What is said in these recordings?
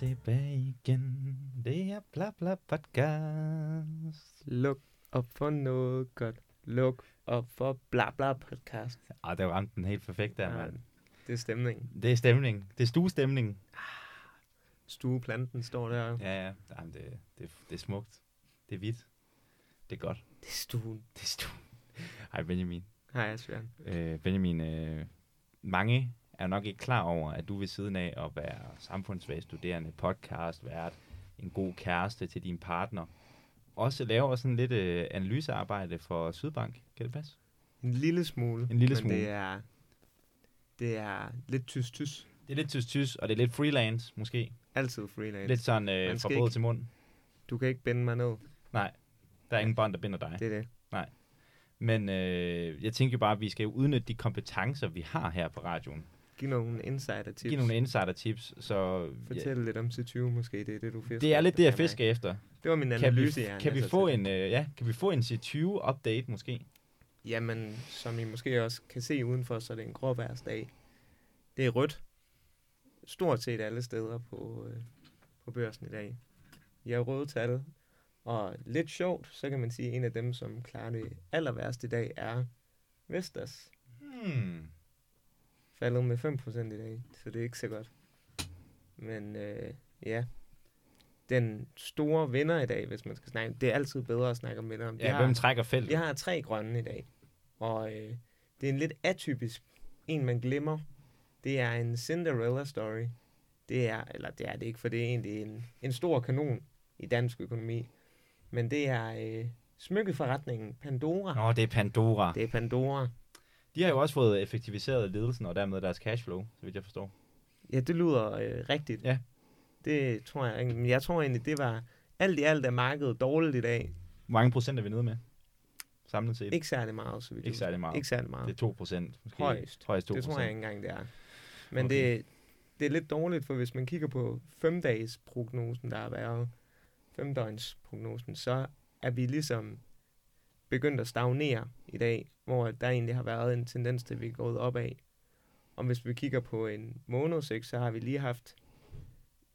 tilbage igen. Det er bla bla podcast. Luk op for noget godt. Luk op for bla bla podcast. Ah, der ramte den helt perfekt der, mand. det er stemningen. Det er stemning. Det er stuestemning. Stueplanten står der. Ja, ja. Jamen, det, det, det er smukt. Det er hvidt. Det er godt. Det er stuen. Det er stuen. Hej Benjamin. Hej, Asbjørn. Øh, Benjamin, øh, mange er nok ikke klar over, at du ved siden af at være samfundsfag studerende, podcast, vært, en god kæreste til din partner, også laver sådan lidt øh, analysearbejde for Sydbank. Kan det passe? En lille smule. En lille men smule. det er, det er lidt tys-tys. Det er lidt tys-tys, og det er lidt freelance, måske. Altid freelance. Lidt sådan øh, fra båd til mund. Du kan ikke binde mig ned. Nej, der er ingen bånd, der binder dig. Det er det. Men øh, jeg tænker jo bare, at vi skal jo udnytte de kompetencer, vi har her på radioen. Giv nogle insider tips. Giv nogle insider tips, så Fortæl lidt om C20 måske. Det er det, du fisker det er lidt det, jeg fisker efter. Det var min Kan vi, analyse, kan vi altså, få til- en, øh, ja, kan vi få en C20-update måske? Jamen, som I måske også kan se udenfor, så er det en gråværsdag. Det er rødt. Stort set alle steder på, øh, på børsen i dag. I har røde tal. Og lidt sjovt, så kan man sige, at en af dem, som klarer det aller værst i dag, er Vestas. Hmm. Faldet med 5% i dag, så det er ikke så godt. Men øh, ja, den store vinder i dag, hvis man skal snakke, det er altid bedre at snakke om vinder. Vi Ja, har- hvem trækker feltet? vi har tre grønne i dag, og øh, det er en lidt atypisk en, man glemmer. Det er en Cinderella story. Det er, eller det er det ikke, for det er egentlig en, en stor kanon i dansk økonomi. Men det er øh, smykkeforretningen Pandora. Nå, det er Pandora. Det er Pandora. De har jo også fået effektiviseret ledelsen, og dermed deres cashflow, så vidt jeg forstår. Ja, det lyder øh, rigtigt. Ja. Det tror jeg ikke. Men jeg tror egentlig, det var alt i alt er markedet dårligt i dag. Hvor mange procent er vi nede med? Samlet set? Ikke særlig meget, så vidt Ikke jeg særlig meget. Ikke særlig meget. Det er 2 procent. Højst. Højst 2 Det tror jeg ikke engang, det er. Men Okay. det, det er lidt dårligt, for hvis man kigger på femdages prognosen, der har været femdøgns prognosen, så er vi ligesom begyndt at stagnere i dag, hvor der egentlig har været en tendens til, at vi er gået opad. Og hvis vi kigger på en månedsudsigt, så har vi lige haft,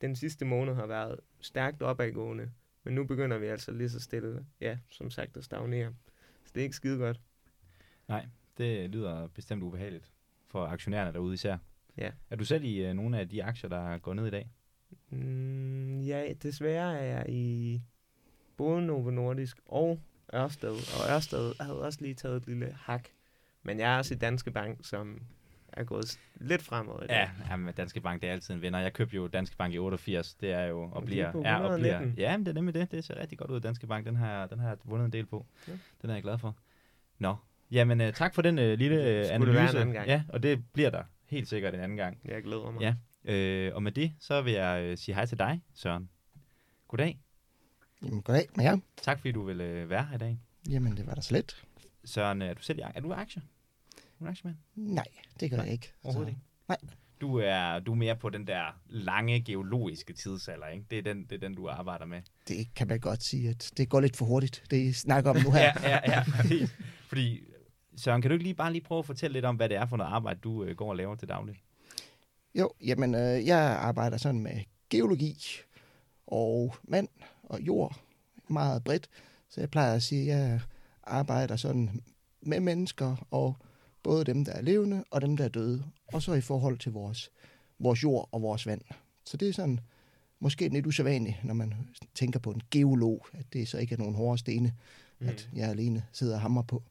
den sidste måned har været stærkt opadgående, men nu begynder vi altså lige så stille, ja, som sagt, at stagnere. Så det er ikke skide godt. Det lyder bestemt ubehageligt for aktionærerne derude især. Ja. Er du selv i uh, nogle af de aktier, der går ned i dag? Mm, ja, desværre er jeg i både Novo Nordisk og Ørsted. Og Ørsted havde også lige taget et lille hak. Men jeg er også i Danske Bank, som er gået lidt fremad i dag. Ja, jamen, Danske Bank, det er altid en vinder. Jeg købte jo Danske Bank i 88. Det er jo og bliver... er, og bliver 119. ja, men det er nemlig det. Det ser rigtig godt ud, Danske Bank. Den har, den har jeg vundet en del på. Ja. Den er jeg glad for. Nå, jamen uh, tak for den uh, lille det analyse. gang? Ja, og det bliver der helt sikkert en anden gang. Jeg glæder mig. Ja. Øh, og med det, så vil jeg øh, sige hej til dig, Søren. Goddag. Jamen, goddag med jer. Tak fordi du vil øh, være her i dag. Jamen, det var da så let. Søren, er du selv Er du aktier? Er du aktiemand? Nej, det gør Nej, jeg ikke. Overhovedet så, ikke? nej. Du er, du er mere på den der lange geologiske tidsalder, ikke? Det er den, det er den du arbejder med. Det kan man godt sige, at det går lidt for hurtigt, det I snakker om nu her. ja, ja, ja. præcis. Fordi, Søren, kan du ikke lige bare lige prøve at fortælle lidt om, hvad det er for noget arbejde, du øh, går og laver til daglig? Jo, jamen, øh, jeg arbejder sådan med geologi og vand og jord meget bredt. Så jeg plejer at sige, at jeg arbejder sådan med mennesker og både dem, der er levende og dem, der er døde. Og så i forhold til vores, vores jord og vores vand. Så det er sådan måske lidt usædvanligt, når man tænker på en geolog, at det så ikke er nogen hårde stene, mm. at jeg alene sidder og hammer på.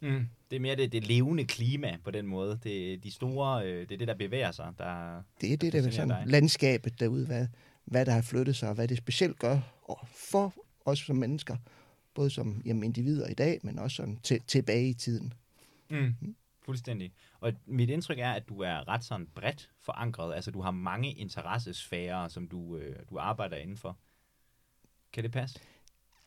Mm. Det er mere det, det levende klima på den måde. Det de store, øh, det er det, der bevæger sig. Der, Det er det, der er fascinerer sådan dig. landskabet derude, hvad, hvad der har flyttet sig, og hvad det specielt gør og for os som mennesker, både som jamen, individer i dag, men også sådan til, tilbage i tiden. Mm. Fuldstændig. Og mit indtryk er, at du er ret sådan bredt forankret. Altså, du har mange interessesfærer, som du, øh, du arbejder indenfor. Kan det passe?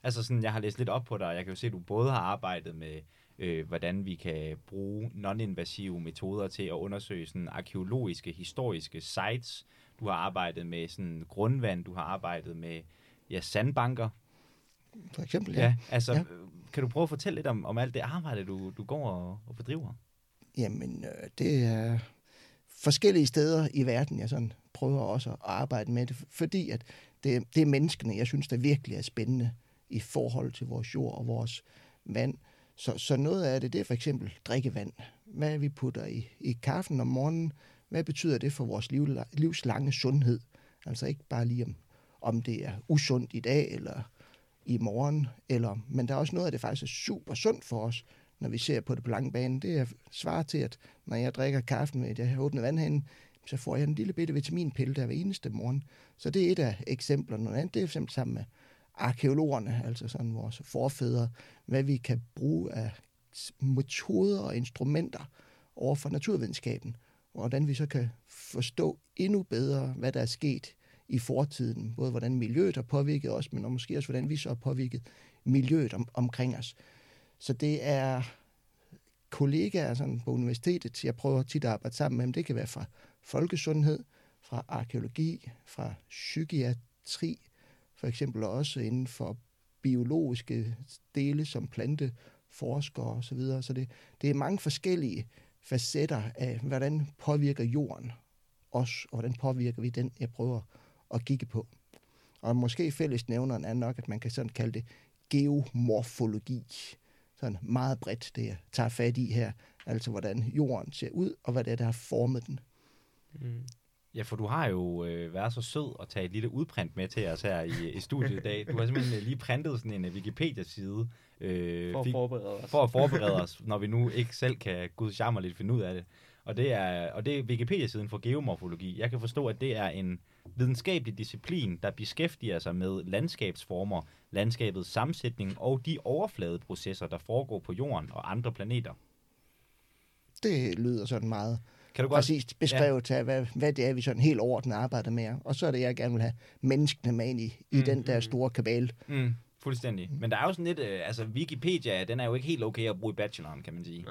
Altså, sådan, jeg har læst lidt op på dig, og jeg kan jo se, at du både har arbejdet med, øh, hvordan vi kan bruge non-invasive metoder til at undersøge sådan arkeologiske, historiske sites. Du har arbejdet med sådan grundvand, du har arbejdet med ja, sandbanker. For eksempel, Ja, ja. altså, Ja. kan du prøve at fortælle lidt om, om alt det arbejde, du, du går og, og bedriver? Jamen, øh, det er forskellige steder i verden, jeg sådan prøver også at arbejde med det, fordi at det, det er menneskene, jeg synes, der virkelig er spændende i forhold til vores jord og vores vand. Så, så noget af det, det er for eksempel drikkevand. Hvad vi putter i, i kaffen om morgenen, hvad betyder det for vores liv, livslange sundhed? Altså ikke bare lige om, om det er usundt i dag eller i morgen, eller, men der er også noget af det faktisk er super sundt for os, når vi ser på det på lang bane. Det er svar til, at når jeg drikker kaffen med det åbne vandhænden, så får jeg en lille bitte vitaminpille der hver eneste morgen. Så det er et af eksemplerne. Noget andet, det er for eksempel sammen med arkeologerne, altså sådan vores forfædre, hvad vi kan bruge af metoder og instrumenter over for naturvidenskaben, hvordan vi så kan forstå endnu bedre, hvad der er sket i fortiden, både hvordan miljøet har påvirket os, men måske også, hvordan vi så har påvirket miljøet om, omkring os. Så det er kollegaer sådan på universitetet, jeg prøver tit at arbejde sammen med dem. Det kan være fra folkesundhed, fra arkeologi, fra psykiatri, for eksempel også inden for biologiske dele som planteforskere osv. Så, videre. så det, det er mange forskellige facetter af, hvordan påvirker jorden os, og hvordan påvirker vi den, jeg prøver at kigge på. Og måske fællesnævneren er nok, at man kan sådan kalde det geomorfologi. Sådan meget bredt, det jeg tager fat i her. Altså, hvordan jorden ser ud, og hvad det er, der har formet den. Mm. Ja, for du har jo øh, været så sød at tage et lille udprint med til os her i, i studiet i dag. Du har simpelthen øh, lige printet sådan en øh, Wikipedia-side. Øh, for at forberede os. For at forberede os, når vi nu ikke selv kan gudsjammer lidt finde ud af det. Og det er, og det er Wikipedia-siden for geomorfologi. Jeg kan forstå, at det er en videnskabelig disciplin, der beskæftiger sig med landskabsformer, landskabets sammensætning og de overfladeprocesser, der foregår på jorden og andre planeter. Det lyder sådan meget kan du godt... præcist beskrevet ja. af, hvad, hvad det er, vi sådan helt overordnet arbejder med. Og så er det, jeg gerne vil have menneskene med ind i, i mm. den der store kabale. Mm. Fuldstændig. Mm. Men der er jo sådan lidt, øh, altså Wikipedia, den er jo ikke helt okay at bruge i bacheloren, kan man sige.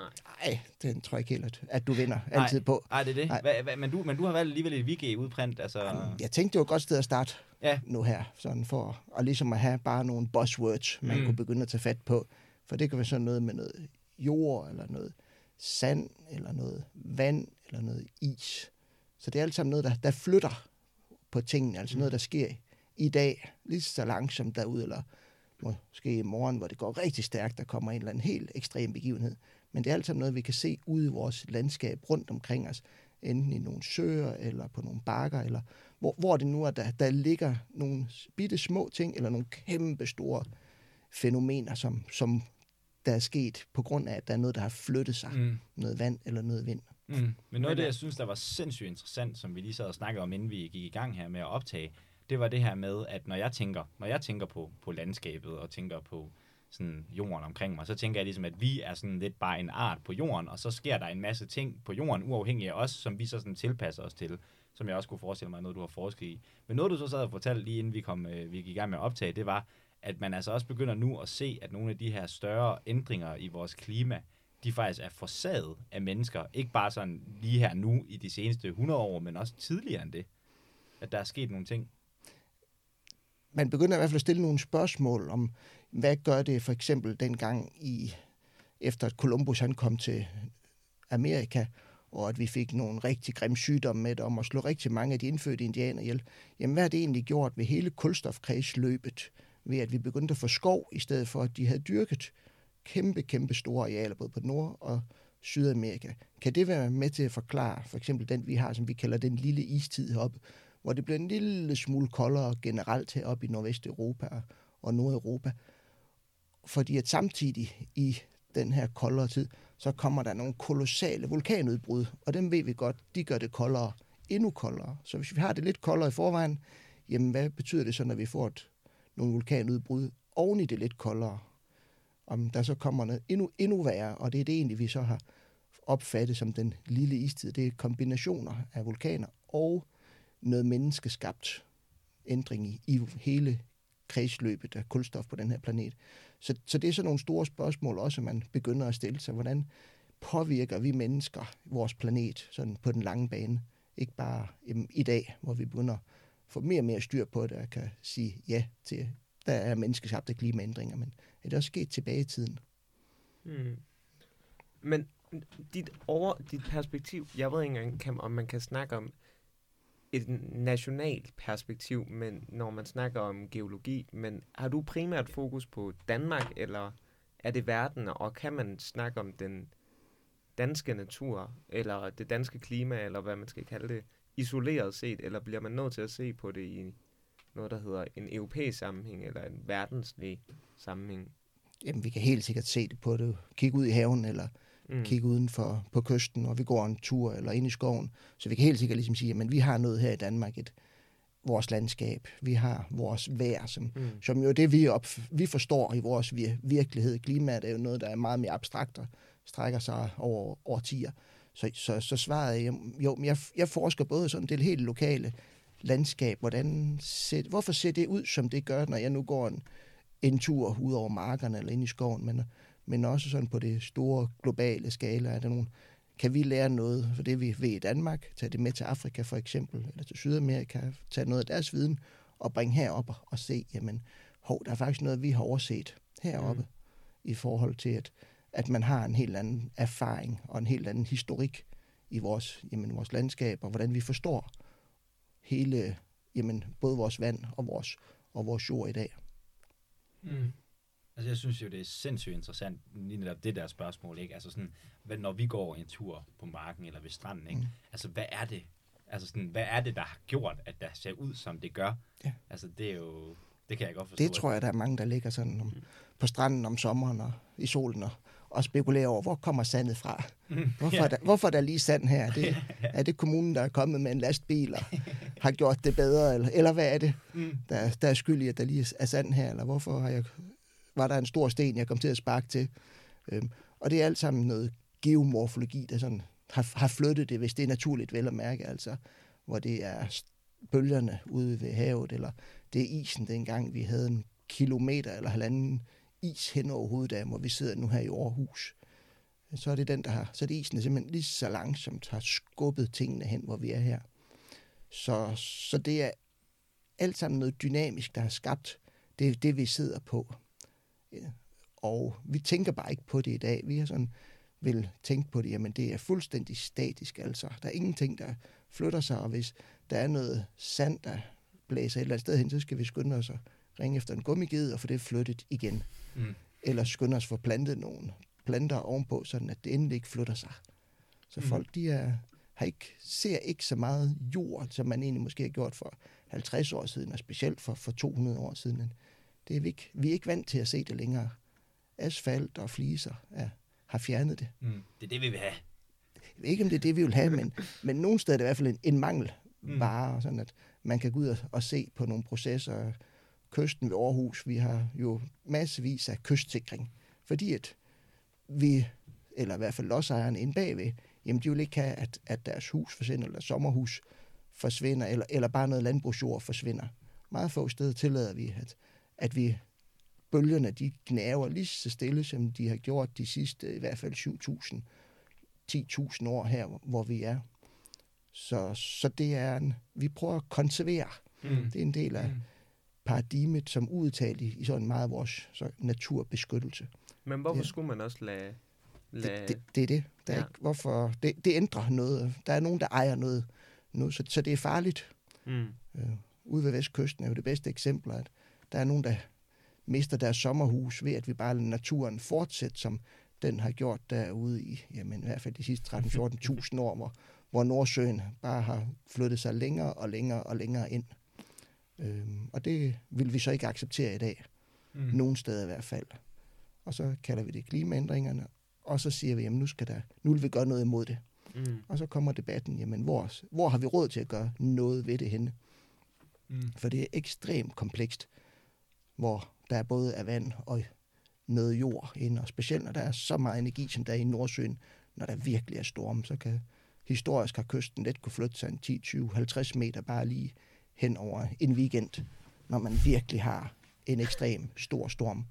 Nej, den tror jeg ikke helt, at du vinder Nej. altid på. Nej, det er det. Hva, hva, men, du, men du har valgt alligevel et wiki-udprint, altså... Jamen, jeg tænkte, det var et godt sted at starte ja. nu her, sådan for at, ligesom at have bare nogle buzzwords, man mm. kunne begynde at tage fat på. For det kan være sådan noget med noget jord, eller noget sand, eller noget vand, eller noget is. Så det er alt sammen noget, der, der flytter på tingene, altså mm. noget, der sker i dag, lige så langsomt derude, eller måske i morgen, hvor det går rigtig stærkt, der kommer en eller anden helt ekstrem begivenhed. Men det er alt sammen noget, vi kan se ude i vores landskab rundt omkring os, enten i nogle søer, eller på nogle bakker, eller hvor, hvor det nu er, der, der ligger nogle bitte små ting, eller nogle kæmpe store fænomener, som, som der er sket på grund af, at der er noget, der har flyttet sig. Mm. Noget vand eller noget vind. Mm. Men noget af det, jeg synes, der var sindssygt interessant, som vi lige sad og snakkede om, inden vi gik i gang her med at optage, det var det her med, at når jeg tænker, når jeg tænker på, på landskabet og tænker på sådan jorden omkring mig, så tænker jeg ligesom, at vi er sådan lidt bare en art på jorden, og så sker der en masse ting på jorden, uafhængig af os, som vi så sådan tilpasser os til, som jeg også kunne forestille mig, noget du har forsket i. Men noget du så sad og fortalte lige inden vi, kom, øh, vi gik i gang med at optage, det var, at man altså også begynder nu at se, at nogle af de her større ændringer i vores klima, de faktisk er forsaget af mennesker. Ikke bare sådan lige her nu i de seneste 100 år, men også tidligere end det. At der er sket nogle ting man begynder i hvert fald at stille nogle spørgsmål om, hvad gør det for eksempel dengang i, efter at Columbus han kom til Amerika, og at vi fik nogle rigtig grimme sygdomme med om at slå rigtig mange af de indfødte indianer ihjel. Jamen, hvad har det egentlig gjort ved hele kulstofkredsløbet, ved at vi begyndte at få skov, i stedet for at de havde dyrket kæmpe, kæmpe store arealer, både på Nord- og Sydamerika. Kan det være med til at forklare, for eksempel den, vi har, som vi kalder den lille istid heroppe, hvor det blev en lille smule koldere generelt heroppe i Nordvesteuropa og Nordeuropa. Fordi at samtidig i den her koldere tid, så kommer der nogle kolossale vulkanudbrud, og dem ved vi godt, de gør det koldere, endnu koldere. Så hvis vi har det lidt koldere i forvejen, jamen hvad betyder det så, når vi får et, nogle vulkanudbrud oven i det lidt koldere? Om der så kommer noget endnu, endnu værre, og det er det egentlig, vi så har opfattet som den lille istid. Det er kombinationer af vulkaner og noget menneskeskabt ændring i, i hele kredsløbet af kulstof på den her planet. Så, så det er sådan nogle store spørgsmål også, man begynder at stille sig. Hvordan påvirker vi mennesker vores planet sådan på den lange bane? Ikke bare jamen, i dag, hvor vi begynder at få mere og mere styr på det, og kan sige ja til, der er menneskeskabte klimaændringer, men er det også sket tilbage i tiden? Hmm. Men dit, over, dit perspektiv, jeg ved ikke engang, kan, om man kan snakke om et nationalt perspektiv, men når man snakker om geologi, men har du primært fokus på Danmark, eller er det verden, og kan man snakke om den danske natur, eller det danske klima, eller hvad man skal kalde det, isoleret set, eller bliver man nødt til at se på det i noget, der hedder en europæisk sammenhæng, eller en verdenslig sammenhæng? Jamen, vi kan helt sikkert se det på det. Kig ud i haven, eller mm. kigge uden for på kysten, og vi går en tur eller ind i skoven. Så vi kan helt sikkert ligesom sige, at vi har noget her i Danmark, et, vores landskab, vi har vores vejr, som, mm. som jo det, vi, op, vi forstår i vores vir, virkelighed. Klimaet er jo noget, der er meget mere abstrakt og strækker sig over årtier. Så, så, så svaret er, jo, jeg, jeg forsker både sådan det helt lokale landskab, hvordan ser, hvorfor ser det ud, som det gør, når jeg nu går en, en tur ud over markerne eller ind i skoven, men men også sådan på det store globale skala. Er der nogen, kan vi lære noget for det, vi ved i Danmark, tage det med til Afrika for eksempel, eller til Sydamerika, tage noget af deres viden og bringe herop og se, jamen, hov, der er faktisk noget, vi har overset heroppe, mm. i forhold til, at, at man har en helt anden erfaring og en helt anden historik i vores, jamen, vores landskab, og hvordan vi forstår hele, jamen, både vores vand og vores, og vores jord i dag. Mm. Altså, jeg synes jo, det er sindssygt interessant, lige netop det der spørgsmål, ikke? Altså sådan, hvad, når vi går en tur på marken eller ved stranden, ikke? Mm. Altså, hvad er det? Altså sådan, hvad er det, der har gjort, at der ser ud, som det gør? Ja. Altså, det er jo, det kan jeg godt forstå. Det tror jeg, der er mange, der ligger sådan om, mm. på stranden om sommeren og i solen og, og spekulerer over, hvor kommer sandet fra? Mm. Hvorfor, ja. er der, hvorfor er der lige sand her? Er det, er det kommunen, der er kommet med en lastbil og har gjort det bedre? Eller, eller hvad er det, mm. der, der er skyld i, at der lige er sand her? Eller hvorfor har jeg var der en stor sten, jeg kom til at sparke til. Øhm, og det er alt sammen noget geomorfologi, der sådan har, har flyttet det, hvis det er naturligt vel at mærke, altså hvor det er bølgerne ude ved havet, eller det er isen dengang, vi havde en kilometer eller halvanden is hen over hovedet af, hvor vi sidder nu her i Aarhus. Så er det den, der har, så er det isen der simpelthen lige så langsomt har skubbet tingene hen, hvor vi er her. Så, så det er alt sammen noget dynamisk, der har skabt det, det vi sidder på. Og vi tænker bare ikke på det i dag. Vi har sådan vil tænke på det, jamen det er fuldstændig statisk, altså. Der er ingenting, der flytter sig, og hvis der er noget sand, der blæser et eller andet sted hen, så skal vi skynde os at ringe efter en gummiged og få det flyttet igen. Mm. Eller skynde os at få plantet nogle planter ovenpå, sådan at det endelig ikke flytter sig. Så mm. folk, de er, har ikke, ser ikke så meget jord, som man egentlig måske har gjort for 50 år siden, og specielt for, for 200 år siden. Det er vi, ikke, vi er ikke vant til at se det længere. Asfalt og fliser ja, har fjernet det. Mm. Det er det, vi vil have. Jeg ved ikke, om det er det, vi vil have, men, men nogle steder er det i hvert fald en, en mangel mm. bare, sådan at man kan gå ud og, og se på nogle processer. Kysten ved Aarhus, vi har jo massevis af kystsikring, fordi at vi, eller i hvert fald lodsejerne inde bagved, jamen de vil ikke have, at, at deres hus forsvinder, eller sommerhus forsvinder, eller, eller bare noget landbrugsjord forsvinder. Meget få steder tillader vi, at, at vi bølgerne, de gnaver lige så stille, som de har gjort de sidste i hvert fald 7.000, 10.000 år her, hvor vi er. Så, så det er en, vi prøver at konservere. Mm. Det er en del af mm. Paradigmet, som udtalt i, i sådan meget vores så naturbeskyttelse. Men hvorfor ja. skulle man også lade... lade... Det, det, det er det. Der er ja. ikke, hvorfor, det. Det ændrer noget. Der er nogen, der ejer noget, noget så, så det er farligt. Mm. Øh, ude ved Vestkysten er jo det bedste eksempel, at der er nogen, der mister deres sommerhus ved, at vi bare lader naturen fortsætte, som den har gjort derude i, jamen, i hvert fald de sidste 13-14.000 år, hvor, hvor Nordsøen bare har flyttet sig længere og længere og længere ind. Øhm, og det vil vi så ikke acceptere i dag. Mm. Nogen steder i hvert fald. Og så kalder vi det klimaændringerne, og så siger vi, jamen nu, skal der, nu vil vi gøre noget imod det. Mm. Og så kommer debatten, jamen hvor, hvor har vi råd til at gøre noget ved det henne? Mm. For det er ekstremt komplekst hvor der både er vand og noget jord ind, og specielt når der er så meget energi, som der er i Nordsøen, når der virkelig er storm, så kan historisk har kysten let kunne flytte sig en 10, 20, 50 meter bare lige hen over en weekend, når man virkelig har en ekstrem stor storm,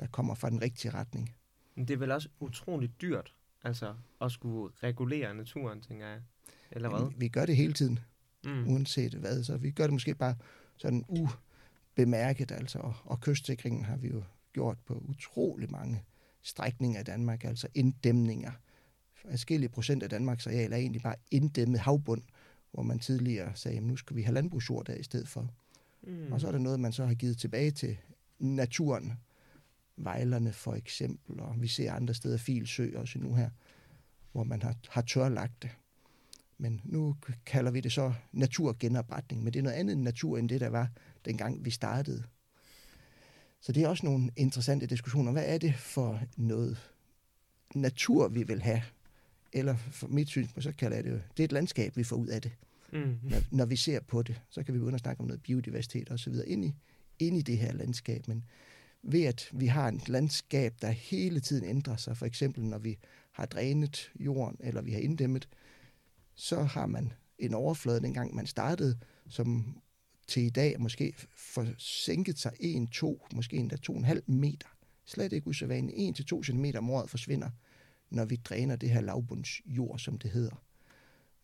der kommer fra den rigtige retning. Men det er vel også utroligt dyrt, altså at skulle regulere naturen, tænker jeg, eller hvad? Vi, gør det hele tiden, mm. uanset hvad, så vi gør det måske bare sådan u bemærket, altså, og, og kystsikringen har vi jo gjort på utrolig mange strækninger i Danmark, altså inddæmninger. Forskellige procent af Danmarks areal er egentlig bare inddæmmet havbund, hvor man tidligere sagde, at nu skal vi have landbrugsjord der i stedet for. Mm. Og så er der noget, man så har givet tilbage til naturen. Vejlerne for eksempel, og vi ser andre steder, Filsø også nu her, hvor man har, har tørlagt det. Men nu kalder vi det så naturgenopretning, men det er noget andet natur, end det der var, dengang vi startede. Så det er også nogle interessante diskussioner. Hvad er det for noget natur, vi vil have? Eller for mit synspunkt, så kalder jeg det jo, det er et landskab, vi får ud af det Mm. når, når vi ser på det, så kan vi begynde at snakke om noget biodiversitet og så videre ind i, ind i det her landskab. Men ved at vi har et landskab, der hele tiden ændrer sig, for eksempel når vi har drænet jorden, eller vi har inddæmmet, så har man en overflade, dengang man startede, som til i dag måske får sænket sig 1, 2, måske endda 2,5 meter. Slet ikke usædvanligt. 1-2 cm om året forsvinder, når vi dræner det her lavbundsjord, som det hedder.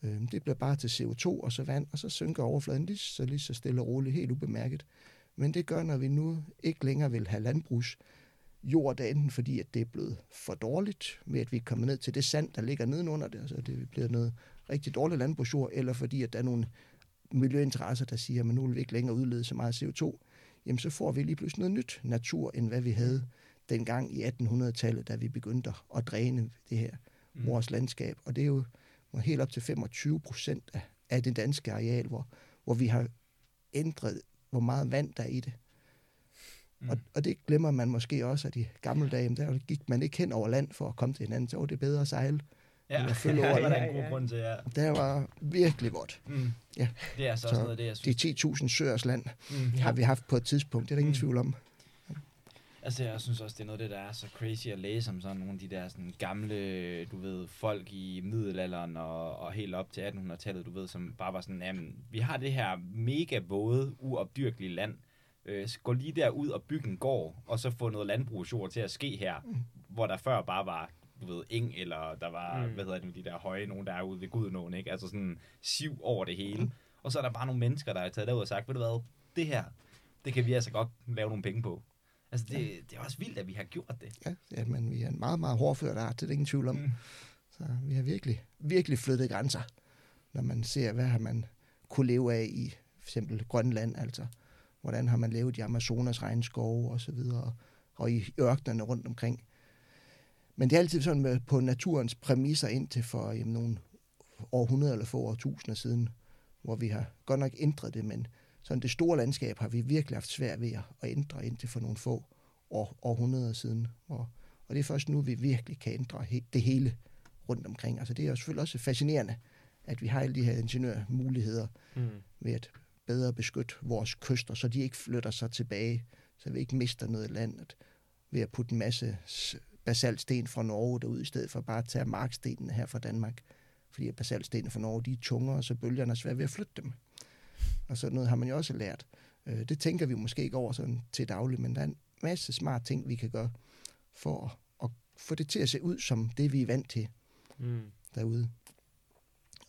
Øhm, det bliver bare til CO2 og så vand, og så synker overfladen lige så, lige så stille og roligt, helt ubemærket. Men det gør, når vi nu ikke længere vil have landbrugs jord der enten fordi, at det er blevet for dårligt, med at vi er kommet ned til det sand, der ligger nedenunder det, altså, så det bliver noget rigtig dårligt landbrugsjord, eller fordi, at der er nogle miljøinteresser, der siger, at nu vil vi ikke længere udlede så meget CO2, jamen så får vi lige pludselig noget nyt natur, end hvad vi havde dengang i 1800-tallet, da vi begyndte at dræne det her Mm. vores landskab. Og det er jo helt op til 25 procent af, af det danske areal, hvor, hvor vi har ændret, hvor meget vand der er i det. Mm. Og, og det glemmer man måske også, at i gamle dage, der gik man ikke hen over land for at komme til hinanden, så var det bedre at sejle. Ja, det følge over var der det. en god Ja, ja. grund til, ja. Der var virkelig vådt. Mm. Ja. Det er så, Så også noget af det, jeg synes. De 10.000 søers land Mm. har vi haft på et tidspunkt, det er der ingen Mm. tvivl om. Altså, jeg synes også, det er noget af det, der er så crazy at læse om sådan nogle af de der sådan gamle, du ved, folk i middelalderen og, og helt op til 1800-tallet, du ved, som bare var sådan, jamen, vi har det her mega våde, uopdyrkelige land. Øh, så gå lige derud og bygge en gård, og så få noget landbrugsjord til at ske her, mm. hvor der før bare var, du ved, eng, eller der var, mm. Hvad hedder det nu, de der høje, nogen der er ude ved Gudnåen, ikke? Altså sådan siv over det hele. Mm. Og så er der bare nogle mennesker, der er taget derud og sagt, ved du hvad, det her, det kan vi altså godt lave nogle penge på. Altså, det, det er også vildt, at vi har gjort det. Ja, ja, men vi er en meget, meget hårdført art, det er der ingen tvivl om. Mm. Så vi har virkelig, virkelig flyttet grænser, når man ser, hvad har man kunne leve af i for eksempel Grønland, altså hvordan har man levet i Amazonas regnskove og så videre, og i ørkenerne rundt omkring. Men det er altid sådan med, på naturens præmisser indtil for jamen, nogle århundreder eller få årtusinder siden, hvor vi har godt nok ændret det, men sådan det store landskab har vi virkelig haft svært ved at ændre indtil for nogle få år, århundreder siden. Og, og det er først nu, vi virkelig kan ændre he, det hele rundt omkring. Altså det er jo selvfølgelig også fascinerende, at vi har alle de her ingeniørmuligheder Mm. ved at bedre beskytte vores kyster, så de ikke flytter sig tilbage, så vi ikke mister noget landet, ved at putte en masse basaltsten fra Norge derud, i stedet for bare at tage markstenene her fra Danmark. Fordi basaltstenene fra Norge, de er tungere, så bølgerne er svært ved at flytte dem. Og sådan noget har man jo også lært. Øh, Det tænker vi måske ikke over sådan til daglig, men der er en masse smart ting, vi kan gøre for at, at få det til at se ud som det, vi er vant til Mm. derude.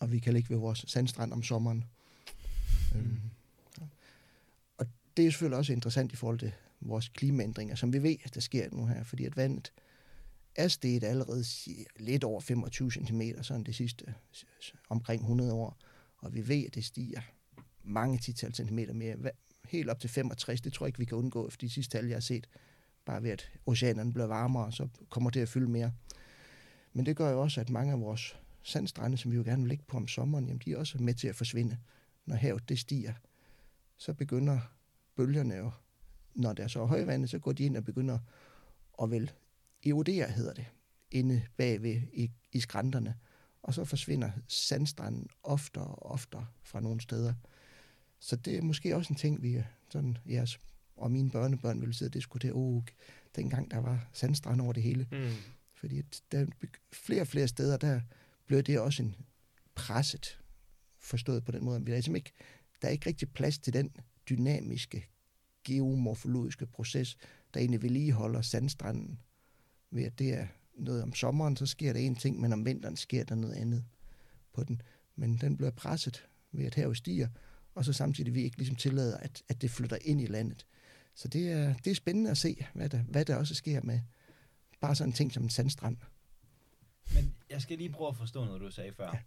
Og vi kan ligge ved vores sandstrand om sommeren. Mm. Øhm, og det er selvfølgelig også interessant i forhold til vores klimaændringer, som vi ved, at der sker nu her, fordi at vandet er steget allerede lidt over 25 cm, sådan det sidste omkring 100 år. Og vi ved, at det stiger mange tital centimeter mere. Helt op til 65, det tror jeg ikke, vi kan undgå, efter de sidste tal, jeg har set. Bare ved, at oceanerne bliver varmere, så kommer det at fylde mere. Men det gør jo også, at mange af vores sandstrande, som vi jo gerne vil ligge på om sommeren, jamen de er også med til at forsvinde. Når havet det stiger, så begynder bølgerne jo, når der er så højvandet, så går de ind og begynder at vel erodere, hedder det, inde bagved i, i skrænterne. Og så forsvinder sandstranden oftere og oftere fra nogle steder. Så det er måske også en ting, vi øh, sådan, jeres og mine børnebørn vil sidde og diskutere, oh, dengang der var sandstrand over det hele. Mm. Fordi der er flere og flere steder, der bliver det også en presset, forstået på den måde. Der er, simpelthen ikke, der er ikke rigtig plads til den dynamiske geomorfologiske proces, der egentlig vedligeholder sandstranden. Ved at det er noget om sommeren, så sker der en ting, men om vinteren sker der noget andet på den. Men den bliver presset ved at havet stiger, og så samtidig vi ikke ligesom tillader, at, at det flytter ind i landet. Så det er, det er spændende at se, hvad der, hvad der også sker med bare sådan en ting som en sandstrand. Men jeg skal lige prøve at forstå noget, du sagde før. Ja.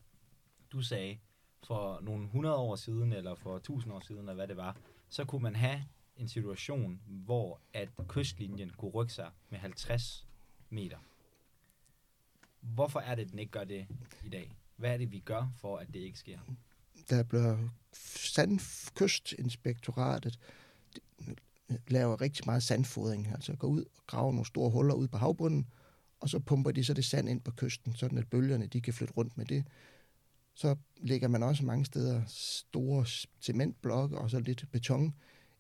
Du sagde, for nogle 100 år siden, eller for 1000 år siden, eller hvad det var, så kunne man have en situation, hvor at kystlinjen kunne rykke sig med 50 meter. Hvorfor er det, at den ikke gør det i dag? Hvad er det, vi gør, for at det ikke sker? Der bliver sandkystinspektoratet laver rigtig meget sandfodring, altså går ud og graver nogle store huller ud på havbunden, og så pumper de så det sand ind på kysten, sådan at bølgerne de kan flytte rundt med det. Så lægger man også mange steder store cementblokke og så lidt beton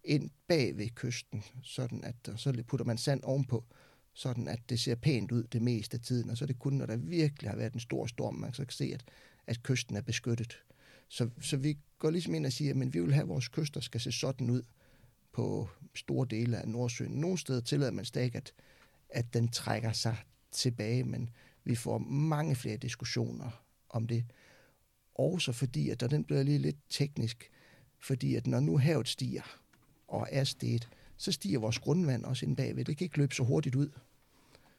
ind bag ved kysten, sådan at så putter man sand ovenpå, sådan at det ser pænt ud det meste af tiden, og så er det kun, når der virkelig har været en stor storm, man så kan se, at, at kysten er beskyttet. Så, så vi går ligesom ind og siger, at vi vil have, at vores kyster skal se sådan ud på store dele af Nordsøen. Nogle steder tillader man stadig, at, at den trækker sig tilbage, men vi får mange flere diskussioner om det. Også fordi, at der den bliver lige lidt teknisk, fordi at når nu havet stiger og er steget, så stiger vores grundvand også ind bagved. Det kan ikke løbe så hurtigt ud.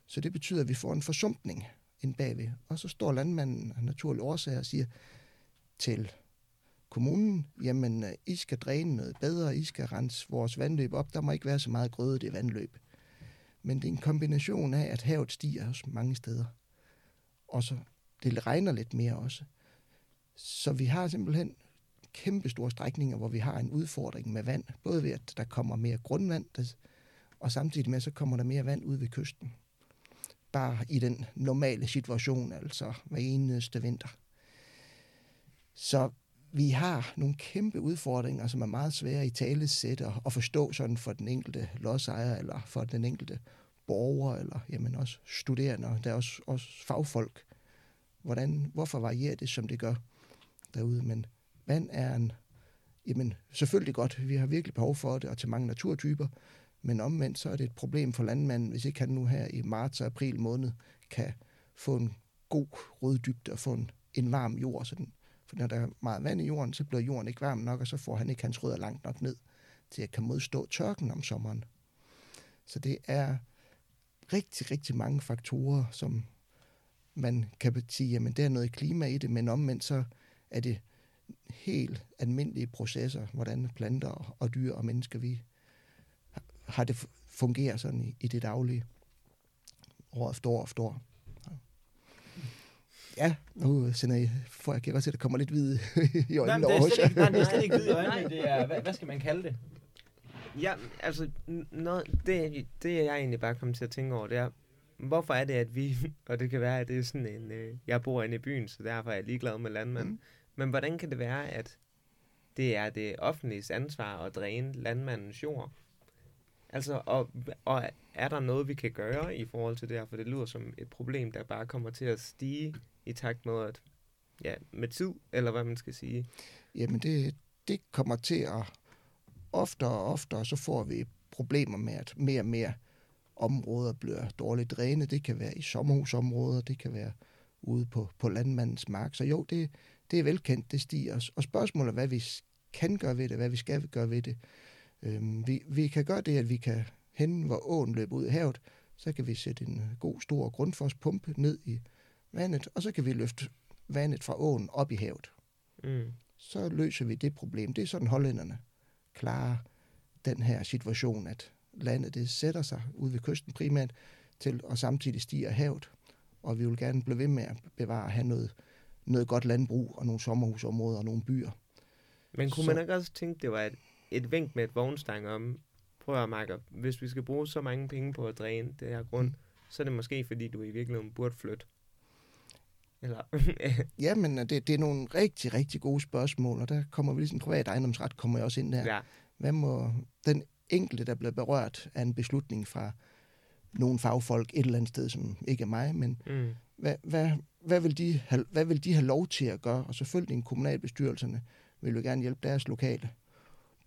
Så det betyder, at vi får en forsumpning ind bagved. Og så står landmanden af naturlige årsager og siger til kommunen, jamen øh, I skal dræne noget bedre, I skal rense vores vandløb op, der må ikke være så meget grøde det vandløb. Men det er en kombination af, at havet stiger også mange steder. Og så det regner lidt mere også. Så vi har simpelthen kæmpe store strækninger, hvor vi har en udfordring med vand. Både ved, at der kommer mere grundvand, og samtidig med, så kommer der mere vand ud ved kysten. Bare i den normale situation, altså hver eneste vinter. Så vi har nogle kæmpe udfordringer, som er meget svære i talesæt og forstå sådan for den enkelte lodsejer, eller for den enkelte borger, eller jamen også studerende, der er også, også fagfolk. Hvordan, hvorfor varierer det, som det gør derude? Men vand er en, jamen selvfølgelig godt, vi har virkelig behov for det, og til mange naturtyper, men omvendt så er det et problem for landmanden, hvis ikke han nu her i marts og april måned kan få en god røddybde og få en, en varm jord, så den for når der er meget vand i jorden, så bliver jorden ikke varm nok, og så får han ikke hans rødder langt nok ned til at kan modstå tørken om sommeren. Så det er rigtig, rigtig mange faktorer, som man kan sige, jamen der er noget klima i det, men omvendt så er det helt almindelige processer, hvordan planter og dyr og mennesker, vi har det fungerer sådan i, i det daglige år efter år efter år ja, nu sender jeg, for jeg godt se, at der kommer lidt hvid i øjnene nej, det er slet ikke, nej, det er slet ikke hvid i øjnene. Det er, hvad, hvad skal man kalde det? Ja, altså, noget, det, det jeg egentlig bare kommer til at tænke over, det er, hvorfor er det, at vi, og det kan være, at det er sådan en, øh, jeg bor inde i byen, så derfor er jeg ligeglad med landmanden, mm. men hvordan kan det være, at det er det offentlige ansvar at dræne landmandens jord? Altså, og, og er der noget, vi kan gøre i forhold til det her? For det lyder som et problem, der bare kommer til at stige i takt med, at, ja, med tid, eller hvad man skal sige. Jamen, det, det kommer til at oftere og oftere, så får vi problemer med, at mere og mere områder bliver dårligt drænet. Det kan være i sommerhusområder, det kan være ude på, på landmandens mark. Så jo, det, det er velkendt, det stiger. Og spørgsmålet er, hvad vi kan gøre ved det, hvad vi skal gøre ved det. Øhm, vi, vi kan gøre det, at vi kan hen, hvor åen løber ud i havet, så kan vi sætte en god, stor grundforspumpe ned i vandet, og så kan vi løfte vandet fra åen op i havet. Mm. Så løser vi det problem. Det er sådan hollænderne klarer den her situation, at landet det sætter sig ud ved kysten primært til, og samtidig stiger havet. Og vi vil gerne blive ved med at bevare og have noget, noget godt landbrug og nogle sommerhusområder og nogle byer. Men kunne så, man ikke også tænke, det var et, et vink med et vognstang om, prøv at mærke, hvis vi skal bruge så mange penge på at dræne det her grund, mm. så er det måske fordi, du i virkeligheden burde flytte. Eller? ja, men det, det er nogle rigtig, rigtig gode spørgsmål, og der kommer vi ligesom privat ejendomsret, kommer jeg også ind der. Ja. Hvad må den enkelte, der bliver berørt af en beslutning fra nogle fagfolk et eller andet sted, som ikke er mig, men mm. hvad, hvad, hvad, vil de have, hvad vil de have lov til at gøre? Og selvfølgelig kommunalbestyrelserne vil jo gerne hjælpe deres lokale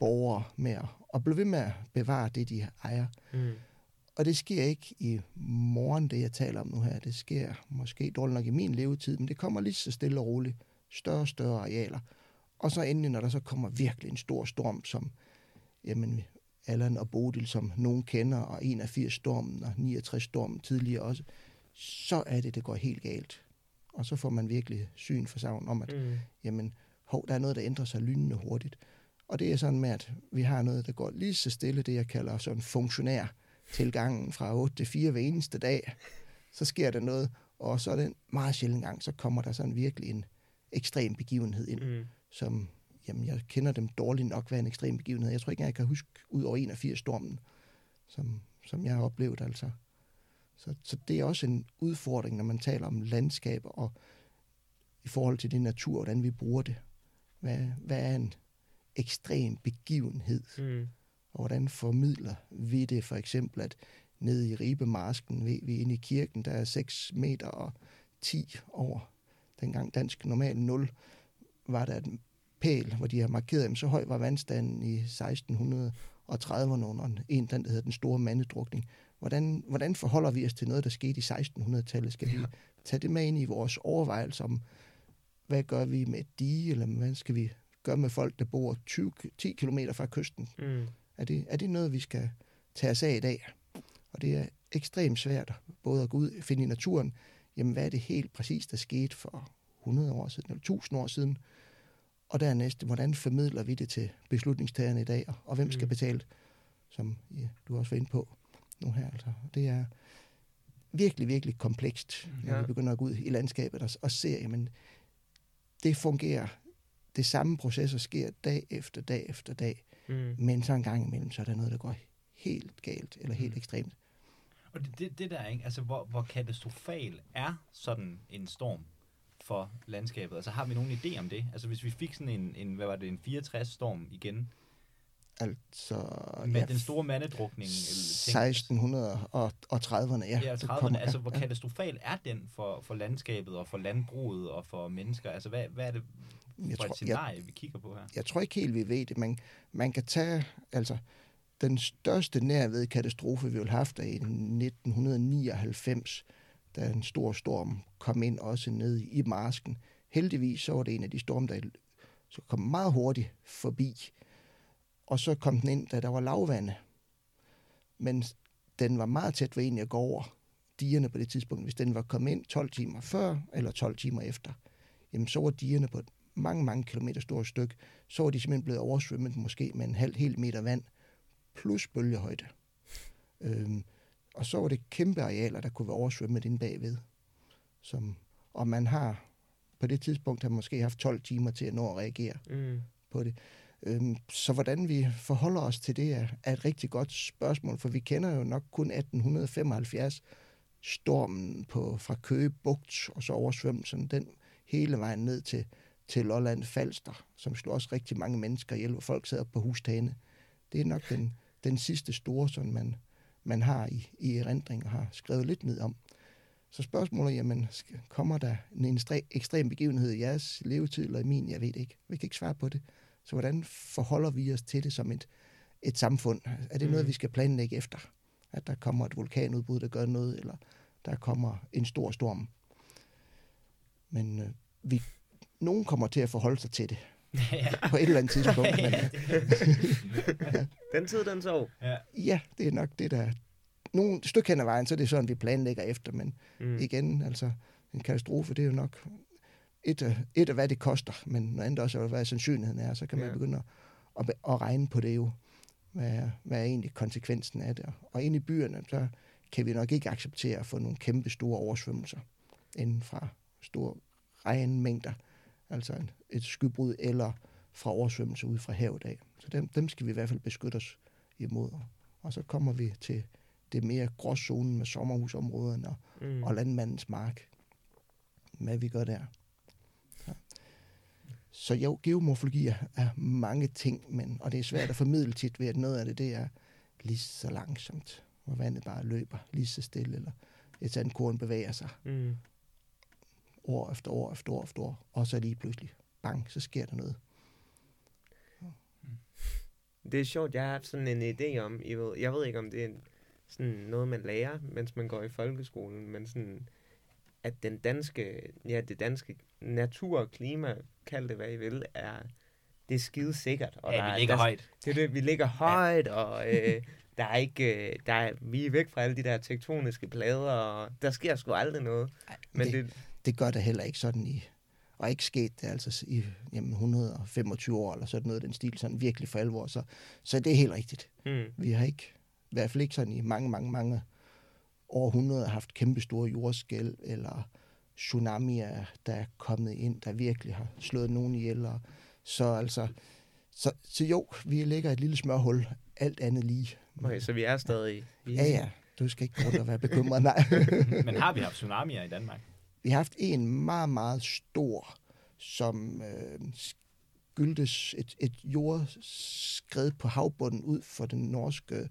borgere med at, at blive ved med at bevare det, de ejer. Mm. Og det sker ikke i morgen, det jeg taler om nu her. Det sker måske dårligt nok i min levetid, men det kommer lige så stille og roligt. Større og større arealer. Og så endelig, når der så kommer virkelig en stor storm, som jamen, Allan og Bodil, som nogen kender, og 81 stormen og 69 stormen tidligere også, så er det, det går helt galt. Og så får man virkelig syn for savn om, at mm. jamen, hov, der er noget, der ændrer sig lynende hurtigt. Og det er sådan med, at vi har noget, der går lige så stille, det jeg kalder sådan funktionær tilgangen fra 8 til 4 hver eneste dag. Så sker der noget, og så er det en meget sjældent gang, så kommer der sådan virkelig en ekstrem begivenhed ind, Mm. som, jamen jeg kender dem dårligt nok, hvad en ekstrem begivenhed. Jeg tror ikke jeg kan huske ud over 81 stormen, som, som jeg har oplevet altså. Så, så det er også en udfordring, når man taler om landskab og i forhold til det natur, hvordan vi bruger det. Hvad, hvad er en ekstrem begivenhed, Mm. og hvordan formidler vi det for eksempel, at nede i Ribemasken, vi, vi inde i kirken, der er 6 meter og 10 over dengang dansk normal 0, var der et pæl, hvor de har markeret, jamen, så høj var vandstanden i 1630'erne under en, en den, der hedder den store mandedrukning. Hvordan, hvordan forholder vi os til noget, der skete i 1600-tallet? Skal vi tage det med ind i vores overvejelser om, hvad gør vi med de, eller hvad skal vi gøre med folk, der bor 20, 10 km fra kysten? Mm. Er det, er det noget, vi skal tage os af i dag? Og det er ekstremt svært både at gå ud og finde i naturen, jamen hvad er det helt præcis, der skete for 100 år siden, eller 1000 år siden? Og dernæst, hvordan formidler vi det til beslutningstagerne i dag, og- hvem skal Mm. betale, som ja, du også var inde på nu her. Altså. Det er virkelig, virkelig komplekst, når Ja. vi begynder at gå ud i landskabet og, og ser, jamen det fungerer. Det samme processer sker dag efter dag efter dag. Mm. Men så en gang imellem, så er der noget, der går helt galt, eller helt Mm. ekstremt. Og det, det, det der, ikke? Altså, hvor, hvor katastrofal er sådan en storm for landskabet? Altså, har vi nogen idé om det? Altså, hvis vi fik sådan en, en hvad var det, en 64-storm igen, Altså, med ja, den store mandedrukning? eller ting, 1630'erne, ja. Ja, så 30'erne. kommer- Altså, hvor ja. katastrofal er den for, for landskabet og for landbruget og for mennesker? Altså, hvad, hvad er det jeg, tror, jeg, scenarie, vi kigger på her? jeg tror ikke helt, vi ved det. Man, man kan tage, altså, den største nærved katastrofe, vi har haft, er i 1999, da en stor storm kom ind også ned i marsken. Heldigvis så var det en af de storme, der så kom meget hurtigt forbi. Og så kom den ind, da der var lavvande. Men den var meget tæt ved egentlig at gå over dierne på det tidspunkt. Hvis den var kommet ind 12 timer før eller 12 timer efter, jamen så var dierne på mange, mange kilometer stort stykke. Så var de simpelthen blevet oversvømmet måske med en halv helt meter vand plus bølgehøjde. Øhm, og så var det kæmpe arealer, der kunne være oversvømmet inde bagved. Som, og man har på det tidspunkt har man måske haft 12 timer til at nå at reagere Mm. på det. Øhm, så hvordan vi forholder os til det er, er et rigtig godt spørgsmål, for vi kender jo nok kun 1875 stormen på, fra Køge Bugt og så oversvømmelsen, den hele vejen ned til, til Lolland Falster, som slog også rigtig mange mennesker ihjel, hvor folk sad på hustagene. Det er nok den, den sidste store, som man, man har i, i erindring og har skrevet lidt ned om. Så spørgsmålet er, jamen, kommer der en ekstre- ekstrem begivenhed i jeres levetid eller i min? Jeg ved ikke. Vi kan ikke svare på det. Så hvordan forholder vi os til det som et, et samfund? Er det noget, Mm. vi skal planlægge efter? At der kommer et vulkanudbrud, der gør noget, eller der kommer en stor storm? Men øh, vi, nogen kommer til at forholde sig til det ja. på et eller andet tidspunkt. Men, ja, øh, Den tid, den sov. ja. ja, det er nok det, der... Nogle stykke hen ad vejen, så er det sådan, vi planlægger efter, men Mm. igen, altså en katastrofe, det er jo nok et af, et af hvad det koster, men noget andet også, er, hvad sandsynligheden er, så kan man Ja. begynde at, at, at regne på det jo, hvad er, hvad er egentlig konsekvensen af det. Og inde i byerne, så kan vi nok ikke acceptere at få nogle kæmpe store oversvømmelser inden fra store regnmængder, altså en, et skybrud eller fra oversvømmelser ud fra havet af. Så dem, dem skal vi i hvert fald beskytte os imod. Og så kommer vi til det mere gråzonen med sommerhusområderne og Mm. og landmandens mark. Hvad vi gør der. Så, så jo, geomorfologi er, er mange ting, men, og det er svært at formidle tit ved, at noget af det, det er lige så langsomt, hvor vandet bare løber lige så stille, eller et sandkorn bevæger sig Mm. År efter år efter år efter år, og så lige pludselig, bang, så sker der noget. Det er sjovt, jeg har haft sådan en idé om, I ved, jeg ved ikke, om det er en- sådan noget, man lærer, mens man går i folkeskolen, men sådan, at den danske, ja, det danske natur og klima, kald det hvad I vil, er, det er skide sikkert. Og ja, der, vi ligger der, højt. Det er det, vi ligger højt, og øh, der er ikke, øh, der er, vi er væk fra alle de der tektoniske plader, og der sker sgu aldrig noget. Men det, det, det gør det heller ikke sådan i... og ikke sket det altså i jamen, 125 år, eller sådan noget den stil, sådan virkelig for alvor. Så, så det er helt rigtigt. Mm. Vi har ikke, i hvert fald ikke sådan i mange, mange, mange århundreder haft kæmpe store jordskæl, eller tsunamier, der er kommet ind, der virkelig har slået nogen ihjel. Og, så altså, så, så jo, vi ligger et lille smørhul, alt andet lige. Okay, så vi er stadig... i- Ja, ja, du skal ikke gå rundt og være bekymret, nej. Men har vi haft tsunamier i Danmark? Vi har haft en meget, meget stor, som øh, skyldtes et, et jordskred på havbunden ud for den norske øh,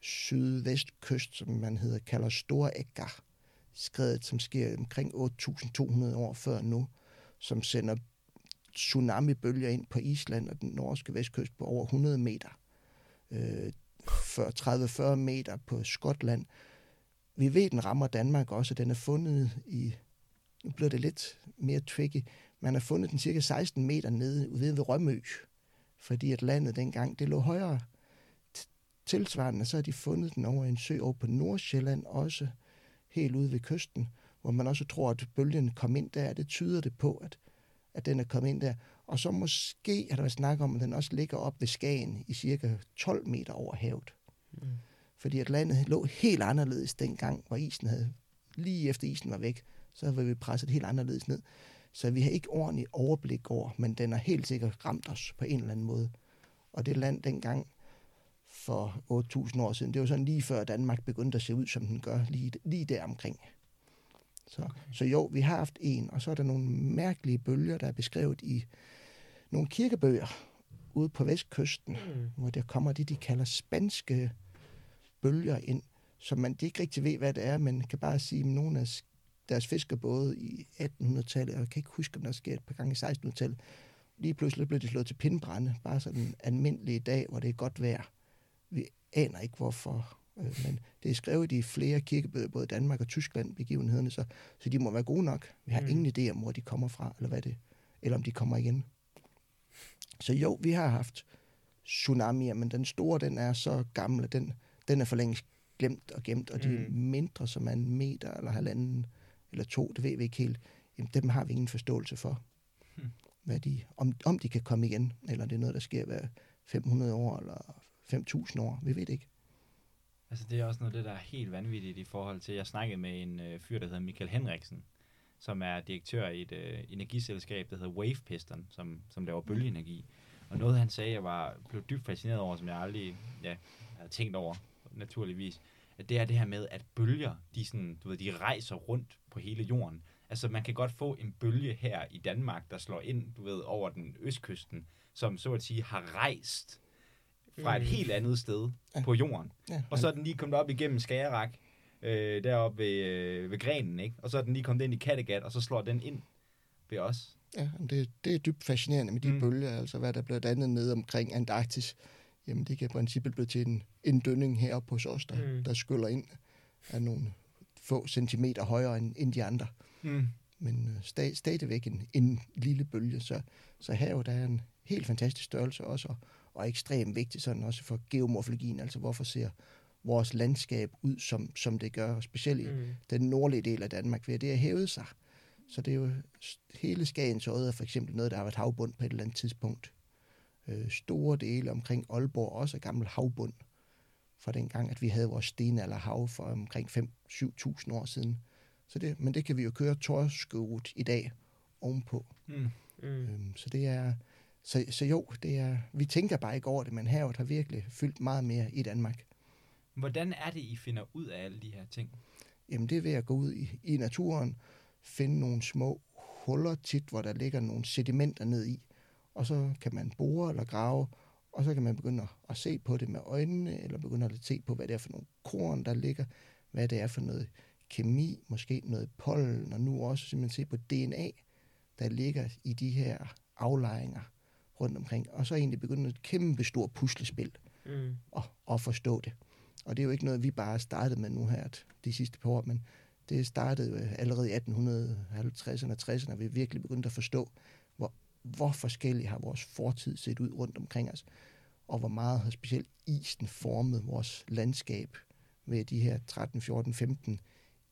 sydvestkyst, som man hedder, kalder Storeggar. Skredet, som sker omkring 8.200 år før nu, som sender tsunamibølger ind på Island og den norske vestkyst på over 100 meter. Øh, 30-40 meter på Skotland. Vi ved, den rammer Danmark også. Den er fundet i nu bliver det lidt mere tricky. Man har fundet den cirka 16 meter nede ude ved Rømø, fordi at landet dengang, det lå højere. Tilsvarende, så har de fundet den over en sø over på Nordsjælland, også helt ude ved kysten, hvor man også tror, at bølgen kom ind der. Det tyder det på, at, at den er kommet ind der. Og så måske har der været snak om, at den også ligger op ved Skagen i cirka 12 meter over havet. Mm. Fordi at landet lå helt anderledes dengang, hvor isen havde, lige efter isen var væk, så var vi presset helt anderledes ned. Så vi har ikke ordentligt overblik over, men den har helt sikkert ramt os på en eller anden måde. Og det land dengang for 8.000 år siden, det var sådan lige før Danmark begyndte at se ud, som den gør, lige, lige der omkring. Så, okay. så jo, vi har haft en, og så er der nogle mærkelige bølger, der er beskrevet i nogle kirkebøger ude på vestkysten, Mm. hvor der kommer det, de kalder spanske bølger ind, som man de ikke rigtig ved, hvad det er, men kan bare sige, at nogle af deres fiskerbåde i 1800-tallet, og jeg kan ikke huske, om der sker et par gange i 1600-tallet, lige pludselig blev de slået til pindbrænde, bare sådan en almindelig dag, hvor det er godt vejr. Vi aner ikke, hvorfor, øh, men det er skrevet i flere kirkebøger, både Danmark og Tyskland, begivenhederne, så, så de må være gode nok. Vi har Mm. ingen idé om, hvor de kommer fra, eller hvad det eller om de kommer igen. Så jo, vi har haft tsunamier, men den store, den er så gammel, den, den er for længst glemt og gemt, og de Mm. mindre, som er en meter eller halvanden eller to, det ved vi ikke helt, jamen, dem har vi ingen forståelse for. Hmm. Hvad de, om, om de kan komme igen, eller det er noget, der sker hver 500 år eller 5.000 år, vi ved det ikke. Altså, det er også noget det, der er helt vanvittigt i forhold til, jeg snakkede med en øh, fyr, der hedder Michael Henriksen, som er direktør i et øh, energiselskab, der hedder Wave Piston, som, som laver bølgeenergi. Og noget, han sagde, jeg var, blev dybt fascineret over, som jeg aldrig ja, havde tænkt over, naturligvis, at det er det her med, at bølger, de, sådan, du ved, de rejser rundt på hele jorden. Altså, man kan godt få en bølge her i Danmark, der slår ind, du ved, over den østkysten, som så at sige har rejst fra et Mm. helt andet sted Ja. på jorden. Ja, Og så er den lige kommet op igennem Skagerak, øh, deroppe ved, øh, ved grenen, ikke? Og så er den lige kommet ind i Kattegat, og så slår den ind ved os. Ja, det, det er dybt fascinerende med de Mm. bølger, altså hvad der blev dannet nede omkring Antarktis. Jamen det kan i princippet blive til en, en dønning heroppe hos os, der, Mm. der skyller ind af nogle få centimeter højere end, end de andre. Mm. Men øh, stad, stadigvæk en, en lille bølge, så, så havet er en helt fantastisk størrelse også, og, og ekstremt vigtig sådan også for geomorfologien, altså hvorfor ser vores landskab ud, som, som det gør, specielt i Mm. den nordlige del af Danmark, ved at det har hævet sig. Så det er jo hele Skagens Odde er for eksempel noget, der har været havbund på et eller andet tidspunkt. Øh, store dele omkring Aalborg også er gammel havbund fra den gang, at vi havde vores stenalderhav for omkring 5-7.000 år siden. Så det, men det kan vi jo køre torskeut i dag ovenpå. Mm. Mm. Øhm, så det er, så, så jo, det er, vi tænker bare ikke over det, men havet har virkelig fyldt meget mere i Danmark. Hvordan er det, I finder ud af alle de her ting? Jamen det er ved at gå ud i, i naturen, finde nogle små huller tit, hvor der ligger nogle sedimenter ned i, og så kan man bore eller grave, og så kan man begynde at, se på det med øjnene, eller begynde at se på, hvad det er for nogle korn, der ligger, hvad det er for noget kemi, måske noget pollen, og nu også simpelthen se på DNA, der ligger i de her aflejringer rundt omkring, og så egentlig begynde et kæmpe stort puslespil Mm. at, at forstå det. Og det er jo ikke noget, vi bare startede med nu her de sidste par år, men det startede jo allerede i 1850'erne og 60'erne, vi virkelig begyndte at forstå, hvor, forskellige har vores fortid set ud rundt omkring os, og hvor meget har specielt isen formet vores landskab ved de her 13, 14, 15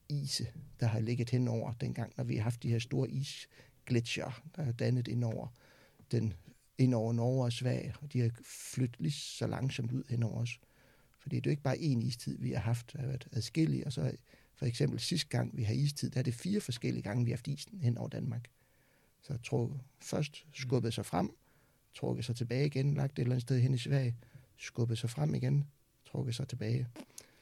ise, der har ligget henover dengang, når vi har haft de her store isgletsjer, der er dannet ind over, den, ind over Norge og Sverige, og de har flyttet lige så langsomt ud hen over os. Fordi det er jo ikke bare én istid, vi har haft, der har været adskillige, og så for eksempel sidste gang, vi har istid, der er det fire forskellige gange, vi har haft isen hen over Danmark. Så jeg tror, først skubbet sig frem, trukket sig tilbage igen, lagt et eller andet sted hen i Sverige, skubbet sig frem igen, trukket sig tilbage.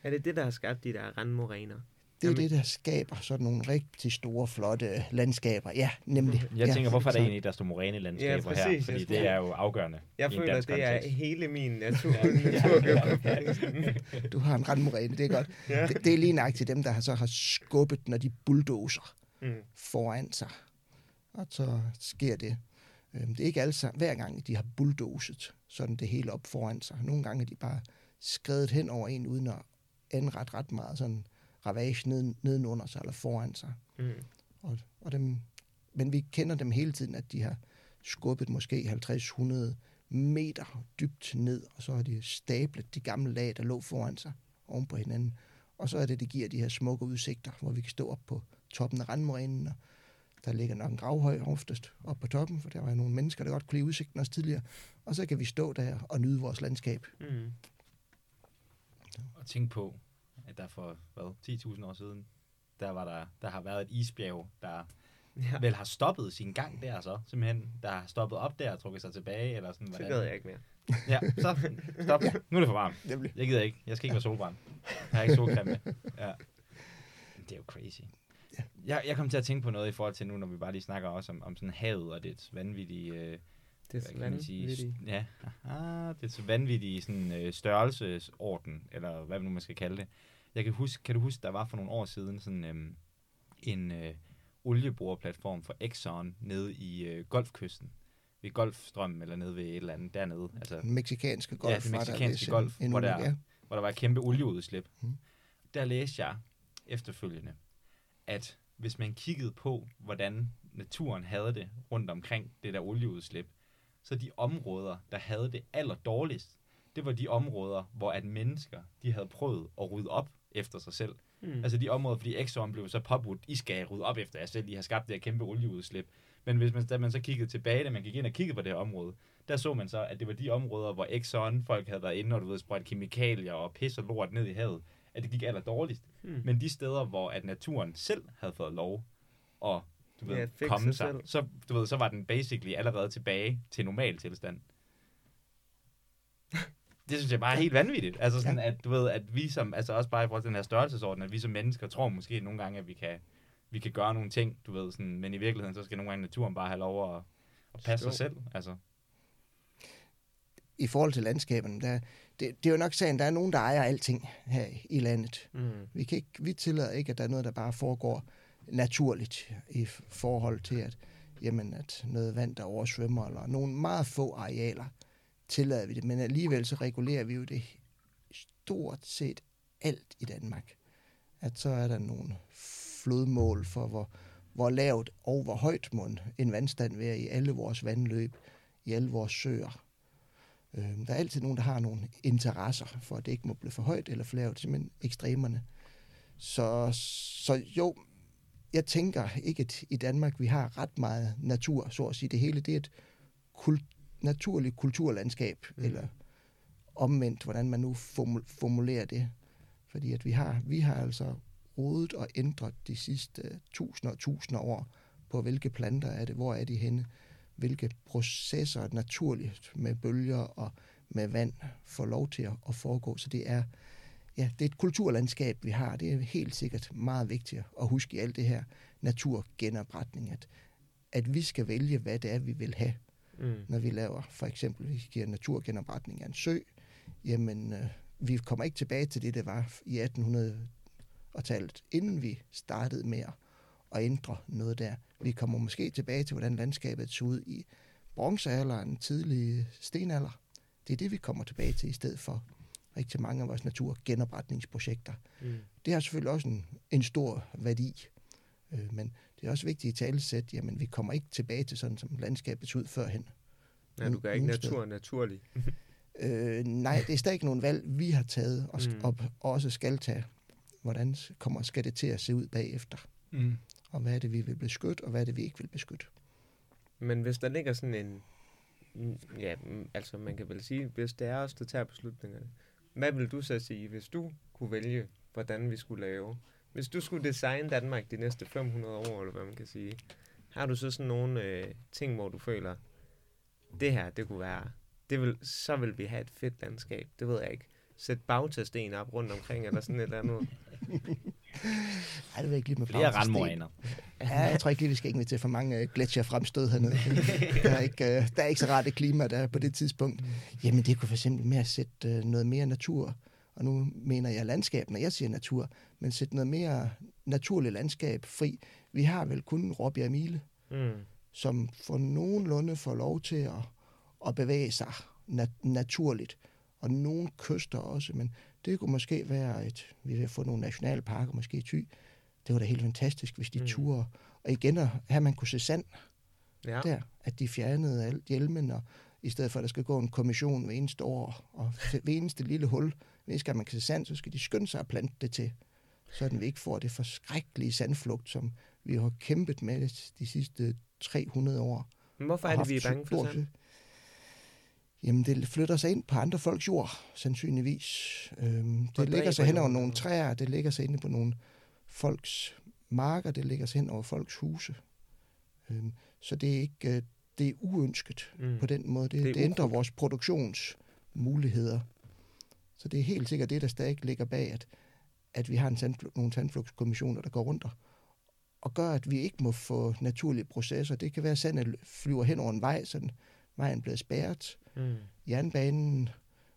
Er det det, der har skabt de der randmoræner? Det er Jamen- det, der skaber sådan nogle rigtig store, flotte landskaber. Ja, nemlig. Jeg ja, tænker, hvorfor er der egentlig, der står morænelandskaber Ja, her? Fordi det er jo afgørende Jeg føler, det er kontekst. hele min natur. Du har en randmoræne, det er godt. ja. Det, det er lige nøjagtigt dem, der har så har skubbet, når de bulldozer Mm. foran sig. Og så sker det. Øhm, Det er ikke altså hver gang, de har bulldozet sådan det hele op foran sig. Nogle gange er de bare skrevet hen over en, uden at anrette ret meget sådan ravage neden, nedenunder sig eller foran sig. Mm. Og, og dem, men vi kender dem hele tiden, at de har skubbet måske 50-100 meter dybt ned, og så har de stablet de gamle lag, der lå foran sig, oven på hinanden. Og så er det, det giver de her smukke udsigter, hvor vi kan stå op på toppen af randmorænen, og der ligger nok en gravhøj oftest op på toppen, for der var jo nogle mennesker, der godt kunne lide udsigten også tidligere. Og så kan vi stå der og nyde vores landskab. Mm. Og tænk på, at der for, hvad, 10.000 år siden, der, var der, der har været et isbjerg, der Ja, vel har stoppet sin gang der så, simpelthen, der har stoppet op der og trukket sig tilbage, eller sådan, så hvordan? gad jeg ikke mere. Ja, så stop. Nu er det for varmt. Nemlig. Jeg gider ikke. Jeg skal ikke være solbrændt. Jeg har ikke solcreme med. Ja. Det er jo crazy. Ja. Jeg, jeg kom til at tænke på noget i forhold til nu, når vi bare lige snakker også om, om sådan havet og det vanvittige, øh, Det er vanvittigt. ja, aha, det er så vanvittige sådan, øh, størrelsesorden, eller hvad nu man skal kalde det. Jeg kan huske, kan du huske, der var for nogle år siden sådan øhm, en øh, olieboreplatform for Exxon nede i øh, Golfkysten, ved Golfstrømmen, eller nede ved et eller andet dernede. Altså, Den meksikanske golf. Ja, den vist golf, en hvor ulykke, der- ja. hvor der var et kæmpe olieudslip. Mhm. Der læste jeg efterfølgende, at hvis man kiggede på, hvordan naturen havde det rundt omkring det der olieudslip, så de områder, der havde det aller dårligst, det var de områder, hvor at mennesker, de havde prøvet at rydde op efter sig selv. Mm. Altså de områder, fordi Exxon blev så påbudt, I skal rydde op efter jer selv, I har skabt det her kæmpe olieudslip. Men hvis man, da man så kiggede tilbage, da man gik ind og kiggede på det her område, der så man så, at det var de områder, hvor Exxon folk havde været inde, og du ved, sprøjt kemikalier og pis og lort ned i havet, at det gik aller dårligst. Mm. Men de steder, hvor at naturen selv havde fået lov at du ved, Ja, ja, komme sig sig, så, du ved, så var den basically allerede tilbage til normal tilstand. Det synes jeg bare er helt vanvittigt. Altså sådan, at du ved, at vi som, altså også bare i forhold til den her størrelsesorden, at vi som mennesker tror måske nogle gange, at vi kan, vi kan gøre nogle ting, du ved, sådan, men i virkeligheden, så skal nogle gange naturen bare have lov at, at passe sig Jo. selv. Altså, I forhold til landskaberne, der, det, det er jo nok sagen, der er nogen, der ejer alting her i landet. Mm. Vi, kan ikke, vi tillader ikke, at der er noget, der bare foregår naturligt i forhold til, at, jamen, at noget vand, der oversvømmer, eller nogle meget få arealer, tillader vi det. Men alligevel så regulerer vi jo det stort set alt i Danmark. At så er der nogle flodmål for, hvor, hvor lavt og hvor højt må en vandstand være i alle vores vandløb, i alle vores søer. Øh, der er altid nogen, der har nogle interesser for, at det ikke må blive for højt eller for lavt, simpelthen ekstremerne. Så, så jo, jeg tænker ikke, at i Danmark vi har ret meget natur, så at sige. Det hele det er et kult, naturligt kulturlandskab, Mm. eller omvendt, hvordan man nu formu- formulerer det. Fordi at vi har, vi har altså rodet og ændret de sidste tusinder og tusinder år på, hvilke planter er det, hvor er de henne, hvilke processer naturligt med bølger og med vand får lov til at, foregå. Så det er, ja, det er et kulturlandskab, vi har. Det er helt sikkert meget vigtigt at huske i alt det her naturgenopretning, at, at vi skal vælge, hvad det er, vi vil have Mm. når vi laver for eksempel, vi giver naturgenopretning af en sø, jamen øh, vi kommer ikke tilbage til det, der var i 1800-tallet, inden vi startede med at ændre noget der. Vi kommer måske tilbage til, hvordan landskabet så ud i bronzealderen, tidlige stenalder. Det er det, vi kommer tilbage til i stedet for rigtig mange af vores naturgenopretningsprojekter. Mm. Det har selvfølgelig også en, en stor værdi, øh, men det er også vigtigt i talesæt, jamen vi kommer ikke tilbage til sådan, som landskabet så ud førhen. Ja, du gør ikke naturen naturlig. Øh, nej, det er stadig nogle valg, vi har taget og, Mm. mm. og også skal tage. Hvordan kommer, skal det til at se ud bagefter? mm. Og hvad er det, vi vil beskytte, og hvad er det, vi ikke vil beskytte? Men hvis der ligger sådan en... Ja, altså man kan vel sige, hvis det er os, der tager beslutningerne. Hvad vil du så sige, hvis du kunne vælge, hvordan vi skulle lave? Hvis du skulle designe Danmark de næste 500 år, eller hvad man kan sige. Har du så sådan nogle øh, ting, hvor du føler, det her, det kunne være... Det vil, så vil vi have et fedt landskab. Det ved jeg ikke. Sæt bagtasten op rundt omkring, eller sådan et eller andet. Ej, det vil ikke lige med Flere til randmoraner. Ja, jeg tror ikke lige, vi skal invitere for mange uh, gletsjer fremstød hernede. Der er, ikke, uh, der er ikke så rart et klima, der er på det tidspunkt. Jamen, det kunne for eksempel med at sætte uh, noget mere natur, og nu mener jeg landskab, når jeg siger natur, men sætte noget mere naturligt landskab fri. Vi har vel kun Råbjerg Mile, Mm. som for nogenlunde får lov til at, at bevæge sig nat- naturligt. Og nogle kyster også, men det kunne måske være et, vi vil få nogle nationalparker, måske i Thy. Det var da helt fantastisk, hvis de Mm. turde. Og igen, at her man kunne se sand Ja. der, at de fjernede alt hjelmen, og i stedet for, at der skal gå en kommission hver eneste år, og hver eneste lille hul, gang man kan se sand, så skal de skynde sig at plante det til, sådan vi ikke får det forskrækkelige sandflugt, som vi har kæmpet med de sidste 300 år. Men hvorfor er det, vi er bange for sand? Jamen, det flytter sig ind på andre folks jord, sandsynligvis. Øhm, det ligger sig hen over nogle træer, det ligger sig inde på nogle folks marker, det ligger sig hen over folks huse. Øhm, så det er ikke, øh, det er uønsket Mm. på den måde. Det, Det det, ændrer vores produktionsmuligheder. Så det er helt sikkert det, der stadig ligger bag, at, at vi har en sandfl- nogle sandflugtskommissioner, der går rundt og, og gør, at vi ikke må få naturlige processer. Det kan være, at sandet flyver hen over en vej, så vejen bliver spærret. Mm. Jernbanen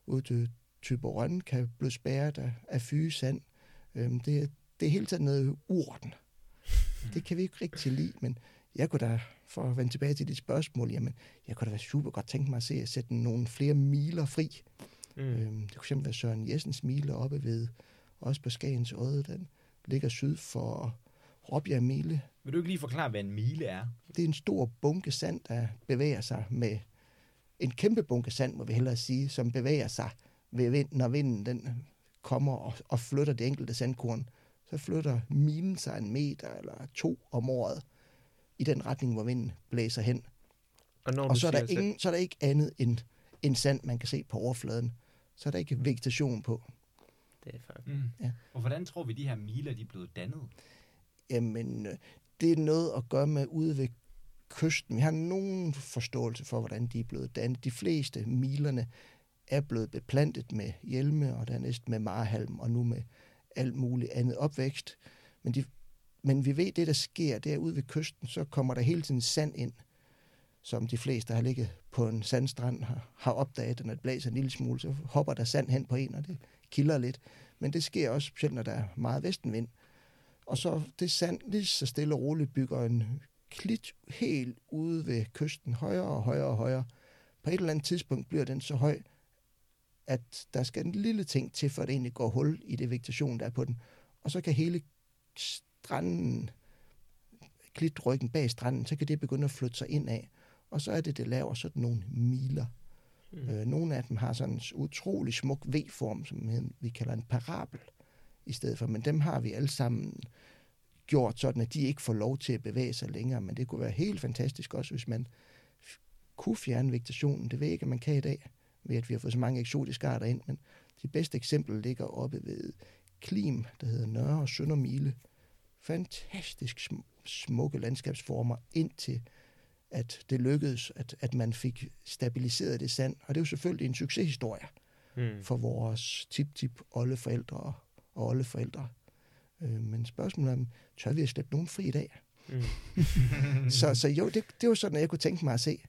ud til Tyborøn kan blive spærret af, af fyge sand. Øhm, det, det er hele tiden noget uorden. Det kan vi ikke rigtig lide, men jeg kunne da, for at vende tilbage til dit spørgsmål, jamen, jeg kunne da være super godt tænke mig at se at sætte nogle flere miler fri. Mm. Mm. Øhm, det kunne simpelthen være Søren Jessens mile oppe ved, også på Skagens Odde, den ligger syd for Råbjerg Mile. Vil du ikke lige forklare, hvad en mile er? Det er en stor bunke sand, der bevæger sig med en kæmpe bunke sand, må vi hellere sige, som bevæger sig ved vind, når vinden den kommer og, og flytter det enkelte sandkorn. Så flytter milen sig en meter eller to om året i den retning, hvor vinden blæser hen. Og, når Og så er, der sand- ingen, så er der ikke andet end, end sand, man kan se på overfladen. Så er der ikke vegetation på. Det er faktisk. Mm. Ja. Og hvordan tror vi, de her miler de er blevet dannet? Jamen, øh, det er noget at gøre med ved kysten. Vi har nogen forståelse for, hvordan de er blevet dannet. De fleste milerne er blevet beplantet med hjelme, og dernæst med marhalm, og nu med alt muligt andet opvækst. Men, de, men vi ved, det der sker derude ved kysten, så kommer der hele tiden sand ind, som de fleste, der har ligget på en sandstrand, har, har opdaget, at når det blæser en lille smule, så hopper der sand hen på en, og det kilder lidt. Men det sker også specielt, når der er meget vestenvind. Og så det sand lige så stille og roligt bygger en klit helt ude ved kysten, højere og højere og højere. På et eller andet tidspunkt bliver den så høj, at der skal en lille ting til, for at det egentlig går hul i det vegetation, der er på den. Og så kan hele stranden, klitryggen bag stranden, så kan det begynde at flytte sig ind af. Og så er det, det laver sådan nogle miler. Mm. Øh, nogle af dem har sådan en utrolig smuk V-form, som vi kalder en parabel i stedet for. Men dem har vi alle sammen gjort sådan, at de ikke får lov til at bevæge sig længere. Men det kunne være helt fantastisk også, hvis man kunne fjerne vegetationen. Det ved jeg ikke, man kan i dag, ved at vi har fået så mange eksotiske arter ind. Men de bedste eksempler ligger oppe ved Klim, der hedder Nørre og Søndermile. Fantastisk sm- smukke landskabsformer indtil at det lykkedes, at, at man fik stabiliseret det sand. Og det er jo selvfølgelig en succeshistorie Mm. for vores tip-tip oldeforældre og oldeforældre. Øh, men spørgsmålet er, om, tør vi at slippe nogen fri i dag? Mm. Så, så jo, det, det var sådan, at jeg kunne tænke mig at se,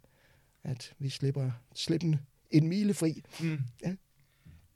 at vi slipper, slipper en, en mile fri. Mm. Ja.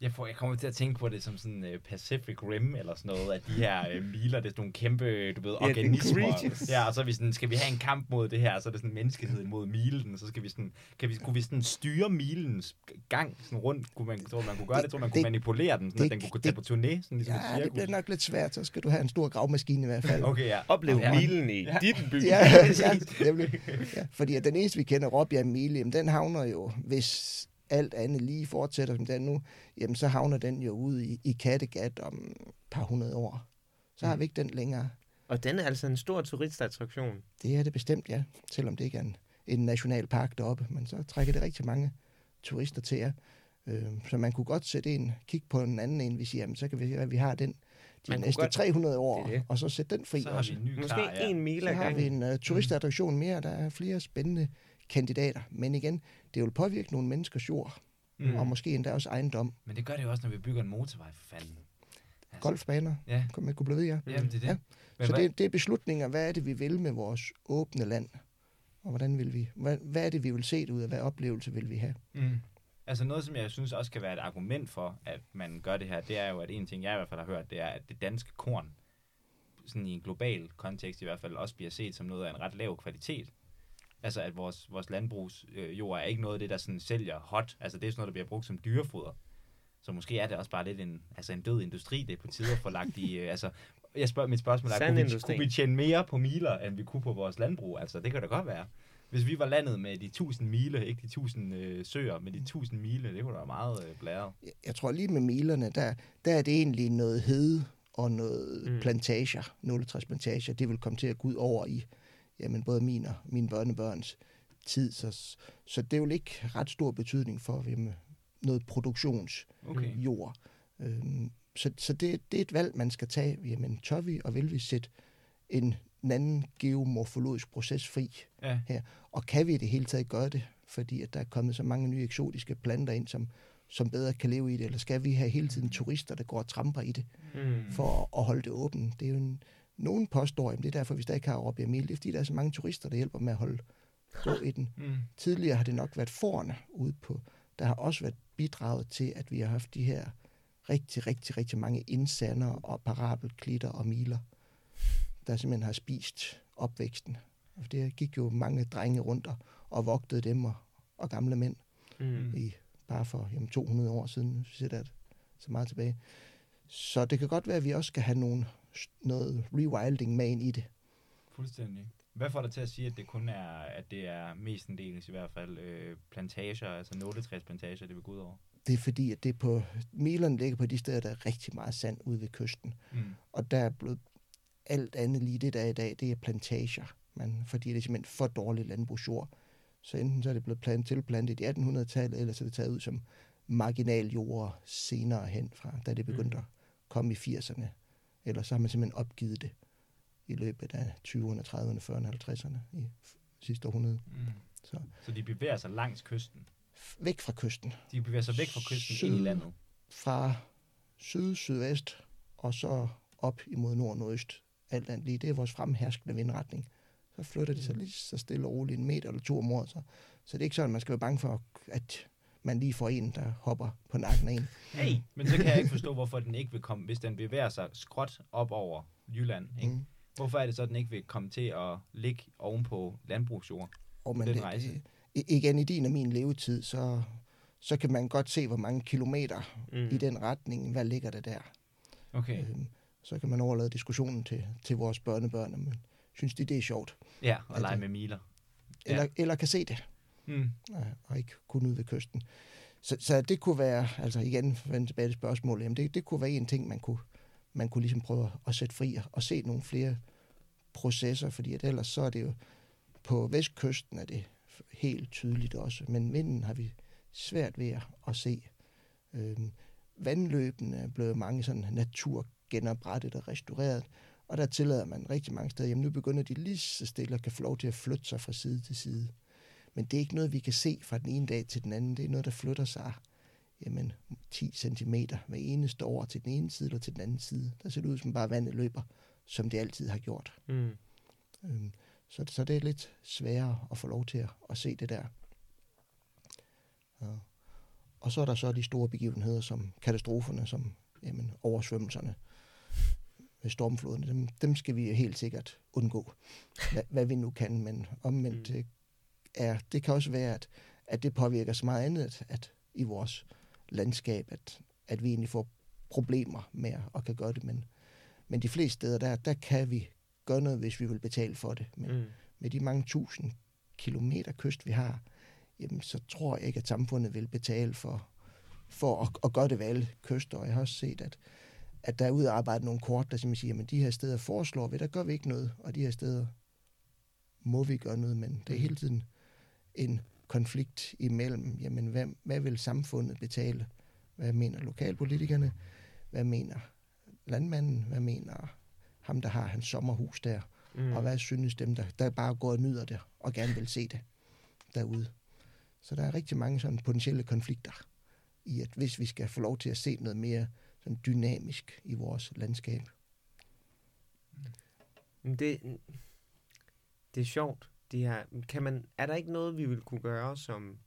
Jeg, får, jeg kommer til at tænke på det som sådan uh, Pacific Rim eller sådan noget, at de her uh, miler, det er sådan nogle kæmpe, du ved, Ja, organismer. Ja, og så er vi sådan, skal vi have en kamp mod det her, så er det sådan menneskehed mod milen, så skal vi sådan, kan vi, kunne vi sådan styre milens gang sådan rundt, kunne man, tror man kunne gøre det, det tror man kunne det- manipulere den, sådan, det- at den kunne gå tage på turné, sådan ligesom Ja, et det bliver nok lidt svært, så skal du have en stor gravmaskine i hvert fald. Okay, ja. Oplev Ja. milen i Ja. dit by. Ja, ja, nemlig. ja, fordi at den eneste, vi kender, Mile, jamen, den havner jo, hvis alt andet lige fortsætter som den nu, jamen så havner den jo ude i, i Kattegat om et par hundrede år. Så har vi ikke den længere. Og den er altså en stor turistattraktion. Det er det bestemt, ja. Selvom det ikke er en, en nationalpark deroppe, men så trækker det rigtig mange turister til jer. Øh, så man kunne godt sætte en, kigge på en anden en, vi siger, jamen, så kan vi at vi har den de Man næste godt- 300 år, det det. og så sætte den fri Så har også. vi en ny Måske klar, ja. en mile Så har vi en uh, turistattraktion mere, der er flere spændende kandidater. Men igen, det vil påvirke nogle menneskers jord, Mm. og måske endda også ejendom. Men det gør det jo også, når vi bygger en motorvej, for fanden. Altså, Golfbaner, Ja, kunne man kunne blive ved, ja. jamen det er det. Ja. Men Så hvad, det, det er beslutninger, hvad er det, vi vil med vores åbne land? Og hvordan vil vi, hvad, hvad er det, vi vil se det ud af? Hvad oplevelse vil vi have? Mm. Altså noget, som jeg synes også kan være et argument for, at man gør det her, det er jo, at en ting, jeg i hvert fald har hørt, det er, at det danske korn, sådan i en global kontekst i hvert fald, også bliver set som noget af en ret lav kvalitet. Altså at vores, vores landbrugsjord øh, jord er ikke noget af det, der sådan sælger hot. Altså det er sådan noget, der bliver brugt som dyrefoder. Så måske er det også bare lidt en, altså en død industri, det er på tide at få lagt i... Øh, altså, jeg spørger, mit spørgsmål er, kunne vi, kunne vi tjene mere på miler, end vi kunne på vores landbrug? Altså det kan da godt være. Hvis vi var landet med de 1000 mile, ikke de 1000 øh, søer, men de 1000 mile, det kunne da være meget øh, blæret. Jeg- Jeg tror lige med milerne, der, der er det egentlig noget hede og noget Mm. mm. plantager, nåletræsplantager, det vil komme til at gå ud over i jamen, både min og mine børnebørns tid. Så, så det vil ikke ret stor betydning for jamen, noget produktionsjord. Okay. Øhm, så så det, det er et valg, man skal tage. Jamen, tør vi og vil vi sætte en, en anden geomorfologisk proces fri? Ja. Og kan vi i det hele taget gøre det, fordi at der er kommet så mange nye eksotiske planter ind, som, som bedre kan leve i det? Eller skal vi have hele tiden turister, der går og tramper i det, Mm. for at, at holde det åbent? Det er jo en, nogen påstår, at det er derfor, vi stadig har Råbjerg Emil. Det er fordi, der er så mange turister, der hjælper med at holde ro i den. Mm. Tidligere har det nok været forerne ude på. Der har også været bidraget til, at vi har haft de her rigtig, rigtig, rigtig mange indsander og parabelklitter og miler, der simpelthen har spist opvæksten. Og det gik jo mange drenge rundt og, og vogtede dem og, og gamle mænd Mm. i bare for jamen, 200 år siden, hvis vi sætter det så meget tilbage. Så det kan godt være, at vi også skal have nogle, noget rewilding med ind i det. Fuldstændig. Hvad får dig til at sige, at det kun er, at det er mestendels i hvert fald øh, plantager, altså nåletræsplantager, det vil gå ud over? Det er fordi, at det på, milerne ligger på de steder, der er rigtig meget sand ude ved kysten. Mm. Og der er blevet alt andet lige det, der er i dag, det er plantager. Man, fordi det er simpelthen for dårlig landbrugsjord. Så enten så er det blevet plantet, tilplantet i 1800-tallet, eller så er det taget ud som marginaljord senere hen fra, da det begyndte Mm. at komme i 80'erne. Eller så har man simpelthen opgivet det i løbet af 20'erne, 30'erne, 40'erne, 50'erne i sidste århundrede. Mm. Så Så de bevæger sig langs kysten. væk fra kysten. De bevæger sig væk fra kysten Syd. ind i landet. Fra syd, sydvest, og så op imod nord, nordøst. Alt andet lige. Det er vores fremherskende vindretning. Så flytter det sig lige så stille og roligt en meter eller to om året. Så, så det er ikke sådan, at man skal være bange for, at man lige får en, der hopper på nakken af en. Hey. Men så kan jeg ikke forstå, hvorfor den ikke vil komme, hvis den bevæger sig skråt op over Jylland. Ikke? Mm. Hvorfor er det så, at den ikke vil komme til at ligge ovenpå landbrugsjord? Og men Den det, rejse. igen i din og min levetid, så, så kan man godt se, hvor mange kilometer Mm. mm. i den retning, hvad ligger der der. Okay. Øhm, så kan man overlade diskussionen til, til vores børnebørn, men synes de, det er sjovt. Ja, og Altså- lege med miler. Eller, ja. eller kan se det. Mm. Og ikke kun ud ved kysten. Så, så det kunne være, altså igen, vende tilbage til spørgsmålet, jamen det, det kunne være en ting, man kunne, man kunne ligesom prøve at sætte fri og se nogle flere processer, fordi at ellers så er det jo, på vestkysten er det helt tydeligt også, men vinden har vi svært ved at- at se. Øhm, vandløbene er blevet mange sådan naturgenoprettet og restaureret, og der tillader man rigtig mange steder, jamen nu begynder de lige så stille og kan få lov til at flytte sig fra side til side. Men det er ikke noget, vi kan se fra den ene dag til den anden. Det er noget, der flytter sig jamen, 10 cm hver eneste år til den ene side eller til den anden side. Der ser det ud som bare vandet løber, som det altid har gjort. Mm. Øhm, så, så det er lidt sværere at få lov til at, at se det der. Ja. Og så er der så de store begivenheder, som katastroferne, som jamen, oversvømmelserne ved stormfloderne. Dem, dem skal vi helt sikkert undgå, hvad, hvad vi nu kan. Men omvendt Mm. Er, det kan også være, at, at det påvirker så meget andet at, at i vores landskab, at, at vi egentlig får problemer med at, at kan gøre det. Men, men de fleste steder, der, der kan vi gøre noget, hvis vi vil betale for det. Men Mm. med de mange tusind kilometer kyst, vi har, jamen, så tror jeg ikke, at samfundet vil betale for, for at, at gøre det ved alle kyster. Og jeg har også set, at, at der er udarbejdet nogle kort, der simpelthen siger, at de her steder foreslår vi, der gør vi ikke noget, og de her steder må vi gøre noget, men det er Mm. hele tiden en konflikt imellem, jamen, hvad, hvad vil samfundet betale? Hvad mener lokalpolitikerne? Hvad mener landmanden? Hvad mener ham, der har hans sommerhus der? Mm. Og hvad synes dem, der, der bare går og nyder det, og gerne vil se det derude? Så der er rigtig mange sådan potentielle konflikter i, at hvis vi skal få lov til at se noget mere sådan dynamisk i vores landskab. Men Det, det er sjovt. De her, kan man, er der ikke noget, vi vil kunne gøre, som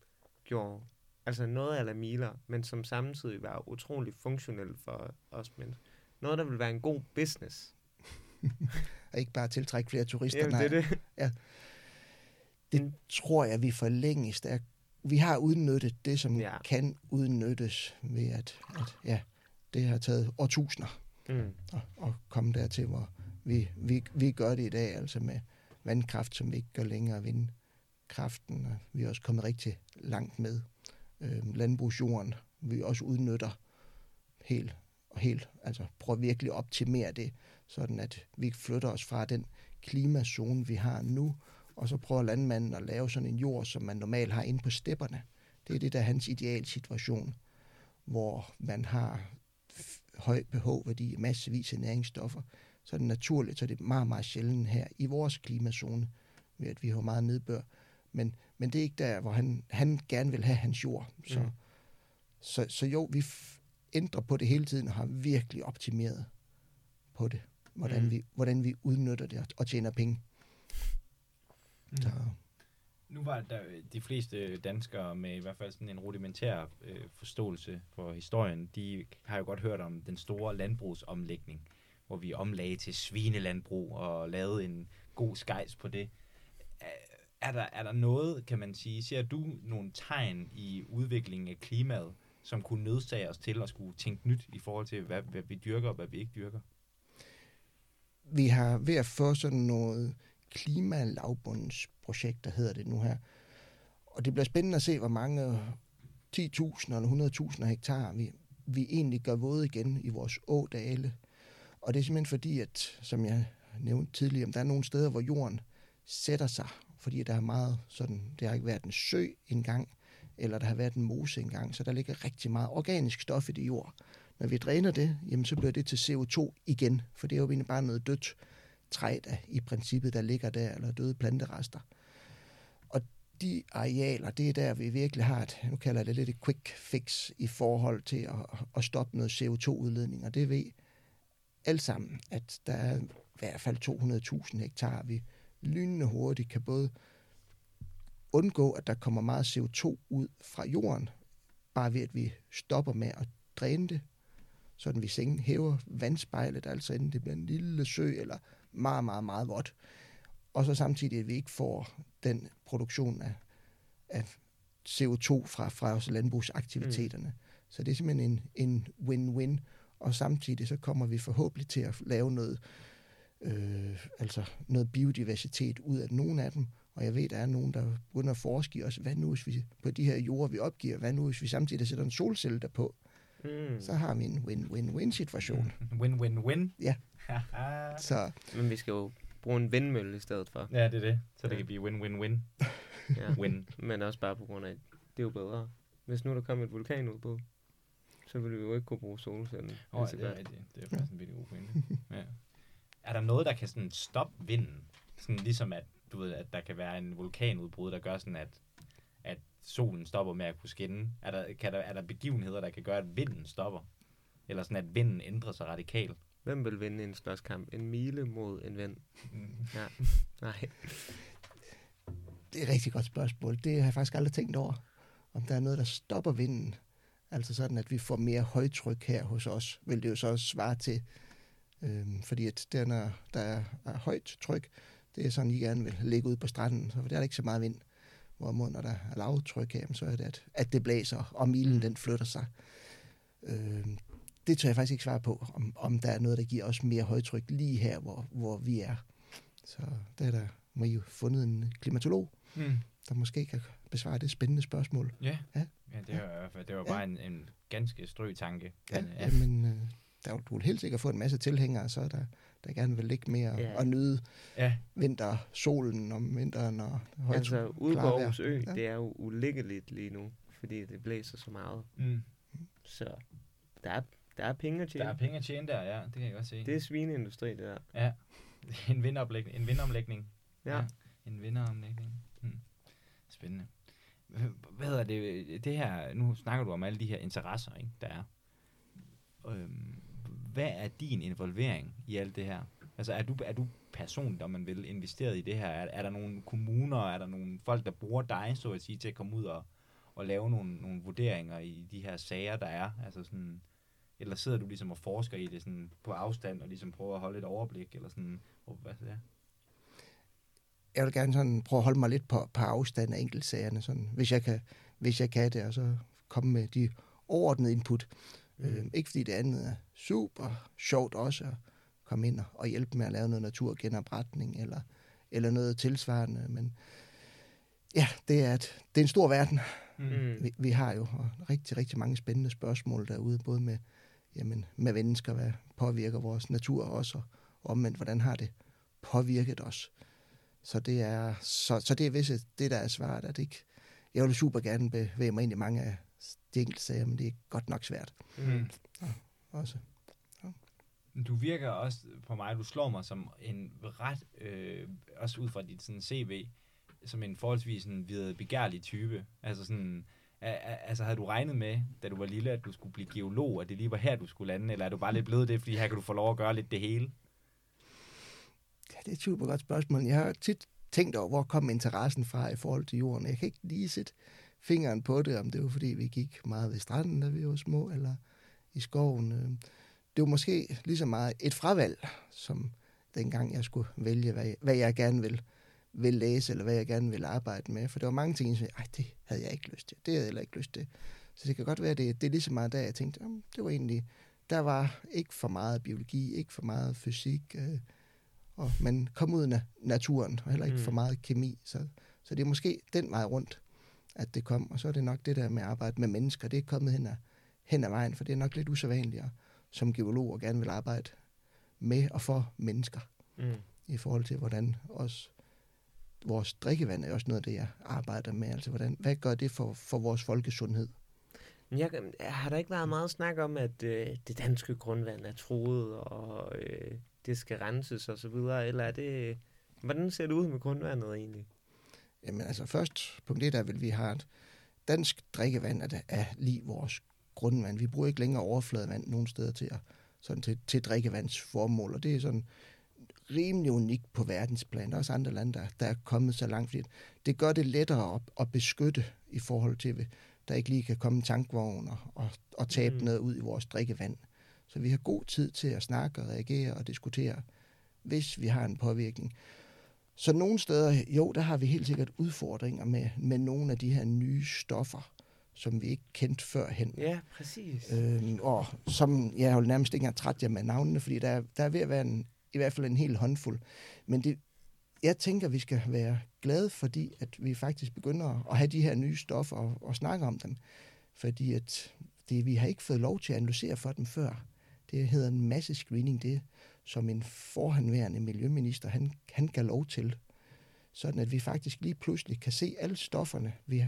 gjorde altså noget af miler, men som samtidig var utrolig funktionelt for os mennesker? Noget, der vil være en god business. Og ikke bare tiltrække flere turister. Jamen, det er det. Ja. Det Mm. tror jeg, vi for længst er. Vi har udnyttet det, som ja. kan udnyttes ved, at, at ja, det har taget årtusinder Mm. at, at komme dertil, hvor vi, vi, vi gør det i dag, altså med vandkraft, som ikke gør længere, vindkraften, og vi er også kommet rigtig langt med. Øhm, landbrugsjorden, vi også udnytter helt, og helt, altså prøver virkelig at optimere det, sådan at vi flytter os fra den klimazone, vi har nu, og så prøver landmanden at lave sådan en jord, som man normalt har inde på stepperne. Det er det, der er hans idealsituation, hvor man har høj pH-værdi, massevis af næringsstoffer, så er det naturligt, så er det meget, meget sjældent her i vores klimazone, ved at vi har meget nedbør. Men, men det er ikke der, hvor han, han gerne vil have hans jord. Så, Mm. så, så jo, vi ændrer på det hele tiden og har virkelig optimeret på det, hvordan, Mm. vi, hvordan vi udnytter det og- og tjener penge. Mm. Så, Nu var der de fleste danskere med i hvert fald sådan en rudimentær øh, forståelse for historien, de har jo godt hørt om den store landbrugsomlægning, hvor vi omlagde til svinelandbrug og lavede en god skejs på det. Er- der, er der noget, kan man sige, ser du nogle tegn i udviklingen af klimaet, som kunne nødsage os til at skulle tænke nyt i forhold til, hvad, hvad vi dyrker og hvad vi ikke dyrker? vi har ved at få sådan noget klimalavbundsprojekt, der hedder det nu her. Og det bliver spændende at se, hvor mange 10.000 eller 100.000 hektar vi, vi egentlig gør våde igen i vores ådale. Og det er simpelthen fordi, at, som jeg nævnte tidligere, der er nogle steder, hvor jorden sætter sig, fordi der er meget sådan, det har ikke været en sø engang, eller der har været en mose engang, så der ligger rigtig meget organisk stof i det jord. Når vi dræner det, jamen så bliver det til CO2 igen, for det er jo egentlig bare noget dødt træ, der i princippet, der ligger der, eller døde planterester. Og de arealer, det er der, vi virkelig har et, nu kalder jeg det lidt et quick fix i forhold til at, at stoppe noget CO2-udledning, og det ved alt sammen, at der er i hvert fald 200.000 hektar, vi lynende hurtigt kan både undgå, at der kommer meget CO2 ud fra jorden, bare ved at vi stopper med at dræne det, sådan vi sænker, hæver vandspejlet, altså inden det bliver en lille sø, eller meget, meget, meget vådt. Og så samtidig, at vi ikke får den produktion af, af CO2 fra, fra også landbrugsaktiviteterne. Mm. Så det er simpelthen en, en win-win. Og samtidig så kommer vi forhåbentlig til at lave noget, øh, altså noget biodiversitet ud af nogle af dem. Og jeg ved, der er nogen, der begynder at forske i os, hvad nu hvis vi på de her jorder, vi opgiver, hvad nu hvis vi samtidig sætter en solcelle derpå, Mm. så har vi en win-win-win situation. Win-win-win. Ja. ja, Så Men vi skal jo bruge en vindmølle i stedet for. det er det. Så det Ja. kan blive win-win-win. Ja. Win. Men også bare på grund af, at det er jo bedre. Hvis nu der kom et vulkanudbrud, så ville vi jo ikke kunne bruge solcellen. Oh, lige så det er rigtigt. Det er faktisk en virkelig god pointe. Ja. Er der noget, der kan sådan stoppe vinden? Sådan ligesom at, du ved, at der kan være en vulkanudbrud, der gør sådan, at, at solen stopper med at kunne skinne. Er der, kan der, er der begivenheder, der kan gøre, at vinden stopper? Eller sådan, at vinden ændrer sig radikalt? Hvem vil vinde en slåskamp? En mile mod en vind? Mm. Nej. det er et rigtig godt spørgsmål. Det har jeg faktisk aldrig tænkt over. Om der er noget, der stopper vinden. Altså sådan, at vi får mere højtryk her hos os, vil det jo så også svare til. Øhm, fordi at der, når der er, er højt tryk, det er sådan, I gerne vil ligge ude på stranden, så der er der ikke så meget vind. Hvorimod, når der er lavtryk her, så er det, at, at det blæser, og milen den flytter sig. Øhm, det tør jeg faktisk ikke svare på, om, om der er noget, der giver os mere højtryk lige her, hvor, hvor vi er. Så der er der, må I jo fundet en klimatolog, Mm. der måske kan besvare det spændende spørgsmål. Ja. Ja. Ja, det var i hvert fald det var Ja. bare en, en ganske strø tanke. Ja, Men, ja. men øh, der er, jo- du vil helt sikkert få en masse tilhængere, så er der, der gerne vil ligge mere Ja. ja. og nyde Ja, vintersolen om vinteren og højt Altså, ude på. Aarhus Ø, Ja. det er jo uliggeligt lige nu, fordi det blæser så meget. mm. Så der er, der er penge at der tjene. er penge at tjene der, ja, det kan jeg godt se. Det er svineindustri, det der. Ja, en vindomlægning. En vindomlægning. Ja. En vinderomlægning. Hmm. Spændende. Hvad hedder det, det her, nu snakker du om alle de her interesser, ikke, der er. Øhm, hvad er din involvering i alt det her? Altså er du, er du personligt, om man vil, investeret i det her? Er, er der nogle kommuner, er der nogle folk, der bruger dig, så at sige, til at komme ud og, og lave nogle, nogle vurderinger i de her sager, der er? Altså sådan, eller sidder du ligesom og forsker i det sådan på afstand, og ligesom prøver at holde et overblik, eller sådan, hvad det? Jeg vil gerne sådan prøve at holde mig lidt på, på afstand af enkeltsagerne, sådan, hvis, jeg kan, hvis jeg kan det, og så komme med de overordnede input. Mm. Øh, ikke fordi det andet er super sjovt også at komme ind og, og hjælpe med at lave noget naturgenopretning eller, eller noget tilsvarende, men ja, det er, et, det er en stor verden. Mm. Vi, vi har jo rigtig, rigtig mange spændende spørgsmål derude, både med, jamen, med mennesker, hvad påvirker vores natur også, og omvendt, hvordan har det påvirket os. Så det er, så, så det er vist det, der er svaret, at ikke, jeg vil super gerne bevæge mig ind i mange af de enkelte sager, men det er godt nok svært Mm. også. Du virker også på mig, du slår mig som en ret, øh, også ud fra dit sådan CV, som en forholdsvis en videre begærlig type. Altså sådan, altså havde du regnet med, da du var lille, at du skulle blive geolog, og det lige var her, du skulle lande, eller er du bare lidt blevet det, fordi her kan du få lov at gøre lidt det hele? Ja, det er et super godt spørgsmål. Jeg har tit tænkt over, hvor kom interessen fra i forhold til jorden. Jeg kan ikke lige sætte fingeren på det, om det var fordi, vi gik meget ved stranden, da vi var små, eller i skoven. Øh, det var måske lige så meget et fravalg, som dengang jeg skulle vælge, hvad jeg, hvad jeg gerne vil, vil læse, eller hvad jeg gerne vil arbejde med. For der var mange ting, jeg sagde, det havde jeg ikke lyst til. Det havde jeg heller ikke lyst til. Så det kan godt være, at det, det er lige så meget der, jeg tænkte, det var egentlig, der var ikke for meget biologi, ikke for meget fysik, øh, og man kom ud af naturen, og heller ikke Mm. for meget kemi. Så, så det er måske den vej rundt, at det kom. Og så er det nok det der med at arbejde med mennesker, det er kommet hen ad, hen ad vejen, for det er nok lidt usædvanligt som geolog og gerne vil arbejde med og for mennesker, Mm. i forhold til hvordan også vores drikkevand er også noget af det, jeg arbejder med. Altså, hvordan, hvad gør det for, for vores folkesundhed? Men jeg, har der ikke været meget snak om, at øh, det danske grundvand er truet, og øh, det skal renses og så videre, eller er det... Hvordan ser det ud med grundvandet egentlig? Jamen altså først, punkt 1 er vel, vi har et dansk drikkevand, at er lige vores grundvand. Vi bruger ikke længere overfladevand nogen steder til, at, sådan til, til drikkevandsformål, og det er sådan rimelig unikt på verdensplan. Der er også andre lande, der, der er kommet så langt, fordi det gør det lettere at, at beskytte i forhold til, at der ikke lige kan komme en tankvogn og, og, og tabe Mm. noget ud i vores drikkevand. Så vi har god tid til at snakke og reagere og diskutere, hvis vi har en påvirkning. Så nogle steder, jo, der har vi helt sikkert udfordringer med, med nogle af de her nye stoffer, som vi ikke kendte førhen. Ja, præcis. Øhm, og som jeg har jo nærmest ikke engang træt jer med navnene, fordi der, er- der er ved at være en, i hvert fald en hel håndfuld. Men det, jeg tænker, vi skal være glade, fordi at vi faktisk begynder at have de her nye stoffer og, og snakke om dem. Fordi at det, vi har ikke fået lov til at analysere for dem før. Det hedder en masse screening, det som en forhenværende miljøminister, han, han gav lov til. Sådan at vi faktisk lige pludselig kan se alle stofferne, vi,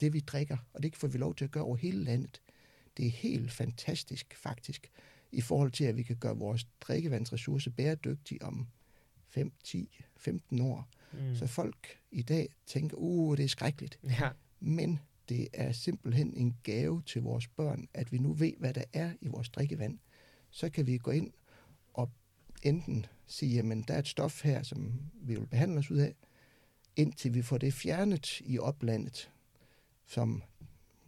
det vi drikker, og det får vi lov til at gøre over hele landet. Det er helt fantastisk faktisk, i forhold til at vi kan gøre vores drikkevandsressource bæredygtig om 5, 10, 15 år. Mm. Så folk i dag tænker, uh, det er skrækkeligt. Ja, Men det er simpelthen en gave til vores børn, at vi nu ved, hvad der er i vores drikkevand. Så kan vi gå ind og enten sige, jamen der er et stof her, som vi vil behandle os ud af, indtil vi får det fjernet i oplandet, som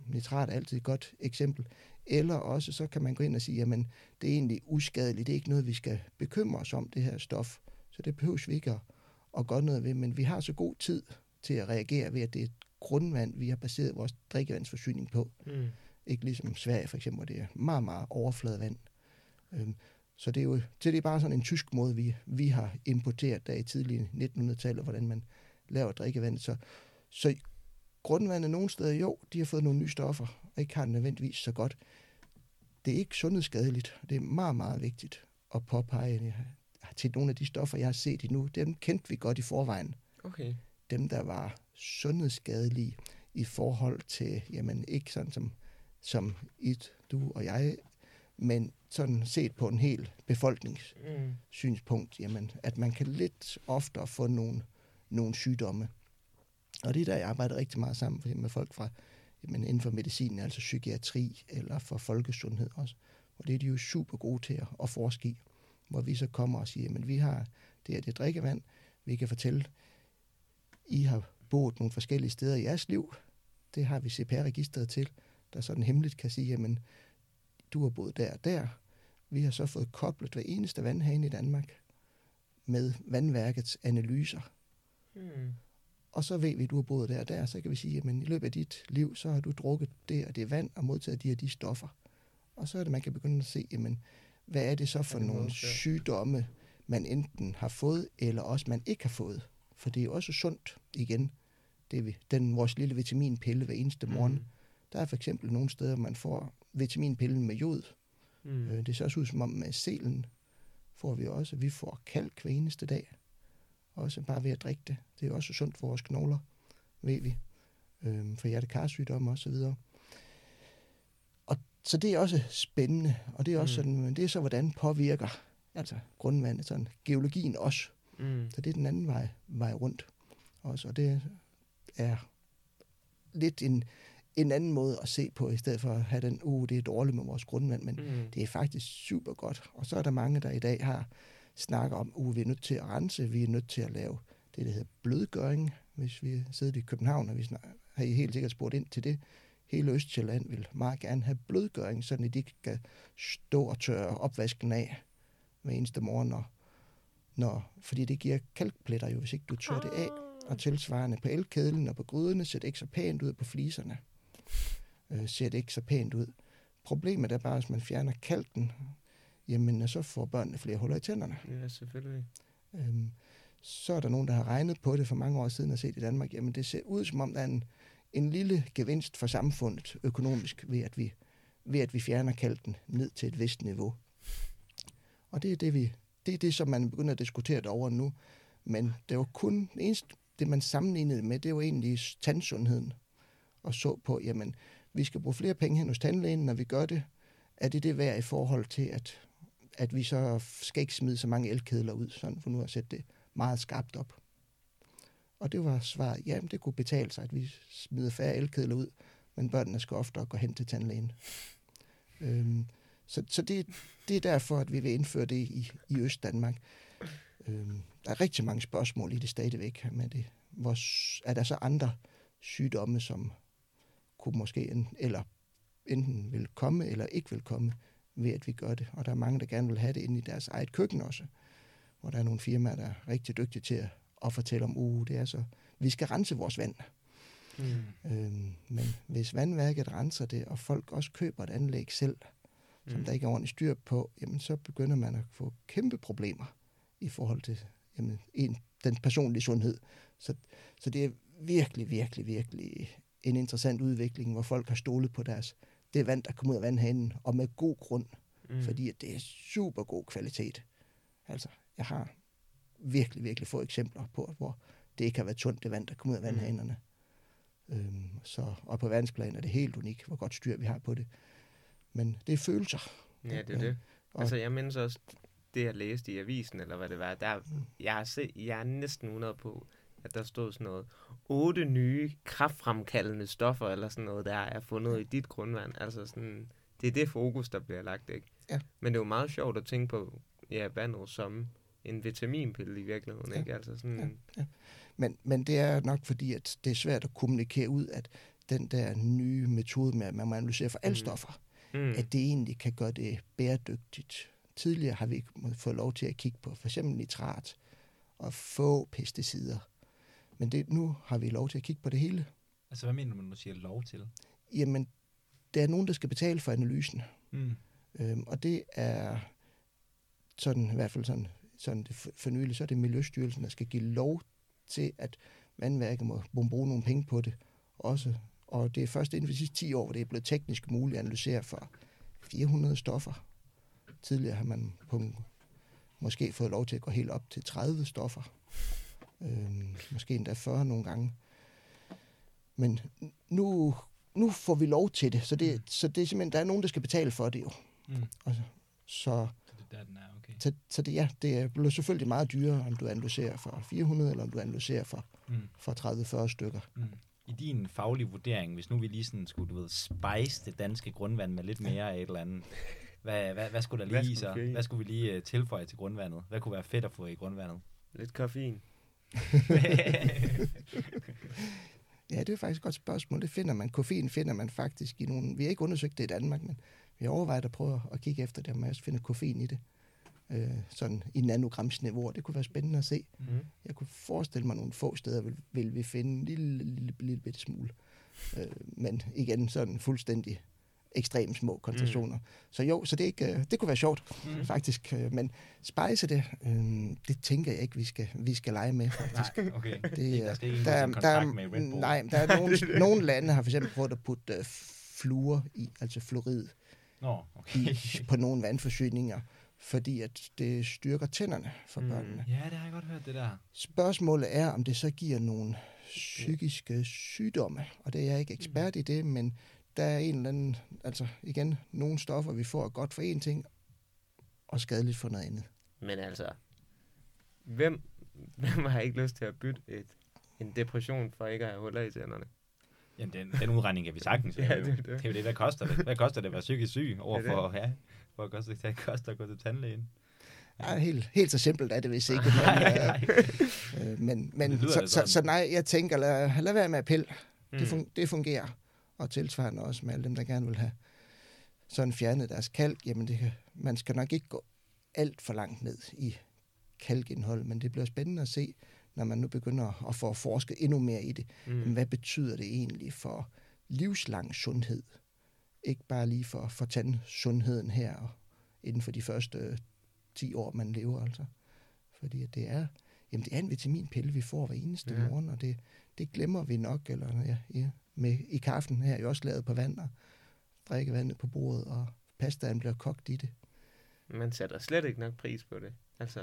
nitrat er altid et godt eksempel. Eller også så kan man gå ind og sige, jamen det er egentlig uskadeligt, det er ikke noget, vi skal bekymre os om, det her stof. Så det behøver vi ikke at, at gøre noget ved, men vi har så god tid til at reagere ved, at det er et grundvand, vi har baseret vores drikkevandsforsyning på. mm. Ikke ligesom Sverige for eksempel, hvor det er meget, meget overfladevand. Øhm, så det er jo så det er bare sådan en tysk måde, vi, vi har importeret der i tidlige 1900-tallet, hvordan man laver drikkevand. Så, så grundvandet nogle steder, jo, de har fået nogle nye stoffer, og ikke har det nødvendigvis så godt. Det er ikke sundhedsskadeligt. Det er meget, meget vigtigt at påpege. til nogle af de stoffer, jeg har set endnu, dem kendte vi godt i forvejen. Okay. Dem, der var sundhedsskadelige i forhold til, jamen ikke sådan som, som et, du og jeg, men sådan set på en hel befolkningssynspunkt, Mm. jamen, at man kan lidt oftere få nogle, nogle sygdomme. Og det er der, jeg arbejder rigtig meget sammen med folk fra jamen, inden for medicin, altså psykiatri eller for folkesundhed også. Og det er de jo super gode til at, at forske i, hvor vi så kommer og siger, men vi har det her, det drikkevand, vi kan fortælle, I har boet nogle forskellige steder i jeres liv, det har vi CPR-registret til, der sådan hemmeligt kan sige, jamen, du har boet der og der. Vi har så fået koblet hver eneste vandhane i Danmark med vandværkets analyser. Mm. Og så ved vi, at du har boet der og der, så kan vi sige, at i løbet af dit liv, så har du drukket det og det vand og modtaget de og de stoffer. Og så er det, man kan begynde at se, jamen, hvad er det så for det nogle sygdomme, man enten har fået, eller også man ikke har fået. For det er jo også sundt, igen, det vi, den vores lille vitaminpille hver eneste morgen. Mm. Der er for eksempel nogle steder, man får vitaminpillen med jod. Mm. Øh, Det ser også ud som om med selen får vi også. Vi får kalk hver eneste dag. Også bare ved at drikke det. Det er også sundt for vores knogler, ved vi. Øhm, For hjertekarsygdomme og så videre. Og så det er også spændende. Og det er også Mm. sådan, det er så, hvordan påvirker altså grundvandet, sådan geologien også. Mm. Så det er den anden vej, vej rundt også. Og det er lidt en, en anden måde at se på, i stedet for at have den, uh, det er dårligt med vores grundvand, men Mm. det er faktisk super godt. Og så er der mange, der i dag har snakker om, uh, vi er nødt til at rense, vi er nødt til at lave det, der hedder blødgøring. Hvis vi sidder i København, og vi snak, har I helt sikkert spurgt ind til det. Hele Østjylland vil meget gerne have blødgøring, så de kan stå og tørre opvasken af hver eneste morgen, når, når, fordi det giver kalkpletter jo, hvis ikke du tørrer det af. Og tilsvarende på elkedlen og på gryderne ser det ikke så pænt ud på fliserne. Øh, ser det ikke så pænt ud. Problemet er bare, at hvis man fjerner kalken, jamen så får børnene flere huller i tænderne. Ja, selvfølgelig. Øhm, så er der nogen, der har regnet på det for mange år siden og set i Danmark, jamen det ser ud som om, der er en, en lille gevinst for samfundet økonomisk ved at, vi, ved at vi fjerner kalken ned til et vist niveau. Og det er det, vi, det, er det som man begynder at diskutere over nu. Men det var kun det eneste, det man sammenlignede med, det var egentlig tandsundheden. Og så på, jamen, vi skal bruge flere penge hen hos tandlægen, når vi gør det. Er det det værd i forhold til, at, at vi så skal ikke smide så mange elkedler ud, sådan for nu at sætte det meget skarpt op. Og det var svaret, ja, det kunne betale sig, at vi smider færre elkedler ud, men børnene skal oftere gå hen til tandlægen. Øhm, så så det, det er derfor, at vi vil indføre det i, i Øst-Danmark. Øhm, der er rigtig mange spørgsmål i det stadigvæk med det. Hvor, er der så andre sygdomme, som kunne måske en, eller enten vil komme eller ikke vil komme ved, at vi gør det. Og der er mange, der gerne vil have det inde i deres eget køkken også. Hvor der er nogle firmaer, der er rigtig dygtige til at, at fortælle om, uh, det er så, vi skal rense vores vand. Mm. Øhm, men hvis vandværket renser det, og folk også køber et anlæg selv, som Mm. der ikke er ordentligt styr på, jamen så begynder man at få kæmpe problemer i forhold til jamen, en, den personlige sundhed. Så, så det er virkelig, virkelig, virkelig en interessant udvikling, hvor folk har stolet på deres det vand, der kommer ud af vandhanen, og med god grund, Mm. mm. fordi at det er super god kvalitet. Altså, jeg har virkelig, virkelig få eksempler på, hvor det ikke har været tungt, det vand, der kommer ud af Mm. vandhanerne. Øhm, så, og på verdensplan er det helt unikt, hvor godt styr vi har på det. Men det er følelser. Ja, det er det. Og- Altså, jeg mindes også, det jeg læste i avisen, eller hvad det var, der, Mm. jeg, har set, jeg er næsten 100 på, at der stod sådan noget, otte nye kraftfremkaldende stoffer, eller sådan noget, der er fundet i dit grundvand. Altså sådan, det er det fokus, der bliver lagt, ikke? Ja. Men det er jo meget sjovt at tænke på, ja, vandet som en vitaminpille i virkeligheden, Ja. ikke? Altså sådan, Men, men det er nok fordi, at det er svært at kommunikere ud, at den der nye metode med, at man må analysere for alle Mm. stoffer, mm, at det egentlig kan gøre det bæredygtigt. Tidligere har vi ikke fået lov til at kigge på for eksempel nitrat og få pesticider. Men det, nu har vi lov til at kigge på det hele. Altså, hvad mener du, når du siger lov til? Jamen, der er nogen, der skal betale for analysen. Mm. Øhm, og det er sådan, i hvert fald sådan, sådan det for- nylig, så er det Miljøstyrelsen, der skal give lov til, at vandværket må bruge nogle penge på det også. Og det er først inden for de sidste 10 år, hvor det er blevet teknisk muligt at analysere for 400 stoffer. Tidligere har man på måske fået lov til at gå helt op til 30 stoffer. Øh, måske endda 40 nogle gange. Men nu, nu får vi lov til det, så det, Mm. så det er simpelthen, der er nogen, der skal betale for det jo. Mm. Altså, så Så det er der, den er, okay. så, så det, ja, det bliver selvfølgelig meget dyrere, om du analyserer for 400, eller om du analyserer for, Mm. for 30-40 stykker. Mm. I din faglige vurdering, hvis nu vi lige sådan skulle, du ved, spice det danske grundvand med lidt mere af et eller andet, hvad, hvad, hvad skulle der Hvad lige i skulle så? Hvad skulle vi lige uh, tilføje til grundvandet? Hvad kunne være fedt at få i grundvandet? Lidt koffein. Ja, det er faktisk et godt spørgsmål. Det finder man. Koffein finder man faktisk i nogle... Vi har ikke undersøgt det i Danmark, men vi har overvejet at prøve at kigge efter det, om man også finder koffein i det. Øh, sådan i nanogramsniveau. Det kunne være spændende at se. Mm. Jeg kunne forestille mig nogle få steder, vil, vil vi finde en lille, lille, lille bitte smule. Øh, men igen, sådan fuldstændig ekstremt små koncentrationer. Mm. Så jo, så det, ikke, øh, det kunne være sjovt, Mm. faktisk. Øh, Men spice det, øh, det tænker jeg ikke, vi skal, vi skal lege med, faktisk. Nej, okay. Det, der er- skal ikke der, der, er- der, er- med Red Bull. nej, der er nogle, nogle lande har for eksempel prøvet at putte uh, fluor i, altså fluorid, Nå, okay. i, på nogle vandforsyninger, fordi at det styrker tænderne for Mm. børnene. Ja, det har jeg godt hørt, det der. Spørgsmålet er, om det så giver nogle psykiske sygdomme, og det er jeg ikke ekspert i det, men der er en eller anden, altså igen, nogle stoffer, vi får godt for en ting, og skadeligt for noget andet. Men altså, hvem, hvem har ikke lyst til at bytte et, en depression for ikke at have huller i tænderne? Jamen, den, den udregning kan vi sagtens Ja, det er det, det. det er jo det, hvad koster det? Hvad koster det at være psykisk syg Det overfor, er ja, hvor koster det, det koster at gå til tandlægen? Ja, helt, helt så simpelt er det vist ikke. Nej, Men, øh, øh, men, men Det så, det så, så nej, jeg tænker, lad, lad være med at pille. Mm. Det, fun, det fungerer. Og tilsvarende også med alle dem, der gerne vil have sådan fjernet deres kalk. Jamen, det kan, man skal nok ikke gå alt for langt ned i kalkindhold, men det bliver spændende at se, når man nu begynder at få forsket endnu mere i det. Mm. Hvad betyder det egentlig for livslang sundhed? Ikke bare lige for, for tandsundheden her og inden for de første 10 år, man lever altså. Fordi det er, jamen det er en vitaminpille, vi får hver eneste ja. morgen, og det, det glemmer vi nok, eller ja, ja, med, i kaffen her er jo også lavet på vand, og drikke vandet på bordet, og pastaen bliver kogt i det. Man sætter slet ikke nok pris på det. Altså,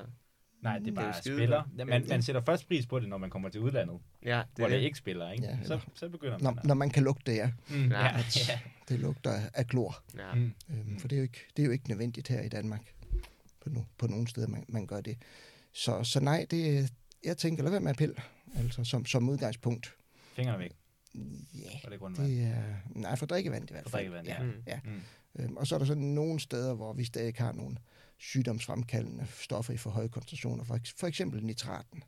Nej, det er Det er jo bare skide spiller. Ja, Man, man sætter først pris på det, når man kommer til udlandet, ja, det hvor det ikke spiller, ikke? Ja, så, så begynder man Når, at... når man kan lugte det, ja. Mm, Ja. ja. Det lugter af klor. Ja. Mm. Øhm, for det er, jo ikke, det er jo ikke nødvendigt her i Danmark. På, no, på nogle steder, man, man gør det. Så, så nej, det, jeg tænker, lad være med at pille. Altså som, som udgangspunkt. Fingrene væk, Ja, og det er grundvand. det er... Nej, for drikkevand i hvert For fald. drikkevand, ja. ja. Mm. ja. Mm. Øhm, og så er der sådan nogle steder, hvor vi stadig har nogle sygdomsfremkaldende stoffer i for høje koncentrationer. For, for eksempel nitraten.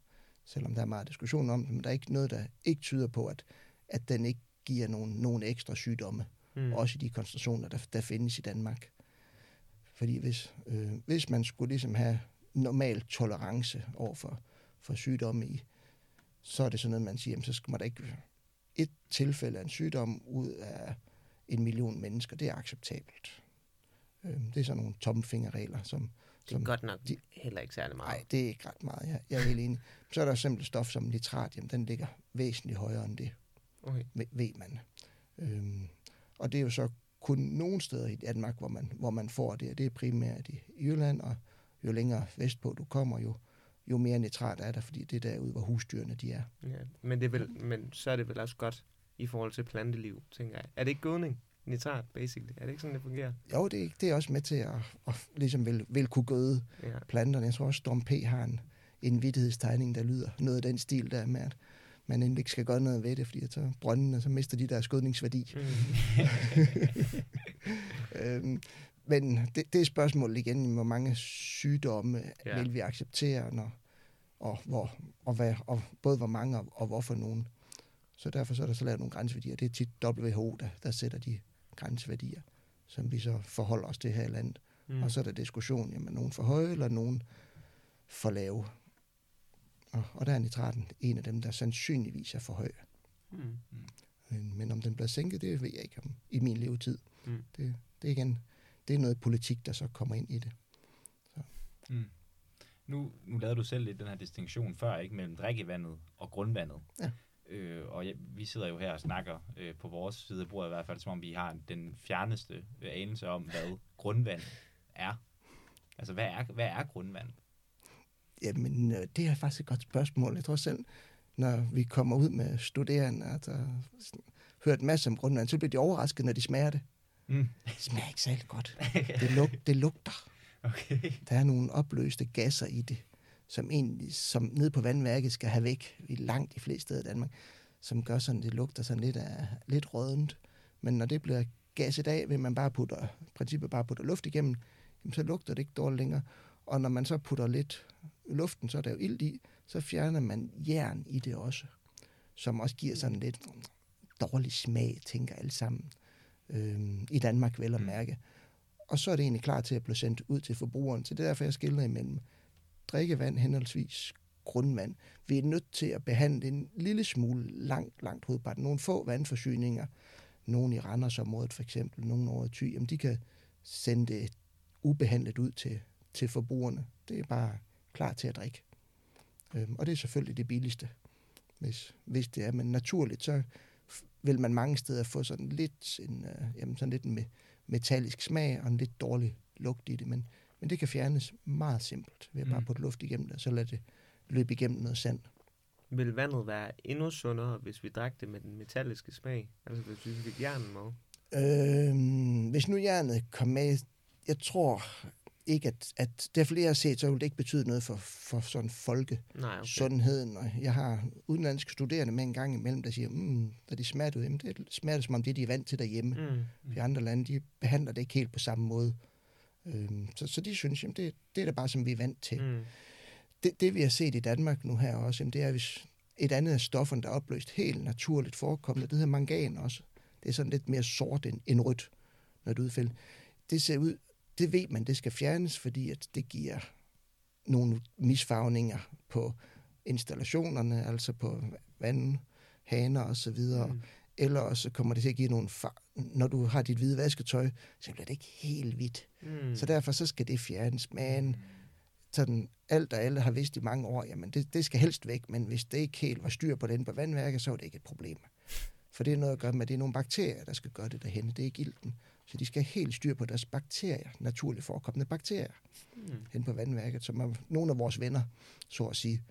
Selvom der er meget diskussion om det, men der er ikke noget, der ikke tyder på, at, at den ikke giver nogen, nogen ekstra sygdomme. Mm. også i de koncentrationer, der, der findes i Danmark. Fordi hvis, øh, hvis man skulle ligesom have normal tolerance over for, for sygdomme i, så er det sådan noget, man siger, jamen, så skal man da ikke tilfælde af en sygdom ud af en million mennesker. Det er acceptabelt. Øh, det er sådan nogle tommelfingerregler, som, Det er som godt nok de- heller ikke særlig meget. Nej, det er ikke ret meget. Jeg, jeg er helt enig. Så er der simpelt stof som nitrat, jamen den ligger væsentligt højere end det Okay. ved, man. Øhm, og det er jo så kun nogle steder i Danmark, hvor man, hvor man får det, det er primært i Jylland, og jo længere vestpå du kommer, jo, jo mere nitrat er der, fordi det er derude, hvor husdyrene de er. Ja. Men, det er vel, men så er det vel også godt i forhold til planteliv, tænker jeg. Er det ikke gødning? Nitrat, basically. Er det ikke sådan, det fungerer? Jo, det, det er også med til at, at ligesom vil, vil kunne gøde Ja. planterne. Jeg tror også, Storm P. har en, en vittighedstegning, der lyder noget af den stil der med, at man endelig ikke skal gøre noget ved det, fordi så brøndene, så mister de deres skødningsværdi. Mm. Øhm, men det, det er spørgsmålet igen, hvor mange sygdomme ja. vil vi acceptere, når, og, hvor, og, hvad, og både hvor mange og, og hvorfor nogen. Så derfor så er der så lavet nogle grænseværdier. Det er tit WHO, der, der sætter de grænseværdier, som vi så forholder os til her i landet. Mm. Og så er der diskussion, jamen nogen for høje eller nogen for lave. Og, og der er nitraten en af dem, der sandsynligvis er for høj. Mm. Men, men om den bliver sænket, det ved jeg ikke om i min levetid. Mm. Det, det, er igen, det er noget politik, der så kommer ind i det. Mm. Nu, nu lavede du selv lidt den her distinktion før, ikke mellem drikkevandet og grundvandet. Ja. Øh, og ja, vi sidder jo her og snakker øh, på vores side af bordet i hvert fald, som om vi har den fjerneste øh, anelse om, hvad grundvand er. Altså, hvad er, hvad er grundvand? Jamen, øh, det er faktisk et godt spørgsmål. Jeg tror selv, når vi kommer ud med studerende, og der hørt en masse om grundvand, så bliver de overrasket, når de smager det. Mm. Det smager ikke særlig godt. Det, luk, det lugter. Okay. Der er nogle opløste gasser i det, som egentlig, som ned på vandværket skal have væk i langt de fleste steder i Danmark, som gør sådan, det lugter sådan lidt, af, lidt rødent. Men når det bliver gasset af, vil man bare putte, i princippet bare putte luft igennem, jamen, så lugter det ikke dårligt længere. Og når man så putter lidt luften, så er der jo ild i, så fjerner man jern i det også, som også giver sådan lidt dårlig smag, tænker alle sammen. Øhm, I Danmark vel at Mm. mærke. Og så er det egentlig klar til at blive sendt ud til forbrugeren. Så det er derfor, jeg skiller imellem drikkevand henholdsvis grundvand. Vi er nødt til at behandle en lille smule langt, langt hovedparten. Nogle få vandforsyninger, nogle i Randersområdet for eksempel, nogle over i Thy, jamen de kan sende det ubehandlet ud til, til forbrugerne. Det er bare klar til at drikke. Øhm, og det er selvfølgelig det billigste, hvis, hvis det er. Men naturligt, så vil man mange steder få sådan lidt en, øh, jamen sådan lidt en me- metallisk smag og en lidt dårlig lugt i det. Men, men det kan fjernes meget simpelt ved at bare Mm. putte luft igennem det, og så lade det løbe igennem noget sand. Vil vandet være endnu sundere, hvis vi drak det med den metalliske smag? Altså hvis vi fik jernen med? Øhm, hvis nu jernet kom med, jeg tror ikke, at, at det er flere, har set, så vil det ikke betyde noget for, for sådan folke. Nej, okay. sundheden. Og jeg har udenlandske studerende med en gang imellem, der siger, mm, da de smager det, det smager det, som om det, de er vant til derhjemme. Mm. I andre lande, de behandler det ikke helt på samme måde. Øhm, så, så de synes, jamen det, det er da bare, som vi er vant til. Mm. Det, det, vi har set i Danmark nu her også, jamen, det er, hvis et andet af stofferne, der er opløst helt naturligt forekommende, det hedder mangan også. Det er sådan lidt mere sort end, end rødt, når det udfælder. Det ser ud, det ved man, det skal fjernes, fordi at det giver nogle misfarvninger på installationerne, altså på vandhaner og så videre. Mm. Mm. Eller også kommer det til at give nogle far- når du har dit hvide vasketøj, så bliver det ikke helt hvidt. Mm. Så derfor så skal det fjernes. Men sådan alt og alle har vidst i mange år, jamen det, det skal helst væk, men hvis det ikke helt var styr på den på vandværket, så er det ikke et problem. For det er noget at gøre med, at det er nogle bakterier, der skal gøre det derhen. Det er ikke ilten. Så de skal helt styr på deres bakterier, naturligt forekommende bakterier, Mm. hen på vandværket, som er nogle af vores venner, så at sige.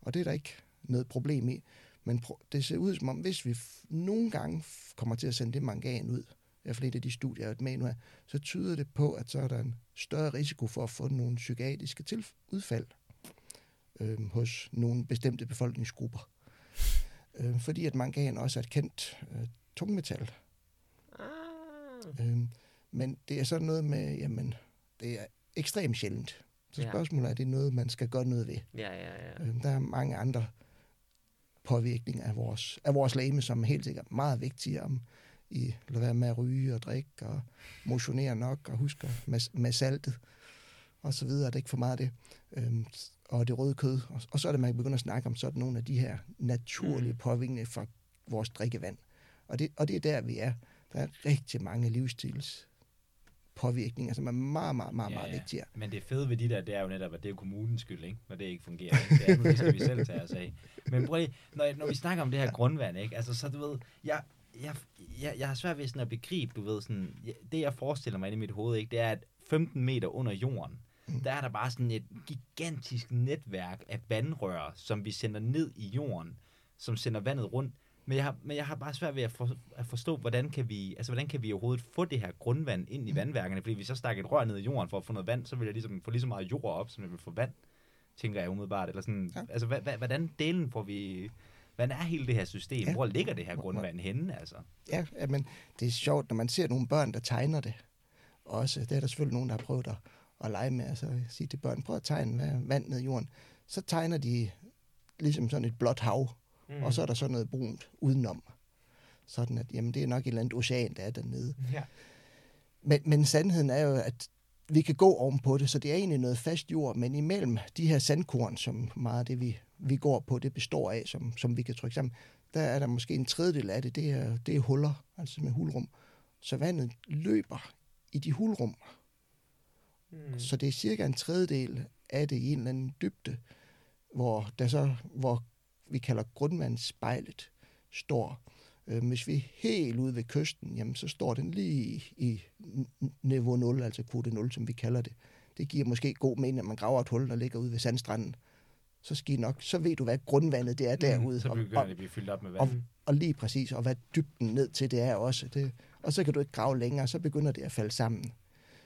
Og det er der ikke noget problem i. Men det ser ud som om, hvis vi nogle gange kommer til at sende det mangan ud, i hvert fald et af de studier, jeg med nu så tyder det på, at så er der en større risiko for at få nogle psykiatriske udfald øh, hos nogle bestemte befolkningsgrupper. Øh, fordi at mangan også er et kendt øh, tungmetal. Ah. Øh, men det er sådan noget med, jamen, det er ekstremt sjældent. Så Ja. spørgsmålet er, er det noget, man skal gøre noget ved? Ja, ja, ja. Øh, der er mange andre påvirkninger af vores, af vores læme, som er helt sikkert meget vigtige om i lade være med at ryge og drikke og motionere nok og huske med, med saltet og så videre, at det ikke for meget af det. Øhm, og det røde kød. Og, og så er det, man kan begynde at snakke om sådan nogle af de her naturlige Mm. påvirkninger fra vores drikkevand. Og det, og det er der, vi er. Der er rigtig mange livsstils påvirkninger, som er meget, meget, meget, Ja, meget ja. vigtigere. Men det fede ved de der, det er jo netop, at det er jo kommunens skyld, ikke? Når det ikke fungerer. Ikke? Det, er, det skal vi selv tage os af. Men prøv lige, når, når vi snakker om det her grundvand, ikke? Altså, så du ved, jeg, jeg, jeg, jeg har svært ved sådan at begribe, du ved, sådan, det jeg forestiller mig inde i mit hoved, ikke? Det er, at 15 meter under jorden, Mm. der er der bare sådan et gigantisk netværk af vandrør, som vi sender ned i jorden, som sender vandet rundt. Men jeg har, men jeg har bare svært ved at, for, at forstå, hvordan kan, vi, altså, hvordan kan vi overhovedet få det her grundvand ind i Mm. vandværkerne? Fordi hvis så stak et rør ned i jorden for at få noget vand, så vil jeg ligesom få lige så meget jord op, som jeg vil få vand, tænker jeg umiddelbart. Eller sådan, Ja. Altså, hva, hva, hvordan delen får vi... Hvordan er hele det her system? Ja. Hvor ligger det her grundvand henne, altså? Ja, men det er sjovt, når man ser nogle børn, der tegner det. Også, det er der selvfølgelig nogen, der har prøvet at, at lege med. Altså, sige til børn, prøv at tegne hvad- vand ned i jorden. Så tegner de ligesom sådan et blåt hav, mm. og så er der sådan noget brunt udenom. Sådan at, jamen, det er nok et eller andet ocean, der er dernede. Ja. Men, men sandheden er jo, at vi kan gå ovenpå det, så det er egentlig noget fast jord, men imellem de her sandkorn, som meget af det, vi, vi går på, det består af, som, som vi kan trykke sammen, der er der måske en tredjedel af det, det er, det er huller, altså med hulrum. Så vandet løber i de hulrum, Mm. så det er cirka en tredjedel af det i en eller anden dybde, hvor, der så, hvor vi kalder grundvandsspejlet står. Øh, hvis vi er helt ude ved kysten, jamen, så står den lige i niveau 0, altså kvote 0, som vi kalder det. Det giver måske god mening, at man graver et hul, der ligger ude ved sandstranden. så skal I nok, så ved du, hvad grundvandet det er derude. Mm, så og, begynder og, det at blive fyldt op med og, vand. og lige præcis, og hvad dybden ned til det er også. Det, og så kan du ikke grave længere, så begynder det at falde sammen.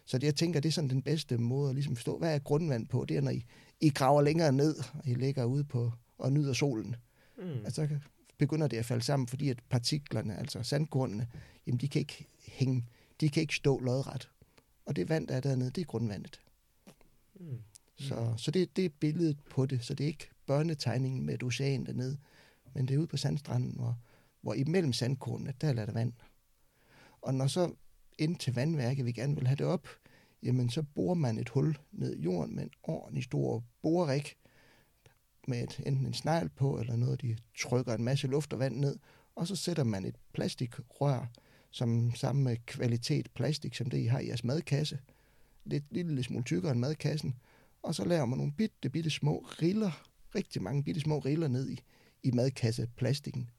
Så det, jeg tænker, det er sådan den bedste måde at ligesom forstå, hvad er grundvand på? Det er, når I, I graver længere ned, og I ligger ude på og nyder solen. Mm. Altså, så begynder det at falde sammen, fordi at partiklerne, altså sandkornene, jamen de kan ikke hænge, de kan ikke stå lodret. Og det vand, der er dernede, det er grundvandet. Mm. Så, så det, det er billedet på det. Så det er ikke børnetegningen med et ocean dernede, men det er ude på sandstranden, hvor, hvor imellem sandkornene, der er der vand. Og når så ind til vandværket, vi gerne vil have det op, jamen så borer man et hul ned i jorden med en ordentlig stor borerik, med et, enten en snegl på, eller noget, de trykker en masse luft og vand ned, og så sætter man et plastikrør, som samme kvalitet plastik, som det I har i jeres madkasse, lidt lille smule tykkere end madkassen, og så laver man nogle bitte, bitte små riller, rigtig mange bitte små riller ned i, i madkasseplastikken.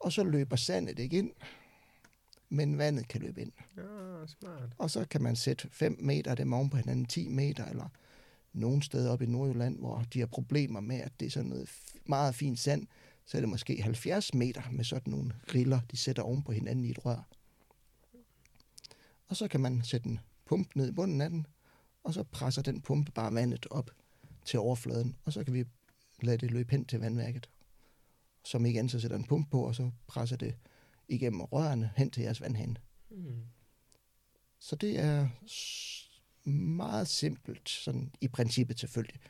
Og så løber sandet ikke ind, men vandet kan løbe ind. Ja, smart. Og så kan man sætte 5 meter dem oven på hinanden, 10 meter, eller nogle steder op i Nordjylland, hvor de har problemer med, at det er sådan noget meget fint sand, så er det måske 70 meter med sådan nogle riller, de sætter oven på hinanden i et rør. Og så kan man sætte en pumpe ned i bunden af den, og så presser den pumpe bare vandet op til overfladen, og så kan vi lade det løbe hen til vandværket. Som igen så sætter en pumpe på, og så presser det igennem rørene hen til jeres vandhane. Mm. Så det er meget simpelt, sådan i princippet selvfølgelig.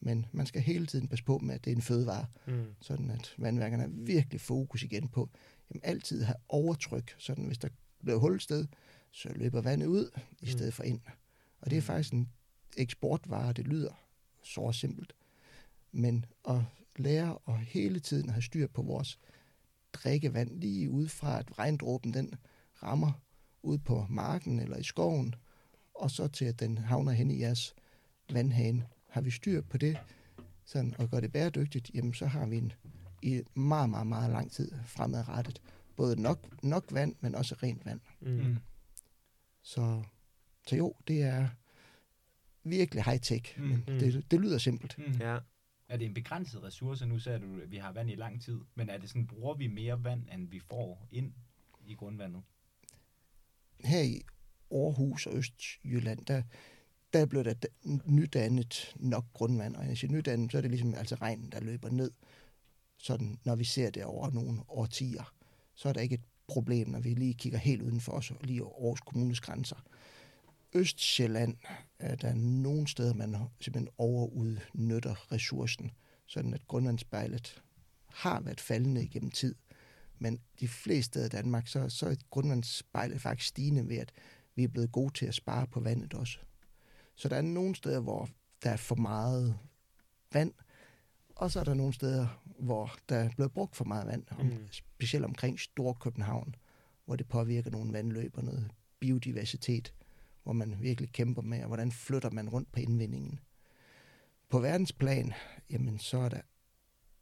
Men man skal hele tiden passe på med, at det er en fødevare, Mm. sådan at vandværkerne har virkelig fokus igen på, jamen altid have overtryk, sådan hvis der bliver hul et sted, så løber vandet ud i Mm. stedet for ind. Og det er Mm. faktisk en eksportvare, det lyder så simpelt. Men at lære at hele tiden have styr på vores drikkevand, lige ud fra at regndråben den rammer ud på marken eller i skoven, og så til at den havner hen i jeres vandhane. Har vi styr på det, sådan, og gør det bæredygtigt, jamen så har vi en i meget, meget, meget lang tid fremadrettet. Både nok, nok vand, men også rent vand. Mm. Så, så jo, det er virkelig high-tech, Mm. men Mm. det, det lyder simpelt. Mm. Ja. Er det en begrænset ressource? Nu sagde du, at vi har vand i lang tid. Men er det sådan, bruger vi mere vand, end vi får ind i grundvandet? Her i Aarhus og Østjylland, der, der blev der nydannet nok grundvand. Og når jeg siger nydannet, så er det ligesom altså regnen, der løber ned. Sådan, når vi ser det over nogle årtier, så er der ikke et problem, når vi lige kigger helt uden for os, og lige over Aarhus Kommunes grænser. Østjylland er der nogle steder, man simpelthen overudnytter ressourcen, sådan at grundvandsspejlet har været faldende igennem tid. Men de fleste steder i Danmark, så, så er grundvandsspejlet faktisk stigende ved, at vi er blevet gode til at spare på vandet også. Så der er nogle steder, hvor der er for meget vand, og så er der nogle steder, hvor der er blevet brugt for meget vand, Mm. specielt omkring Storkøbenhavn, hvor det påvirker nogle vandløb og noget biodiversitet, hvor man virkelig kæmper med, og hvordan flytter man rundt på indvindingen. På verdensplan, jamen så er der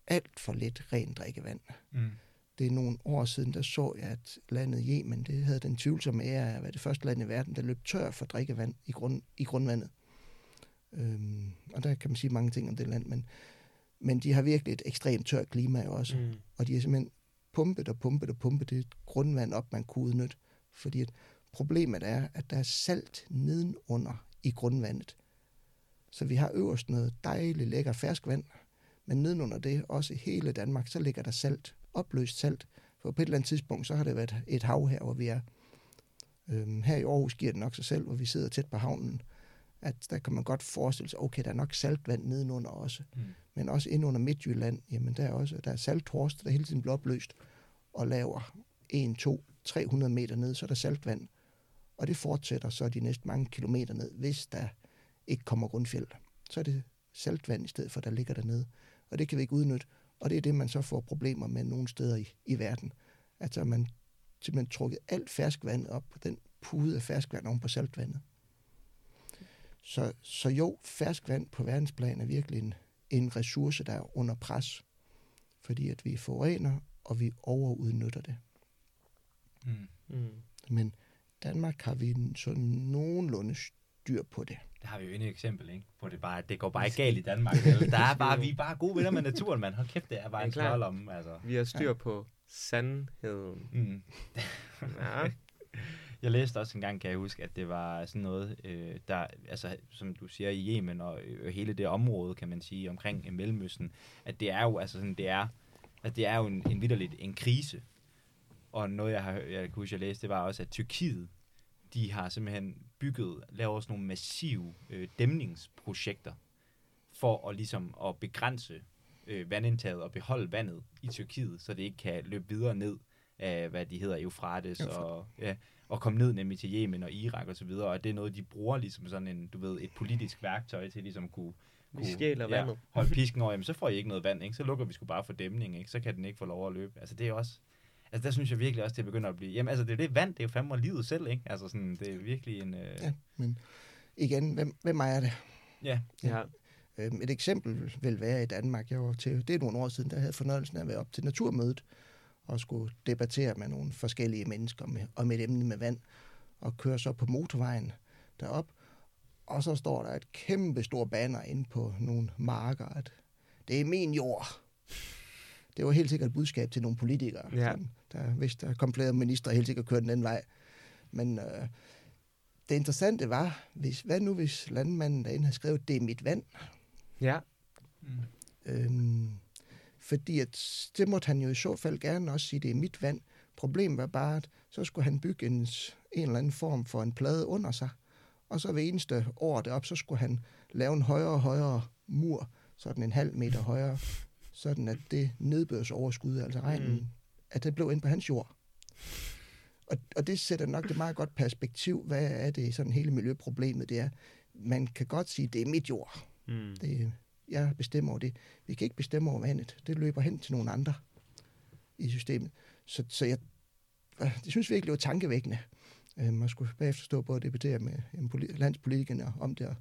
alt for lidt rent drikkevand. Mm. Det er nogle år siden, der så jeg, at landet Yemen, det havde den tvivlsomme ære af at være det første land i verden, der løb tør for drikkevand i, grund, i grundvandet. Øhm, og der kan man sige mange ting om det land, men, men de har virkelig et ekstremt tørt klima jo også. Mm. Og de har simpelthen pumpet og pumpet og pumpet det grundvand op, man kunne udnytte. Fordi at problemet er, at der er salt nedenunder i grundvandet. Så vi har øverst noget dejligt lækker ferskvand, men nedenunder det, også i hele Danmark, så ligger der salt, opløst salt. For på et eller andet tidspunkt, så har det været et hav her, hvor vi er. Øhm, her i Aarhus giver det nok sig selv, hvor vi sidder tæt på havnen, at der kan man godt forestille sig, okay, der er nok saltvand nedenunder også. Mm. Men også inde under Midtjylland, jamen der er også der er salthorst, der hele tiden bliver opløst og laver 1, 2, 300 meter ned, så er der saltvand. Og det fortsætter så de næste mange kilometer ned, hvis der ikke kommer grundfjeld. Så er det saltvand i stedet for, der ligger dernede. Og det kan vi ikke udnytte. Og det er det, man så får problemer med nogle steder i, i verden. At så har man simpelthen trukket alt ferskvand op på den pude af ferskvand oven på saltvandet. Så, så jo, ferskvand på verdensplan er virkelig en, en ressource, der er under pres. Fordi at vi forurener, og vi overudnytter det. Mm. Mm. Men Danmark har vi sådan nogenlunde styr på det. Der har vi jo endnu et eksempel, ikke? På det bare, det går bare ikke galt i Danmark. Der er bare, vi er bare gode venner med naturen, mand. Hold kæft, det er bare en om, altså. Vi har styr på sandheden. Mm. Ja. Jeg læste også engang, kan jeg huske, at det var sådan noget, øh, der, altså, som du siger, i Yemen og øh, hele det område, kan man sige, omkring øh, Mellemøsten, at det er jo, altså sådan, det er, at det er jo en, en vidderligt en krise. Og noget, jeg har jeg kan huske, jeg læste, det var også, at Tyrkiet, de har simpelthen bygget, lavet også nogle massive øh, dæmningsprojekter, for at ligesom at begrænse øh, vandindtaget og beholde vandet i Tyrkiet, så det ikke kan løbe videre ned af, hvad de hedder, Euphrates. og, ja, og komme ned nemlig til Yemen og Irak og så videre, og det er noget, de bruger ligesom sådan en, du ved, et politisk værktøj til ligesom at kunne, Vi kunne stjæler vandet. holde pisken over, jamen så får I ikke noget vand, ikke? så lukker vi sgu bare for dæmning, ikke? så kan den ikke få lov at løbe. Altså det er også, altså der synes jeg virkelig også, det begynder at blive, jamen altså det er det vand, det er jo fandme livet selv, ikke? Altså sådan, det er virkelig en, øh, Ja. Men igen, hvem, hvem ejer det? ja, Ja. Øhm, et eksempel vil være i Danmark. Jeg var til, det er nogle år siden, der havde fornøjelsen af at være op til naturmødet og skulle debattere med nogle forskellige mennesker med, om et emne med vand og køre så på motorvejen derop. Og så står der et kæmpe stor banner inde på nogle marker, at det er min jord. Det var helt sikkert et budskab til nogle politikere. Ja. Sådan, der, hvis der kom flere ministre, helt sikkert kørte den anden vej. Men øh, det interessante var, hvis, hvad nu hvis landmanden derinde havde skrevet, det er mit vand, Ja. mm. Øhm, fordi at det måtte han jo i så fald gerne også sige, det er mit vand. Problemet var bare, at så skulle han bygge en, en eller anden form for en plade under sig. Og så hver eneste år derop, så skulle han lave en højere og højere mur, sådan en halv meter højere, sådan at det nedbørsoverskud, altså regnen, Mm. At det blev ind på hans jord. Og, og det sætter nok det meget godt perspektiv, hvad er det sådan hele miljøproblemet, det er. Man kan godt sige, det er mit jord. Mm. Det, jeg bestemmer over det. Vi kan ikke bestemme over vandet. Det løber hen til nogle andre i systemet. Så, så jeg, øh, det synes virkelig, det var tankevækkende. Øh, man skulle bagefter stå på og debattere med landspolitikerne om det,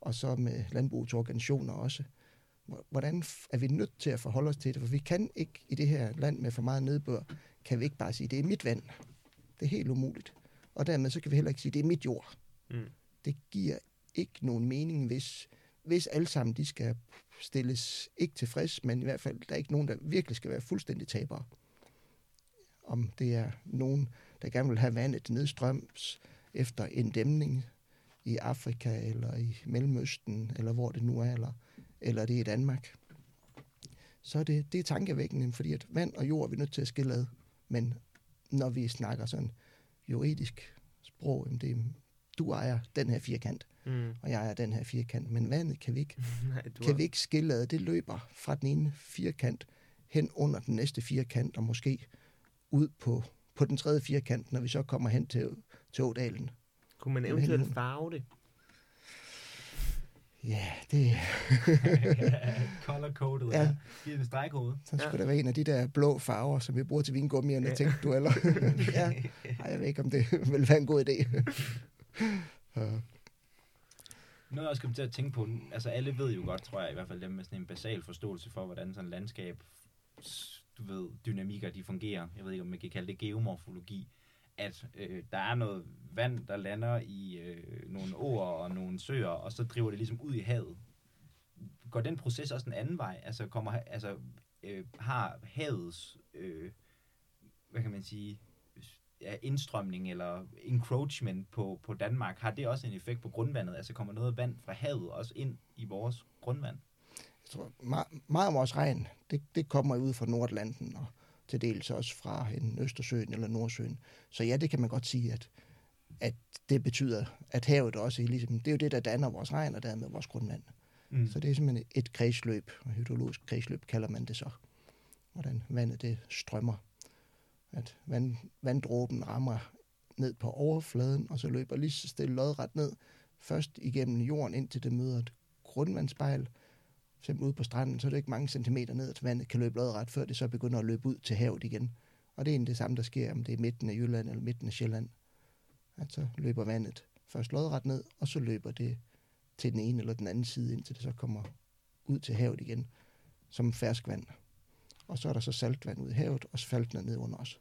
og, så med landbrugets organisationer også. Hvor- Hvordan er vi nødt til at forholde os til det? For vi kan ikke i det her land med for meget nedbør, kan vi ikke bare sige, det er mit vand. Det er helt umuligt. Og dermed så kan vi heller ikke sige, det er mit jord Mm. det giver ikke nogen mening, hvis, hvis alle sammen de skal stilles ikke tilfreds, men i hvert fald, der er ikke nogen, der virkelig skal være fuldstændig tabere. Om det er nogen, der gerne vil have vandet nedstrøms efter en dæmning i Afrika, eller i Mellemøsten, eller hvor det nu er, eller, eller det er i Danmark. Så er det, det er tankevækkende, fordi at vand og jord er vi nødt til at skille ad. Men når vi snakker sådan juridisk sprog, det er, du ejer den her firkant, Mm. og jeg ejer den her firkant. Men vandet kan vi ikke, Nej, du kan vi ikke skille ad. Det løber fra den ene firkant hen under den næste firkant, og måske ud på, på den tredje firkant, når vi så kommer hen til, til Ådalen. Kunne man eventuelt farve det? Ja, det, color coded, Ja. ja. Giv en stregkode. så skulle der være en af de der blå farver, som vi bruger til vingummierne, Ja. ja. tænkte du, eller? ja. Ej, jeg ved ikke, om det vil være en god idé. Så, Noget, jeg også kom til at tænke på, altså alle ved jo godt, tror jeg, i hvert fald dem med sådan en basal forståelse for, hvordan sådan et landskab, du ved, dynamikker, de fungerer. Jeg ved ikke, om man kan kalde det geomorfologi. At øh, der er noget vand, der lander i øh, nogle åer og nogle søer, og så driver det ligesom ud i havet. Går den proces også en anden vej? Altså, kommer, altså øh, har havets, øh, hvad kan man sige, ja, indstrømning eller encroachment på, på Danmark, har det også en effekt på grundvandet? Altså kommer noget vand fra havet også ind i vores grundvand? jeg tror, meget, meget af vores regn, det, det kommer ud fra Nordatlanten, og til dels også fra en Østersøen eller Nordsøen. Så ja, det kan man godt sige, at, at det betyder, at havet også ligesom, det er jo det, der danner vores regn og dermed vores grundvand. Mm. Så det er simpelthen et kredsløb, og hydrologisk kredsløb kalder man det så. Hvordan vandet det strømmer. At vand, vanddråben rammer ned på overfladen, og så løber lige så stille lodret ned, først igennem jorden, indtil det møder et grundvandsspejl. For ude på stranden, så er det ikke mange centimeter ned, at vandet kan løbe lodret, før det så begynder at løbe ud til havet igen. Og det er egentlig det samme, der sker, om det er midten af Jylland eller midten af Sjælland. At så løber vandet først lodret ned, og så løber det til den ene eller den anden side, indtil det så kommer ud til havet igen, som ferskvand. Og så er der så saltvand ud i havet, og så falder ned under os.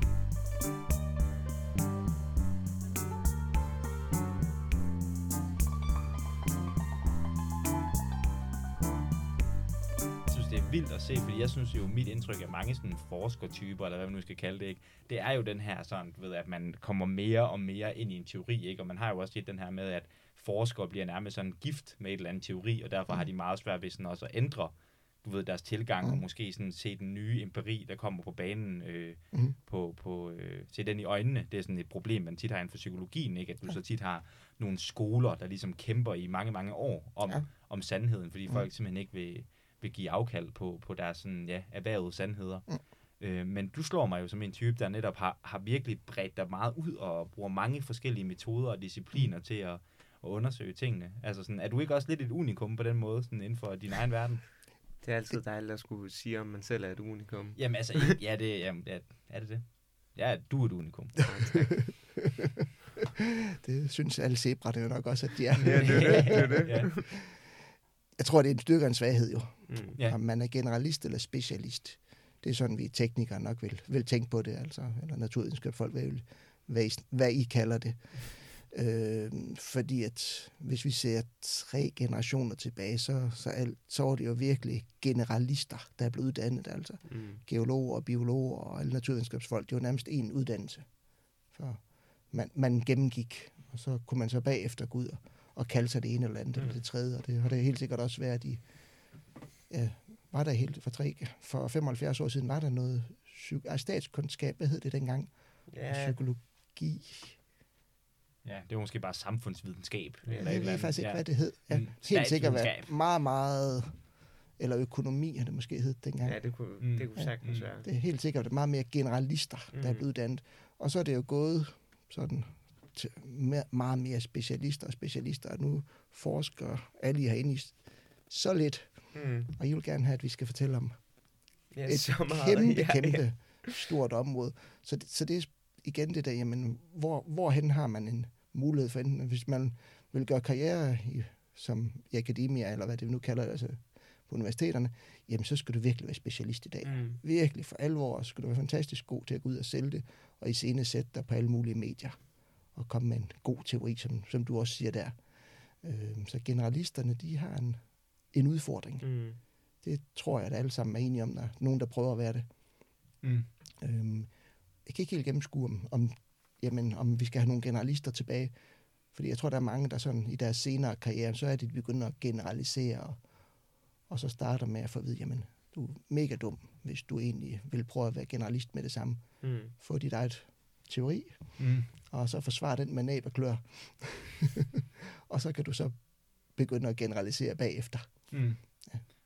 Vildt at se, fordi jeg synes jo, mit indtryk af mange sådan forskertyper, eller hvad man nu skal kalde det, ikke? det er jo den her sådan, ved, at man kommer mere og mere ind i en teori, ikke? og man har jo også set den her med, at forskere bliver nærmest sådan gift med et eller andet teori, og derfor har de meget svært ved sådan også at ændre du ved, deres tilgang, mm. og måske sådan se den nye empiri, der kommer på banen, øh, mm. på, på, øh, se den i øjnene. Det er sådan et problem, man tit har inden for psykologien, ikke? at du ja. så tit har nogle skoler, der ligesom kæmper i mange, mange år om, ja. om sandheden, fordi mm. folk simpelthen ikke vil, vil give afkald på, på deres sådan, ja, erhvervede sandheder. Mm. Øh, men du slår mig jo som en type, der netop har, har virkelig bredt dig meget ud og bruger mange forskellige metoder og discipliner mm. til at, at undersøge tingene. Altså sådan, er du ikke også lidt et unikum på den måde, sådan inden for din egen verden? Det er altid dejligt at skulle sige, om man selv er et unikum. Jamen altså, ja, det, jamen, ja, er det det? Ja, du er et unikum. det synes alle zebraerne jo nok også, at de er. ja, det er det. det, er det. ja. Jeg tror, det er en styrke og en svaghed jo. Mm. Ja. Om man er generalist eller specialist. Det er sådan, vi teknikere nok vil, vil tænke på det, altså. Eller naturvidenskabsfolk, hvad, hvad, hvad I kalder det. Øh, fordi at hvis vi ser tre generationer tilbage, så, så, alt, så var det jo virkelig generalister, der er blevet uddannet. Altså mm. geologer og biologer og alle naturvidenskabsfolk, det var nærmest en uddannelse. For man, man gennemgik, og så kunne man så bagefter gå ud og, og kalde sig det ene eller andet, mm. eller det tredje, og det har det helt sikkert også været i, ja, var der helt for, tre, for 75 år siden, var der noget psy- altså statskundskab, hvad hed det dengang? Ja. Psykologi. Ja, det var måske bare samfundsvidenskab. Ja, eller jeg ved faktisk ikke, ja. hvad det hed. Ja, Mm, helt sikkert været statsvidenskab. meget, meget... Eller økonomi har det måske hed dengang. Ja, det kunne, Mm. det kunne Ja. sagtens Mm. være. Det er helt sikkert meget mere generalister, der er Mm. blevet dannet. Og så er det jo gået sådan til mere, meget mere specialister og specialister, og nu forsker alle herinde i så lidt, Mm. og I vil gerne have, at vi skal fortælle om Ja, et så meget. kæmpe, ja, kæmpe Ja. stort område. Så det, så det er igen det der, jamen, hvor, hvorhen har man en mulighed for enten, hvis man vil gøre karriere i, som i akademia, eller hvad det vi nu kalder det, altså på universiteterne, jamen så skal du virkelig være specialist i dag. Mm. Virkelig for alvor, skal du være fantastisk god til at gå ud og sælge det, og i scene sætte dig på alle mulige medier, og komme med en god teori, som, som du også siger der. Øh, så generalisterne, de har en, en udfordring. Mm. Det tror jeg, at alle sammen er enige om, der er nogen, der prøver at være det. Mm. Øhm, jeg kan ikke helt gennemskue, om, om, jamen, om vi skal have nogle generalister tilbage. Fordi jeg tror, der er mange, der sådan i deres senere karriere, så er det, de begynder at generalisere, og, og så starter med at få at vide, jamen, du er mega dum, hvis du egentlig vil prøve at være generalist med det samme. Mm. Få dit eget teori, Mm. og så forsvare den med næb og klør. og så kan du så begynde at generalisere bagefter. Mm.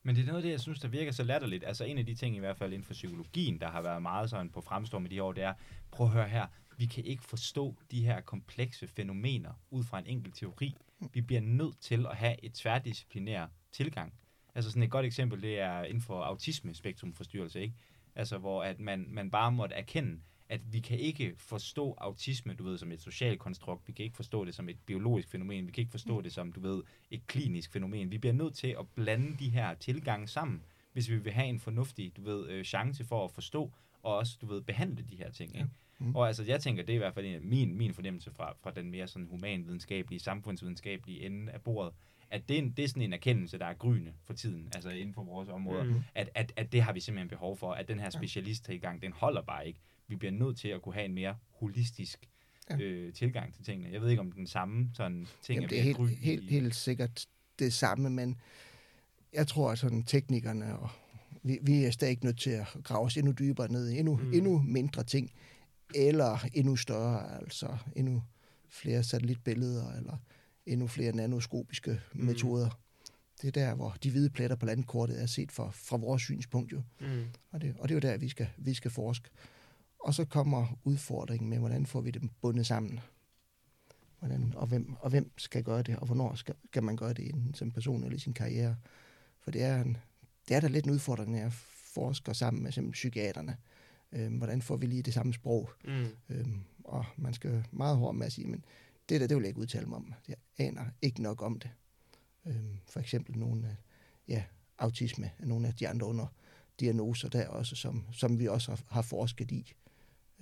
Men det er noget af det, jeg synes, der virker så latterligt. Altså en af de ting, i hvert fald inden for psykologien, der har været meget sådan på fremstorm i de år, det er, prøv at høre her, vi kan ikke forstå de her komplekse fænomener ud fra en enkelt teori. Vi bliver nødt til at have et tværdisciplinær tilgang. Altså sådan et godt eksempel, det er inden for autisme-spektrumforstyrrelse, ikke? Altså hvor at man, man bare måtte erkende, at vi kan ikke forstå autisme, du ved, som et socialt konstrukt. Vi kan ikke forstå det som et biologisk fænomen. Vi kan ikke forstå det som, du ved, et klinisk fænomen. Vi bliver nødt til at blande de her tilgange sammen, hvis vi vil have en fornuftig, du ved, øh, chance for at forstå og også, du ved, behandle de her ting. Ikke? Mm. Og altså, jeg tænker, det er i hvert fald en min, min fornemmelse fra, fra den mere sådan humanvidenskabelige, samfundsvidenskabelige ende af bordet, at det er, en, det er sådan en erkendelse, der er gryende for tiden, altså inden for vores områder, Mm. at, at, at det har vi simpelthen behov for, at den her specialisttilgang, den holder bare ikke. Vi bliver nødt til at kunne have en mere holistisk Ja. øh, tilgang til tingene. Jeg ved ikke, om den samme sådan ting Jamen, det ved er helt, helt, helt sikkert det samme, men jeg tror, at sådan teknikerne, og vi, vi er stadig nødt til at grave os endnu dybere ned i endnu, Mm. endnu mindre ting, eller endnu større, altså endnu flere satellitbilleder, eller endnu flere nanoskopiske mm. metoder. Det er der, hvor de hvide pletter på landkortet er set fra, fra vores synspunkt jo. Mm. Og det, og det er jo der, vi skal, vi skal forske. Og så kommer udfordringen med, hvordan får vi dem bundet sammen. Hvordan, og, hvem, og hvem skal gøre det, og hvornår skal, skal man gøre det enten som person eller i sin karriere. For det er, en, det er da lidt en udfordring, når jeg forsker sammen med simpelthen psykiaterne. Øhm, hvordan får vi lige det samme sprog? Mm. Øhm, og man skal meget hårdt med at sige, men det der, det vil jeg ikke udtale mig om. Jeg aner ikke nok om det. Øhm, for eksempel nogle af, ja, autisme nogle af de andre under diagnoser der også, som, som vi også har, har forsket i.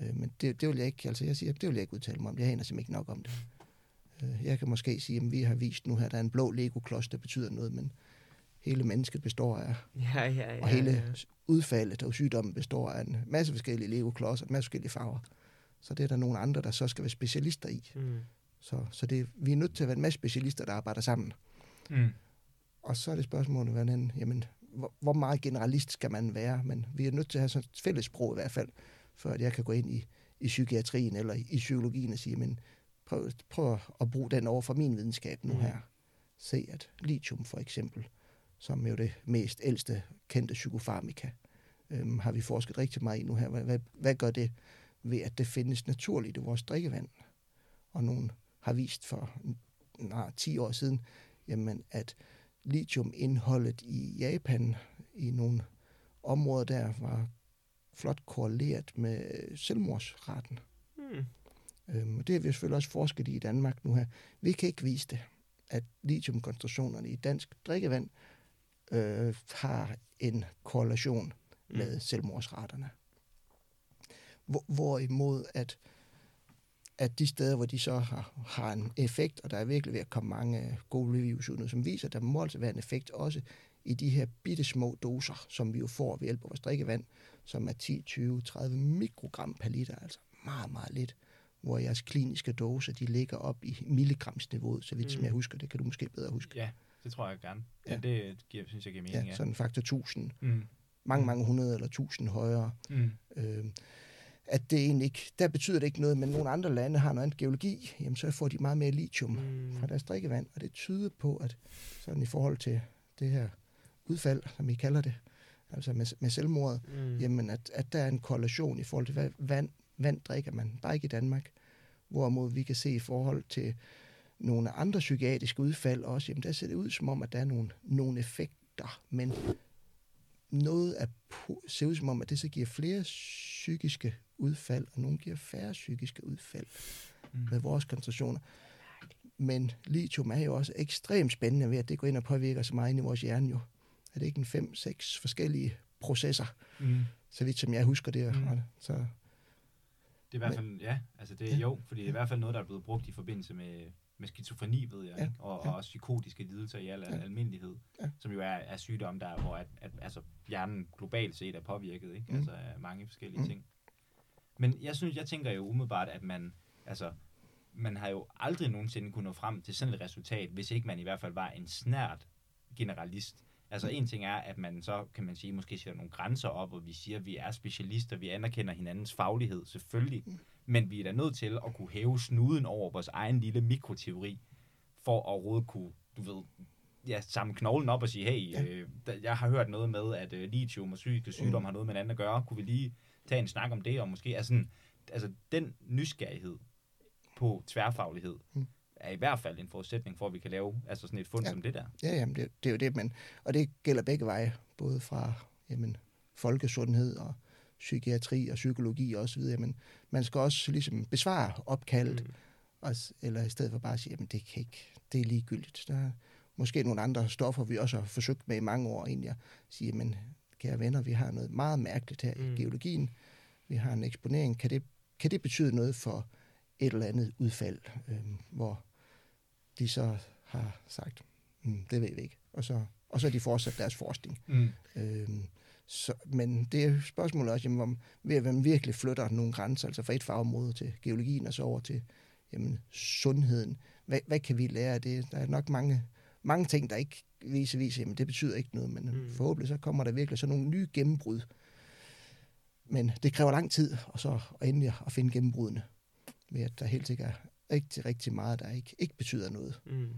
Øh, men det, det vil jeg ikke, altså jeg siger, det vil jeg ikke udtale mig om. Jeg aner simpelthen ikke nok om det. Øh, jeg kan måske sige, at vi har vist nu her, at der er en blå Lego-klods, der betyder noget, men hele mennesket består af, Ja, ja, ja. og hele ja. udfaldet af sygdommen består af en masse forskellige legoklodser, en masse forskellige farver. Så det er der nogle andre, der så skal være specialister i. Mm. Så, så det, vi er nødt til at være en masse specialister, der arbejder sammen. Mm. Og så er det spørgsmålet, hvordan, jamen, hvor, hvor meget generalist skal man være? Men vi er nødt til at have sådan et fælles sprog i hvert fald, at jeg kan gå ind i, i psykiatrien eller i, i psykologien og sige, men prøv, prøv at bruge den over for min videnskab nu Mm. her. Se, at lithium for eksempel, som jo det mest ældste kendte psykofarmika, øhm, har vi forsket rigtig meget i nu her. Hvad, hvad, hvad gør det ved, at det findes naturligt i vores drikkevand? Og nogen har vist for nej, 10 år siden, jamen, at lithiumindholdet i Japan i nogle områder der var flot korreleret med selvmordsraten. Mm. Øhm, og det har vi selvfølgelig også forsket i i Danmark nu her. Vi kan ikke vise det, at lithiumkoncentrationerne i dansk drikkevand øh, har en korrelation med selvmordsraterne. Hvor, hvorimod at, at de steder, hvor de så har, har en effekt, og der er virkelig ved at komme mange gode reviews ud nu, som viser, at der må altså være en effekt også i de her bitte små doser, som vi jo får ved hjælp af vores drikkevand, som er 10, 20, 30 mikrogram per liter, altså meget, meget lidt, hvor jeres kliniske doser, de ligger op i milligramsniveauet, så vidt mm. som jeg husker, det kan du måske bedre huske. Ja, det tror jeg gerne. Ja. Ja. Det giver, synes jeg giver mening, Ja, ja. sådan faktor 1000, Mm. mange, Mm. mange hundrede eller tusind højere. Mm. Øh, at det egentlig ikke, der betyder det ikke noget, men nogle andre lande har noget andet geologi, jamen så får de meget mere lithium Mm. fra deres drikkevand, og det tyder på, at sådan i forhold til det her udfald, som I kalder det, altså med, med selvmordet, Mm. jamen at, at der er en korrelation i forhold til, hvad vand, vand drikker man, bare ikke i Danmark, hvorimod vi kan se i forhold til nogle andre psykiatriske udfald også, jamen der ser det ud som om, at der er nogle, nogle effekter, men noget af, po- ser ud som om, at det så giver flere psykiske udfald, og nogle giver færre psykiske udfald Mm. med vores koncentrationer. Men lithium er jo også ekstremt spændende ved, at det går ind og påvirker så meget ind i vores hjerne jo. Er det ikke en fem, seks forskellige processer, Mm. så vidt som jeg husker det. Mm. Så, Det er i hvert fald, ja, altså det er Ja. jo, fordi det er i hvert fald noget, der er blevet brugt i forbindelse med, med skizofreni, ved jeg, Ja, ikke? Og, ja. og også psykotiske lidelser i al Ja. almindelighed, Ja. som jo er, er sygdom, der, hvor at, at, altså, hjernen globalt set er påvirket, ikke? Mm. Altså af mange forskellige Mm. ting. Men jeg synes, jeg tænker jo umiddelbart, at man, altså, man har jo aldrig nogensinde kunnet nå frem til sådan et resultat, hvis ikke man i hvert fald var en snært generalist. Altså en ting er, at man så, kan man sige, måske sætter nogle grænser op, og vi siger, at vi er specialister, vi anerkender hinandens faglighed, selvfølgelig. Men vi er da nødt til at kunne hæve snuden over vores egen lille mikroteori, for at overhovedet kunne, du ved, ja, samle knoglen op og sige, hey, Ja. øh, jeg har hørt noget med, at øh, lithium og psykiske sygdom Mm. har noget med hinanden at gøre. Kunne vi lige tage en snak om det, og måske sådan, altså den nysgerrighed på tværfaglighed, Mm. Er i hvert fald en forudsætning for, at vi kan lave altså sådan et fund Ja. som det der. ja, jamen, det, det er jo det, men, og det gælder begge veje, både fra jamen, folkesundhed og psykiatri og psykologi og så videre, men man skal også ligesom besvare opkaldet, Mm. også, eller i stedet for bare at sige, at det, kan ikke, det er ligegyldigt. Der er måske nogle andre stoffer, vi også har forsøgt med i mange år, egentlig at sige, men kære venner, vi har noget meget mærkeligt her mm. I geologien. Vi har en eksponering. Kan det, kan det betyde noget for et eller andet udfald, øhm, hvor de så har sagt, mm, det ved vi ikke. Og så, og så har de fortsat deres forskning. Mm. Øhm, så, men det er jo spørgsmålet også, jamen, om, ved at man virkelig flytter nogle grænser, altså fra et fagområde til geologien, og så over til jamen, sundheden. Hvad, hvad kan vi lære af det? Der er nok mange, mange ting, der ikke viser, viser, jamen det betyder ikke noget, men Mm. forhåbentlig så kommer der virkelig sådan nogle nye gennembrud. Men det kræver lang tid, og så og endelig at finde gennembruddene, ved at der helt sikkert er rigtig, rigtig meget, der ikke, ikke betyder noget. Mm.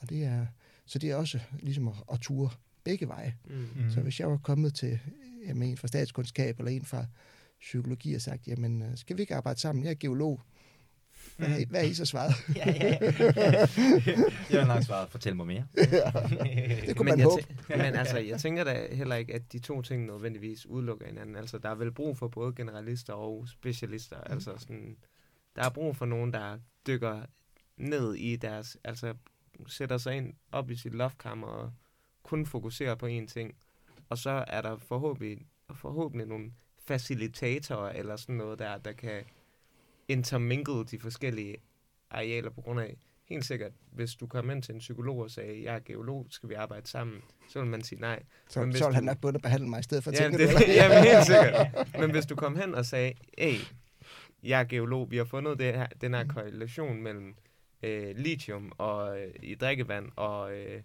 Og det er, så det er også ligesom at, at ture begge veje. Mm. Mm. Så hvis jeg var kommet til jamen, en fra statskundskab eller en fra psykologi og sagt, jamen, øh, skal vi ikke arbejde sammen? Jeg er geolog. Hvad, er, hvad er I så svaret? ja, ja, ja. jeg har nok svaret, fortæl mig mere. Det kunne men, man jeg håbe. men altså, jeg tænker da heller ikke, at de to ting nødvendigvis udelukker hinanden. Altså, der er vel brug for både generalister og specialister. Mm. Altså, sådan, der er brug for nogen, der dykker ned i deres, altså sætter sig ind op i sit loftkammer og kun fokuserer på én ting. Og så er der forhåbentlig, forhåbentlig nogle facilitatorer eller sådan noget der, der kan intermingle de forskellige arealer på grund af, helt sikkert, hvis du kom ind til en psykolog og sagde, jeg er geolog, skal vi arbejde sammen, så vil man sige nej. Så, Men hvis så vil han du- nok begynde at behandle mig i stedet for, Jamen, tænker det, du? jamen helt sikkert. Men hvis du kom hen og sagde, hey, jeg er geolog, vi har fundet det her, den her korrelation mellem øh, lithium og øh, i drikkevand og øh,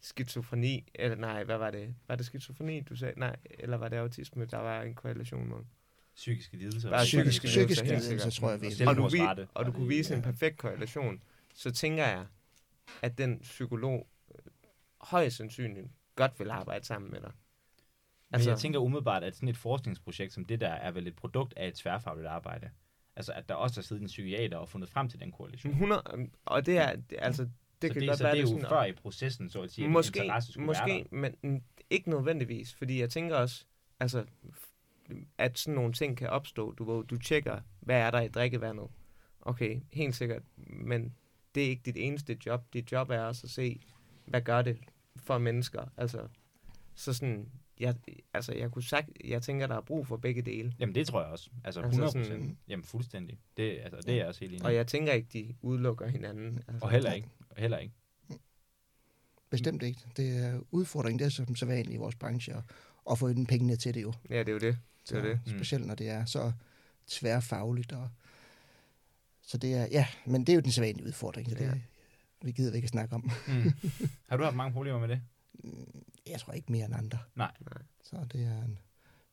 skizofreni, eller nej, hvad var det? Var det skizofreni, du sagde? Nej, eller var det autisme, der var en korrelation med? Psykiske lidelser. Bare Psykiske, lidelser, psykiske lidelser, sikkert. tror jeg, vi Og du, vi, og du kunne vise en perfekt korrelation, så tænker jeg, at den psykolog øh, højst sandsynligt godt vil arbejde sammen med dig. Men altså, jeg tænker umiddelbart, at sådan et forskningsprojekt som det der, er vel et produkt af et tværfagligt arbejde. Altså, at der også har siddet en psykiater og fundet frem til den korrelation. 100, og det er, det, altså, det så kan det, godt så være, det er jo sådan, før i processen, så at sige, at måske, interesse skulle være måske men mm, ikke nødvendigvis, fordi jeg tænker også, altså, at sådan nogle ting kan opstå. Du, du tjekker, hvad er der i drikkevandet. Okay, helt sikkert, men det er ikke dit eneste job. Dit job er også at se, hvad gør det for mennesker. Altså, så sådan, jeg, altså, jeg kunne sagt, jeg tænker, der er brug for begge dele. Jamen, det tror jeg også. Altså, Altså 100 sådan- procent. Jamen, fuldstændig. Det, altså, det er jeg også helt enig Og jeg tænker ikke, de udelukker hinanden. Altså, Og heller ikke. Og heller ikke. Bestemt ikke. Det er udfordringen, det er som så vanligt i vores branche, at, at få den pengene til det jo. Ja, det er jo det. Det er Så, det. Mm. Specielt når det er så tværfagligt. Og, så det er, ja, men det er jo den sædvanlige udfordring, så det, Ja. vi gider vi ikke at snakke om. Mm. Har du haft mange problemer med det? Jeg tror ikke mere end andre. Nej. Nej. Så det er en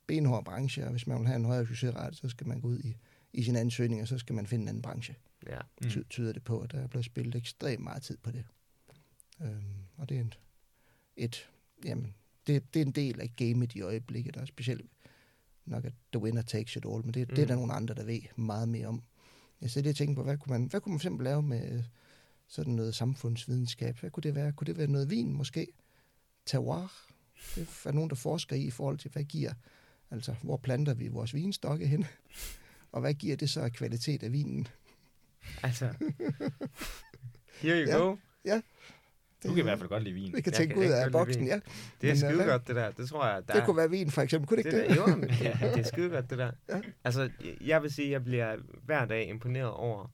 benhård branche, og hvis man vil have en højere succesrate, så skal man gå ud i, i sin ansøgning, og så skal man finde en anden branche. Ja. Mm. Ty- tyder det på, at der er blevet spillet ekstremt meget tid på det. Øhm, og det er en, et, jamen, det, det er en del af gamet i øjeblikket, og specielt nok, at the winner takes it all, men det, mm. det er der Mm. nogle andre, der ved meget mere om. Jeg så det, jeg tænkte på, hvad kunne man, hvad kunne man for eksempel lave med sådan noget samfundsvidenskab? Hvad kunne det være? Kunne det være noget vin måske? Terroir? Det er nogen, der forsker i i forhold til, hvad giver, altså hvor planter vi vores vinstokke hen? Og hvad giver det så af kvalitet af vinen? Altså, here you Ja. go. Du kan i hvert fald godt lide vin. Vi kan Jeg tænke kan ud af boksen, ja. Det er øh, skide godt, det der. Det tror jeg, der Det kunne være vin, for eksempel. Kunne det det ikke det? der, jo, men det, det er skide godt, det der. Ja. Altså, jeg vil sige, at jeg bliver hver dag imponeret over,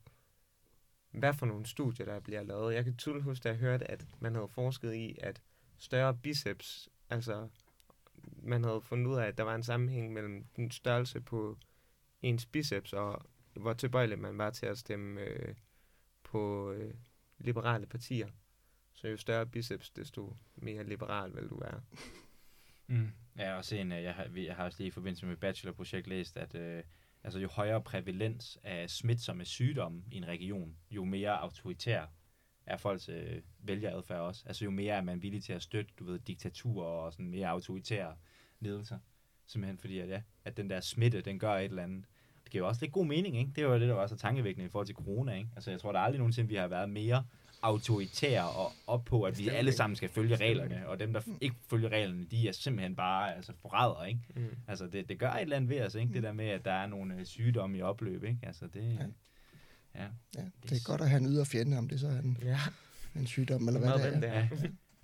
hvad for nogle studier, der bliver lavet. Jeg kan tydeligt huske, da jeg hørte, at man havde forsket i, at større biceps, altså man havde fundet ud af, at der var en sammenhæng mellem den størrelse på ens biceps, og hvor tilbøjelig man var til at stemme øh, på øh, liberale partier. Så jo større biceps, desto mere liberal vil du være. Mm. Ja, og se en, øh, jeg, har, jeg har også lige i forbindelse med mit bachelorprojekt læst, at øh, altså, jo højere prævalens af smitsomme sygdomme i en region, jo mere autoritær er folks øh, vælgeradfærd også. Altså jo mere er man villig til at støtte, du ved, diktaturer og sådan mere autoritære ledelser. Simpelthen fordi, at, ja, at den der smitte, den gør et eller andet. Det giver jo også lidt god mening, ikke? Det var det, der var så tankevækkende i forhold til corona, ikke? Altså jeg tror, der er aldrig nogensinde, vi har været mere autoritære og op på, at vi alle sammen skal følge reglerne, og dem, der ikke følger reglerne, de er simpelthen bare altså, forrædere, ikke? Mm. Altså, det, det gør et eller andet ved os, ikke? Det der med, at der er nogle øh, sygdomme i opløb, ikke? Altså, det... Ja. Ja. Ja, det er godt at have en ydre fjende, om det så er en, Ja, en sygdom, eller hvad det er. hvem det er. Ja,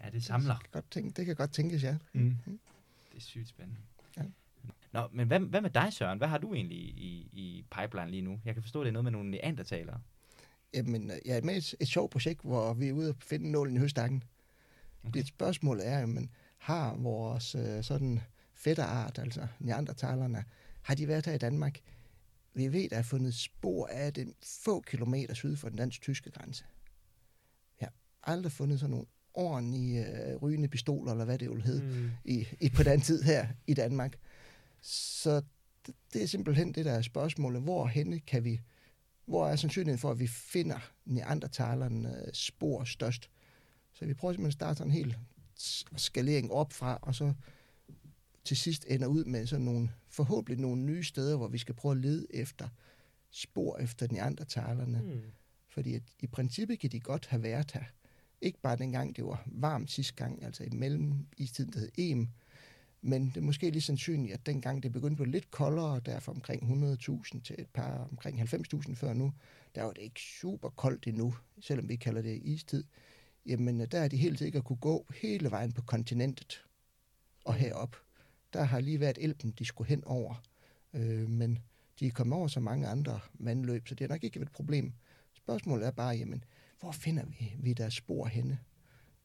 ja det samler. Det kan godt, tænke, det kan godt tænkes, ja. Mm. Det er sygt spændende. Ja. Nå, men hvad, hvad med dig, Søren? Hvad har du egentlig i, i pipeline lige nu? Jeg kan forstå, det er noget med nogle neandertalere. Jamen, øh, jeg er med i et, et sjovt projekt, hvor vi er ude og finde nålen i høstakken. Okay. Okay. Det spørgsmål er, jamen, har vores øh, sådan fætterart, altså neandertalerne, har de været her i Danmark? Vi ved, der er fundet spor af det få kilometer syd for den dansk-tyske grænse. Jeg har aldrig fundet sådan nogle ordentlige øh, rygende pistoler, eller hvad det vil hedde, Mm. i, i, på den tid her i Danmark. Så det, det er simpelthen det, der er spørgsmålet. Hvor henne kan vi, hvor er sandsynligheden for, at vi finder neandertalerne spor størst? Så vi prøver simpelthen at starte sådan en hel skalering op fra, og så til sidst ender ud med sådan nogle, forhåbentlig nogle nye steder, hvor vi skal prøve at lede efter spor efter neandertalerne. Mm. Fordi at i princippet kan de godt have været her. Ikke bare dengang det var varmt sidste gang, altså i mellem istiden, der hed Em, men det er måske lige sandsynligt, at dengang det begyndte at blive lidt koldere, der fra omkring 100.000 til et par omkring 90.000 før nu, der var det ikke super koldt endnu, selvom vi kalder det istid. Jamen, der er de helt sikkert kunne gå hele vejen på kontinentet og herop. Der har lige været Elben, de skulle hen over. Øh, men de er kommet over så mange andre vandløb, så det har nok ikke et problem. Spørgsmålet er bare, jamen, hvor finder vi, vi der spor henne?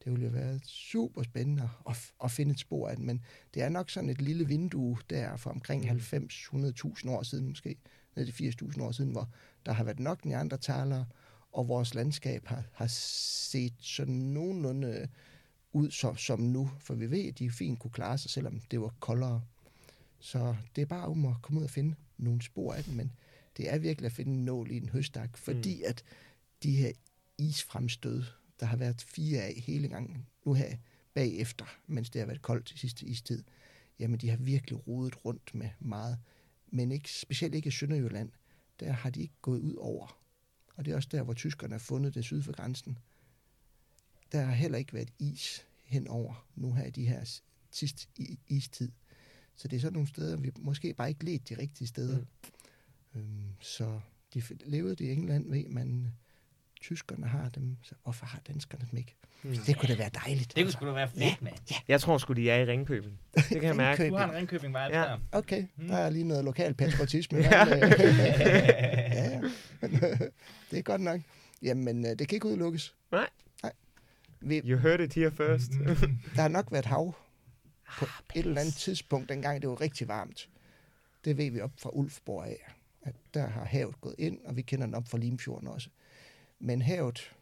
Det ville jo være super spændende at, at finde et spor af den, men det er nok sådan et lille vindue der for omkring 90-100.000 år siden måske, ned til 80.000 år siden, hvor der har været nok neandertalere, og vores landskab har, har set sådan nogenlunde ud som, som nu, for vi ved, at de fint kunne klare sig, selvom det var koldere. Så det er bare om at komme ud og finde nogle spor af den, men det er virkelig at finde en nål i en høstak, fordi mm. at de her isfremstød, der har været fire af hele gangen, nu her bagefter, mens det har været koldt til sidste istid, jamen de har virkelig rodet rundt med meget, men ikke, specielt ikke i Sønderjylland, der har de ikke gået ud over. Og det er også der, hvor tyskerne har fundet det syd for grænsen. Der har heller ikke været is henover nu her i de her sidste istid. Så det er sådan nogle steder, vi måske bare ikke let de rigtige steder. Mm. Øhm, så de levede i England, ved man, tyskerne har dem, så hvorfor har danskerne dem ikke? Mm. Det kunne da være dejligt. Det kunne sgu da være fedt, ja. mand. Ja. Jeg tror sgu, de er i Ringkøbing. Det kan jeg mærke. Du har en Ringkøbing vej ja. der. Okay, mm. der er lige noget lokal patriotisme. ja. ja, ja. det er godt nok. Jamen, øh, det kan ikke udelukkes. Nej. Vi, you heard it here first. der har nok været hav på ah, et eller andet tidspunkt, dengang det var rigtig varmt. Det ved vi op fra Ulfborg af, at der har havet gået ind, og vi kender den op fra Limfjorden også. Men havet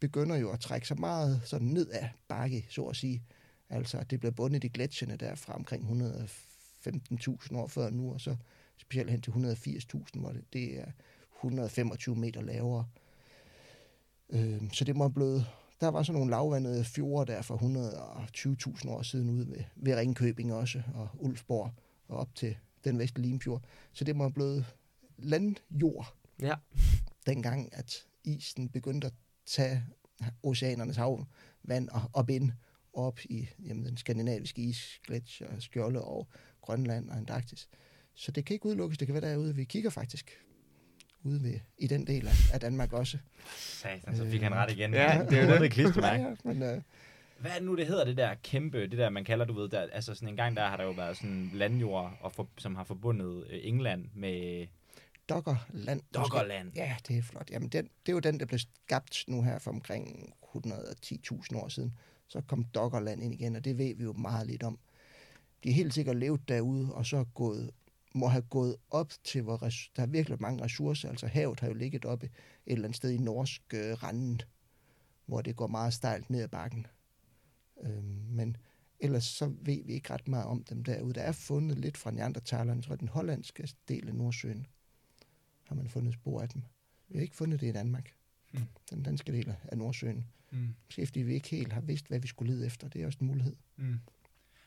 begynder jo at trække sig meget sådan ned af bakke, så at sige. Altså, at det bliver bundet i gletsjerne der fra omkring 115.000 år før nu, og så specielt hen til 180.000, hvor det, det er 125 meter lavere. Øh, så det må blive... Der var sådan nogle lavvandede fjorde der for 120.000 år siden ude ved, ved Ringkøbing også, og Ulfborg, og op til den vestlige Limfjord. Så det må have blevet landjord, ja. dengang at isen begyndte at tage oceanernes havvand og op ind op i jamen, den skandinaviske isgletsjer, skjolde og Grønland og Antarktis. Så det kan ikke udelukkes. Det kan være derude, vi kigger faktisk ude ved, i den del af, af Danmark også. Satan, så fik han ret igen. Ja, det er jo det klistermærke. Ja, men, uh... Hvad er det nu, det hedder, det der kæmpe, det der, man kalder, du ved, der, altså sådan en gang der har der jo været sådan landjord, og for, som har forbundet øh, England med, Doggerland. Doggerland. Ja, det er flot. Jamen, den, det er jo den, der blev skabt nu her for omkring 110.000 år siden. Så kom Doggerland ind igen, og det ved vi jo meget lidt om. De er helt sikkert levet derude, og så gået, må have gået op til, hvor der er virkelig mange ressourcer. Altså havet har jo ligget oppe et eller andet sted i norsk øh, randen, hvor det går meget stejlt ned ad bakken. Øhm, men ellers så ved vi ikke ret meget om dem derude. Der er fundet lidt fra neandertalerne, jeg, den hollandske del af Nordsøen har man fundet spor af dem. Vi har ikke fundet det i Danmark. Mm. Den danske del af Nordsøen. Mm. Måske fordi vi ikke helt har vidst, hvad vi skulle lede efter. Det er også en mulighed. Mm.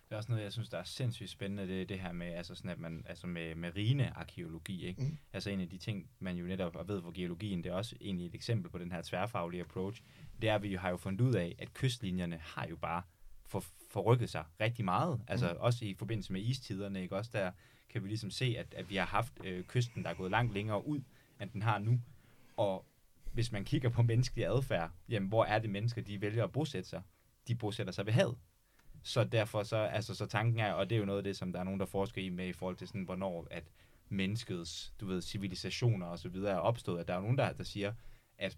Det er også noget, jeg synes, der er sindssygt spændende, det, det her med, altså sådan, at man, altså med marinearkeologi, ikke? Mm. Altså en af de ting, man jo netop ved for geologien, det er også egentlig et eksempel på den her tværfaglige approach, det er, at vi jo har jo fundet ud af, at kystlinjerne har jo bare for, forrykket sig rigtig meget. Altså mm. også i forbindelse med istiderne, ikke? Også der kan vi ligesom se, at, at vi har haft øh, kysten, der er gået langt længere ud, end den har nu. Og hvis man kigger på menneskelig adfærd, jamen hvor er det mennesker, de vælger at bosætte sig? De bosætter sig ved havet. Så derfor så, altså, så tanken er, og det er jo noget af det, som der er nogen, der forsker i med i forhold til sådan, hvornår at menneskets, du ved, civilisationer og så videre er opstået. At der er nogen, der, der siger, at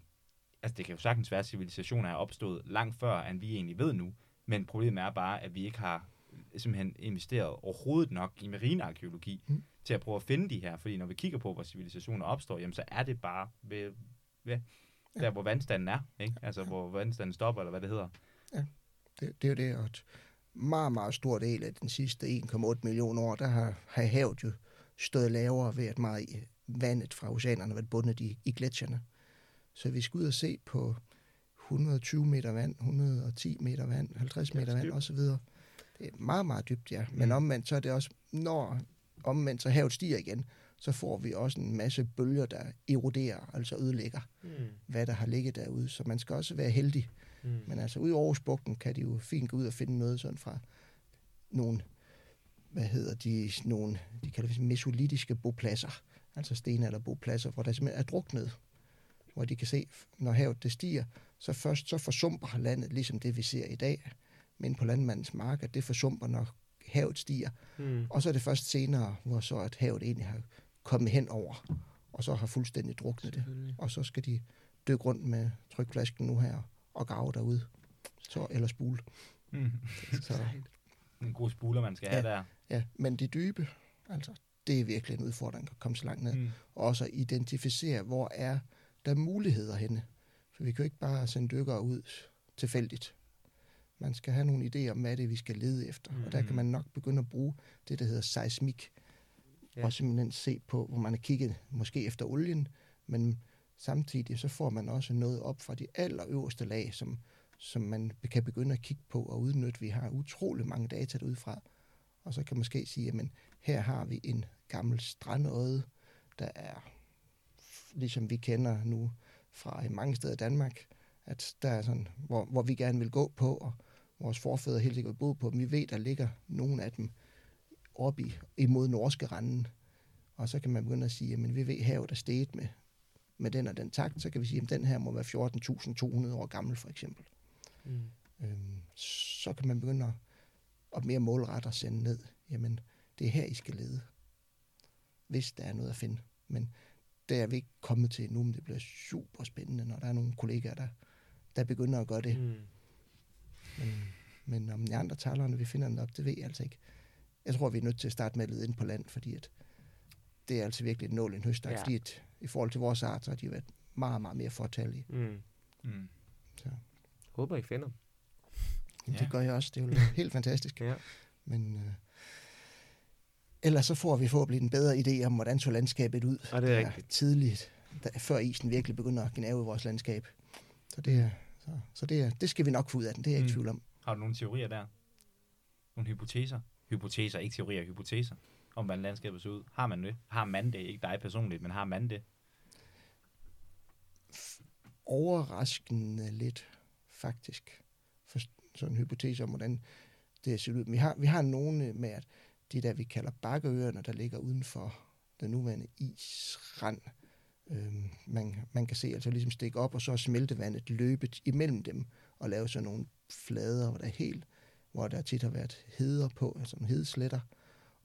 altså, det kan jo sagtens være, at civilisationer er opstået langt før, end vi egentlig ved nu. Men problemet er bare, at vi ikke har simpelthen investeret overhovedet nok i marinearkeologi mm. til at prøve at finde de her. Fordi når vi kigger på, hvor civilisationer opstår, jamen så er det bare ved, ved der, ja. hvor vandstanden er. Ikke? Altså, hvor vandstanden stopper, eller hvad det hedder. Ja, det, det er jo det. Og et meget, meget stor del af den sidste 1,8 millioner år, der har, har havet jo stået lavere ved, at meget vandet fra oceanerne har været bundet i, i gletsjerne. Så vi skal ud og se på 120 meter vand, 110 meter vand, 50 meter vand osv. Det er meget, meget dybt, ja. Men mm. omvendt, så er det også, når omvendt så havet stiger igen, så får vi også en masse bølger, der eroderer, altså ødelægger, mm. hvad der har ligget derude. Så man skal også være heldig. Mm. Men altså, ud over Aarhusbugten kan de jo fint gå ud og finde noget sådan fra nogle, hvad hedder de, nogle, de kalder det mesolitiske bopladser, altså stenalderbopladser, hvor der simpelthen er druknet, hvor de kan se, når havet det stiger, så først så forsumper landet, ligesom det vi ser i dag, men på landmandens mark, at det forsumper, når havet stiger. Mm. Og så er det først senere, hvor så at havet egentlig har kommet hen over, og så har fuldstændig druknet det. Og så skal de dykke rundt med trykflasken nu her og grave derude. Så, eller spule. Mm. Så, En god spuler, man skal Ja. have der. ja. Men det dybe, altså, det er virkelig en udfordring at komme så langt ned. Mm. Og også at identificere, hvor er der muligheder henne. For vi kan jo ikke bare sende dykkere ud tilfældigt. Man skal have nogle idéer om, hvad det er, vi skal lede efter. Mm. Og der kan man nok begynde at bruge det, der hedder seismik. Ja. Og simpelthen se på, hvor man har kigget måske efter olien, men samtidig så får man også noget op fra de allerøverste lag, som, som man kan begynde at kigge på og udnytte. Vi har utrolig mange data derudfra. Og så kan man måske sige, at her har vi en gammel strandøde, der er, ligesom vi kender nu fra mange steder i Danmark, at der er sådan, hvor, hvor vi gerne vil gå på, og vores forfædre helt sikkert boede på dem. Vi ved, der ligger nogle af dem oppe i, imod norske randen. Og så kan man begynde at sige, at vi ved, havet er steget med, med den og den takt. Så kan vi sige, at den her må være 14.200 år gammel, for eksempel. Mm. Øhm, så kan man begynde at, at mere målrette og sende ned. Jamen, det er her, I skal lede. Hvis der er noget at finde. Men det er vi ikke kommet til nu, men det bliver super spændende, når der er nogle kollegaer, der, der begynder at gøre det. Mm. Men, men om de andre talerne, vi finder den op, det ved jeg altså ikke. Jeg tror, vi er nødt til at starte med at lede ind på land, fordi at det er altså virkelig et nål i en høstak, Ja. fordi at, i forhold til vores art, så har de været meget, meget mere fortalige. Mm. Mm. Så Håber, I finder. ja. Ja. det gør jeg også. Det er jo helt fantastisk. Ja. Men øh, ellers så får vi forhåbentlig en bedre idé om, hvordan så landskabet ud. Og det er der tidligt, der, før isen virkelig begynder at gnave i vores landskab. Så det, er, så, så det, er, det skal vi nok få ud af den, det er jeg ikke Mm. i tvivl om. Har du nogle teorier der? Nogle hypoteser? Hypoteser, ikke teorier, hypoteser. Om hvordan landskabet ser ud. Har man det? Har man det? Ikke dig personligt, men har man det? overraskende lidt, faktisk. For sådan en hypotese om, hvordan det ser ud. Vi har, vi har nogle med, at de der, vi kalder bakkeøerne, der ligger uden for den nuværende isrand, øhm, man, man kan se altså ligesom stikke op, og så smelte smeltevandet løbet imellem dem, og lave sådan nogle flader, hvor der er helt, hvor der tit har været heder på, altså nogle hedesletter,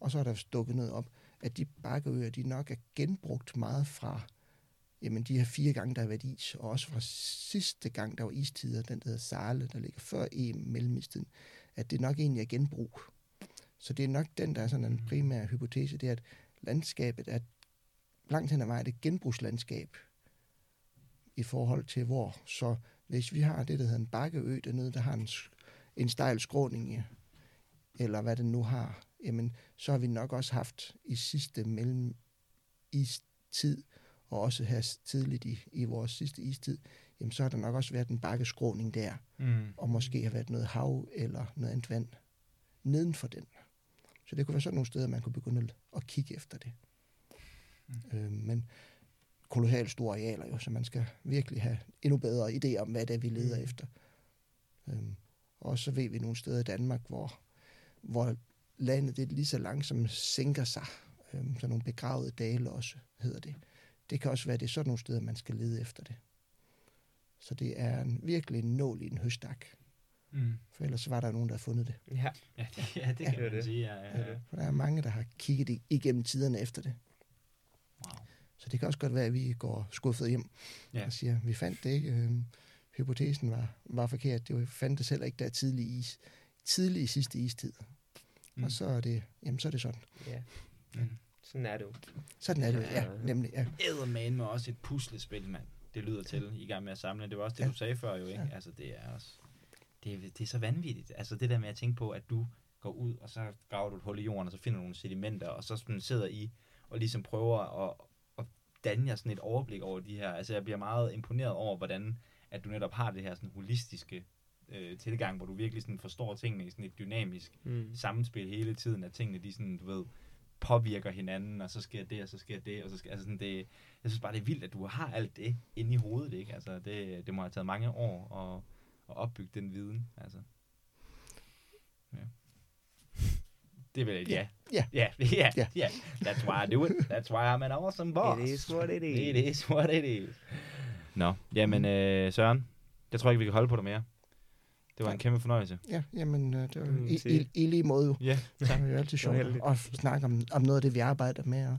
og så er der stukket noget op, at de bakkeøer, de nok er genbrugt meget fra jamen de her fire gange, der har været is, og også fra sidste gang, der var istider, den der hedder Sarle, der ligger før i mellemistiden, at det nok egentlig er genbrug. Så det er nok den, der er sådan en primær hypotese, det er, at landskabet er langt hen ad vejen et genbrugslandskab i forhold til hvor. Så hvis vi har det, der hedder en bakkeø dernede, der har en, en stejl skråning, eller hvad den nu har, jamen så har vi nok også haft i sidste mellem istid, og også her tidligt i, i vores sidste istid, jamen så har der nok også været en bakkeskråning der, Mm. og måske har været noget hav eller noget andet vand neden for den. Så det kunne være sådan nogle steder, man kunne begynde at- kigge efter det. Mm. Øh, men kolossalt store arealer jo, så man skal virkelig have endnu bedre idéer om, hvad det er, vi leder Mm. efter. Øhm, og så ved vi nogle steder i Danmark, hvor, hvor landet det lige så langsomt sænker sig. Øhm, så nogle begravede dale også, hedder det. Det kan også være, det er sådan nogle steder, man skal lede efter det. Så det er en, virkelig en nål i en høstak. Mm. For ellers var der nogen, der har fundet det. Ja. Ja, det, ja, det Ja. kan er man det. sige. Ja, ja, ja. For der er mange, der har kigget igennem tiderne efter det. Wow. Så det kan også godt være, at vi går skuffet hjem Ja. og siger, vi fandt det ikke. Øhm, hypotesen var, var forkert. Det var, fandt det heller ikke der tidlig is. Tidlig i sidste istid. Mm. Og så er det, jamen så er det sådan. ja. Mm. Sådan er det jo. Sådan er det, Ja. ja, nemlig, ja. Eddermane med også et puslespil, mand. Det lyder til, I i gang med at samle. Det var også det, Ja. du sagde før jo, ikke? Ja. Altså, det er også... Det, er- det er så vanvittigt. Altså, det der med at tænke på, at du går ud, og så graver du et hul i jorden, og så finder du nogle sedimenter, og så sådan sidder I og ligesom prøver at, at danne jer sådan et overblik over de her. Altså, jeg bliver meget imponeret over, hvordan at du netop har det her sådan holistiske øh, tilgang, hvor du virkelig sådan forstår tingene i sådan et dynamisk Mm. samspil hele tiden, at tingene, de sådan, du ved, påvirker hinanden, og så sker det, og så sker det, og så sker, altså sådan, det, jeg synes bare, det er vildt, at du har alt det inde i hovedet, ikke? Altså, det, det må have taget mange år at, at opbygge den viden, altså. Ja. Det vil jeg, ja. Ja. Ja, ja, Ja. That's why I do it. That's why I'm an awesome boss. It is what it is. It is what it is. Nå, jamen øh, Søren, jeg tror ikke, vi kan holde på det mere. Det var en Nej. kæmpe fornøjelse. Ja, jamen, øh, det var Mm, i, i, i lige måde jo. Ja. Så er det jo altid sjovt at snakke om, om noget af det, vi arbejder med, og,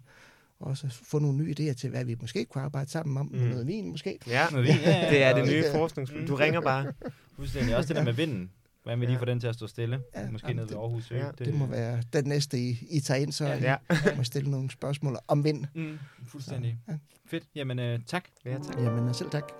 Og så få nogle nye idéer til, hvad vi måske kunne arbejde sammen om. Mm. Mm. Noget vin måske. Ja, Noget vin, ja, ja. det er det nye ikke- forskningsspil. Du ringer bare. Fuldstændig. Også det der med vinden. Hvad med lige Ja. få den til at stå stille? Ja, Måske nede ved det- Aarhus ja, Det må være den næste, I, I tager ind, så Ja. ja. Ja, I må stille nogle spørgsmål om vind. Mm, fuldstændig. Ja. Fedt. Jamen, øh, tak. ja tak. Jamen selv tak.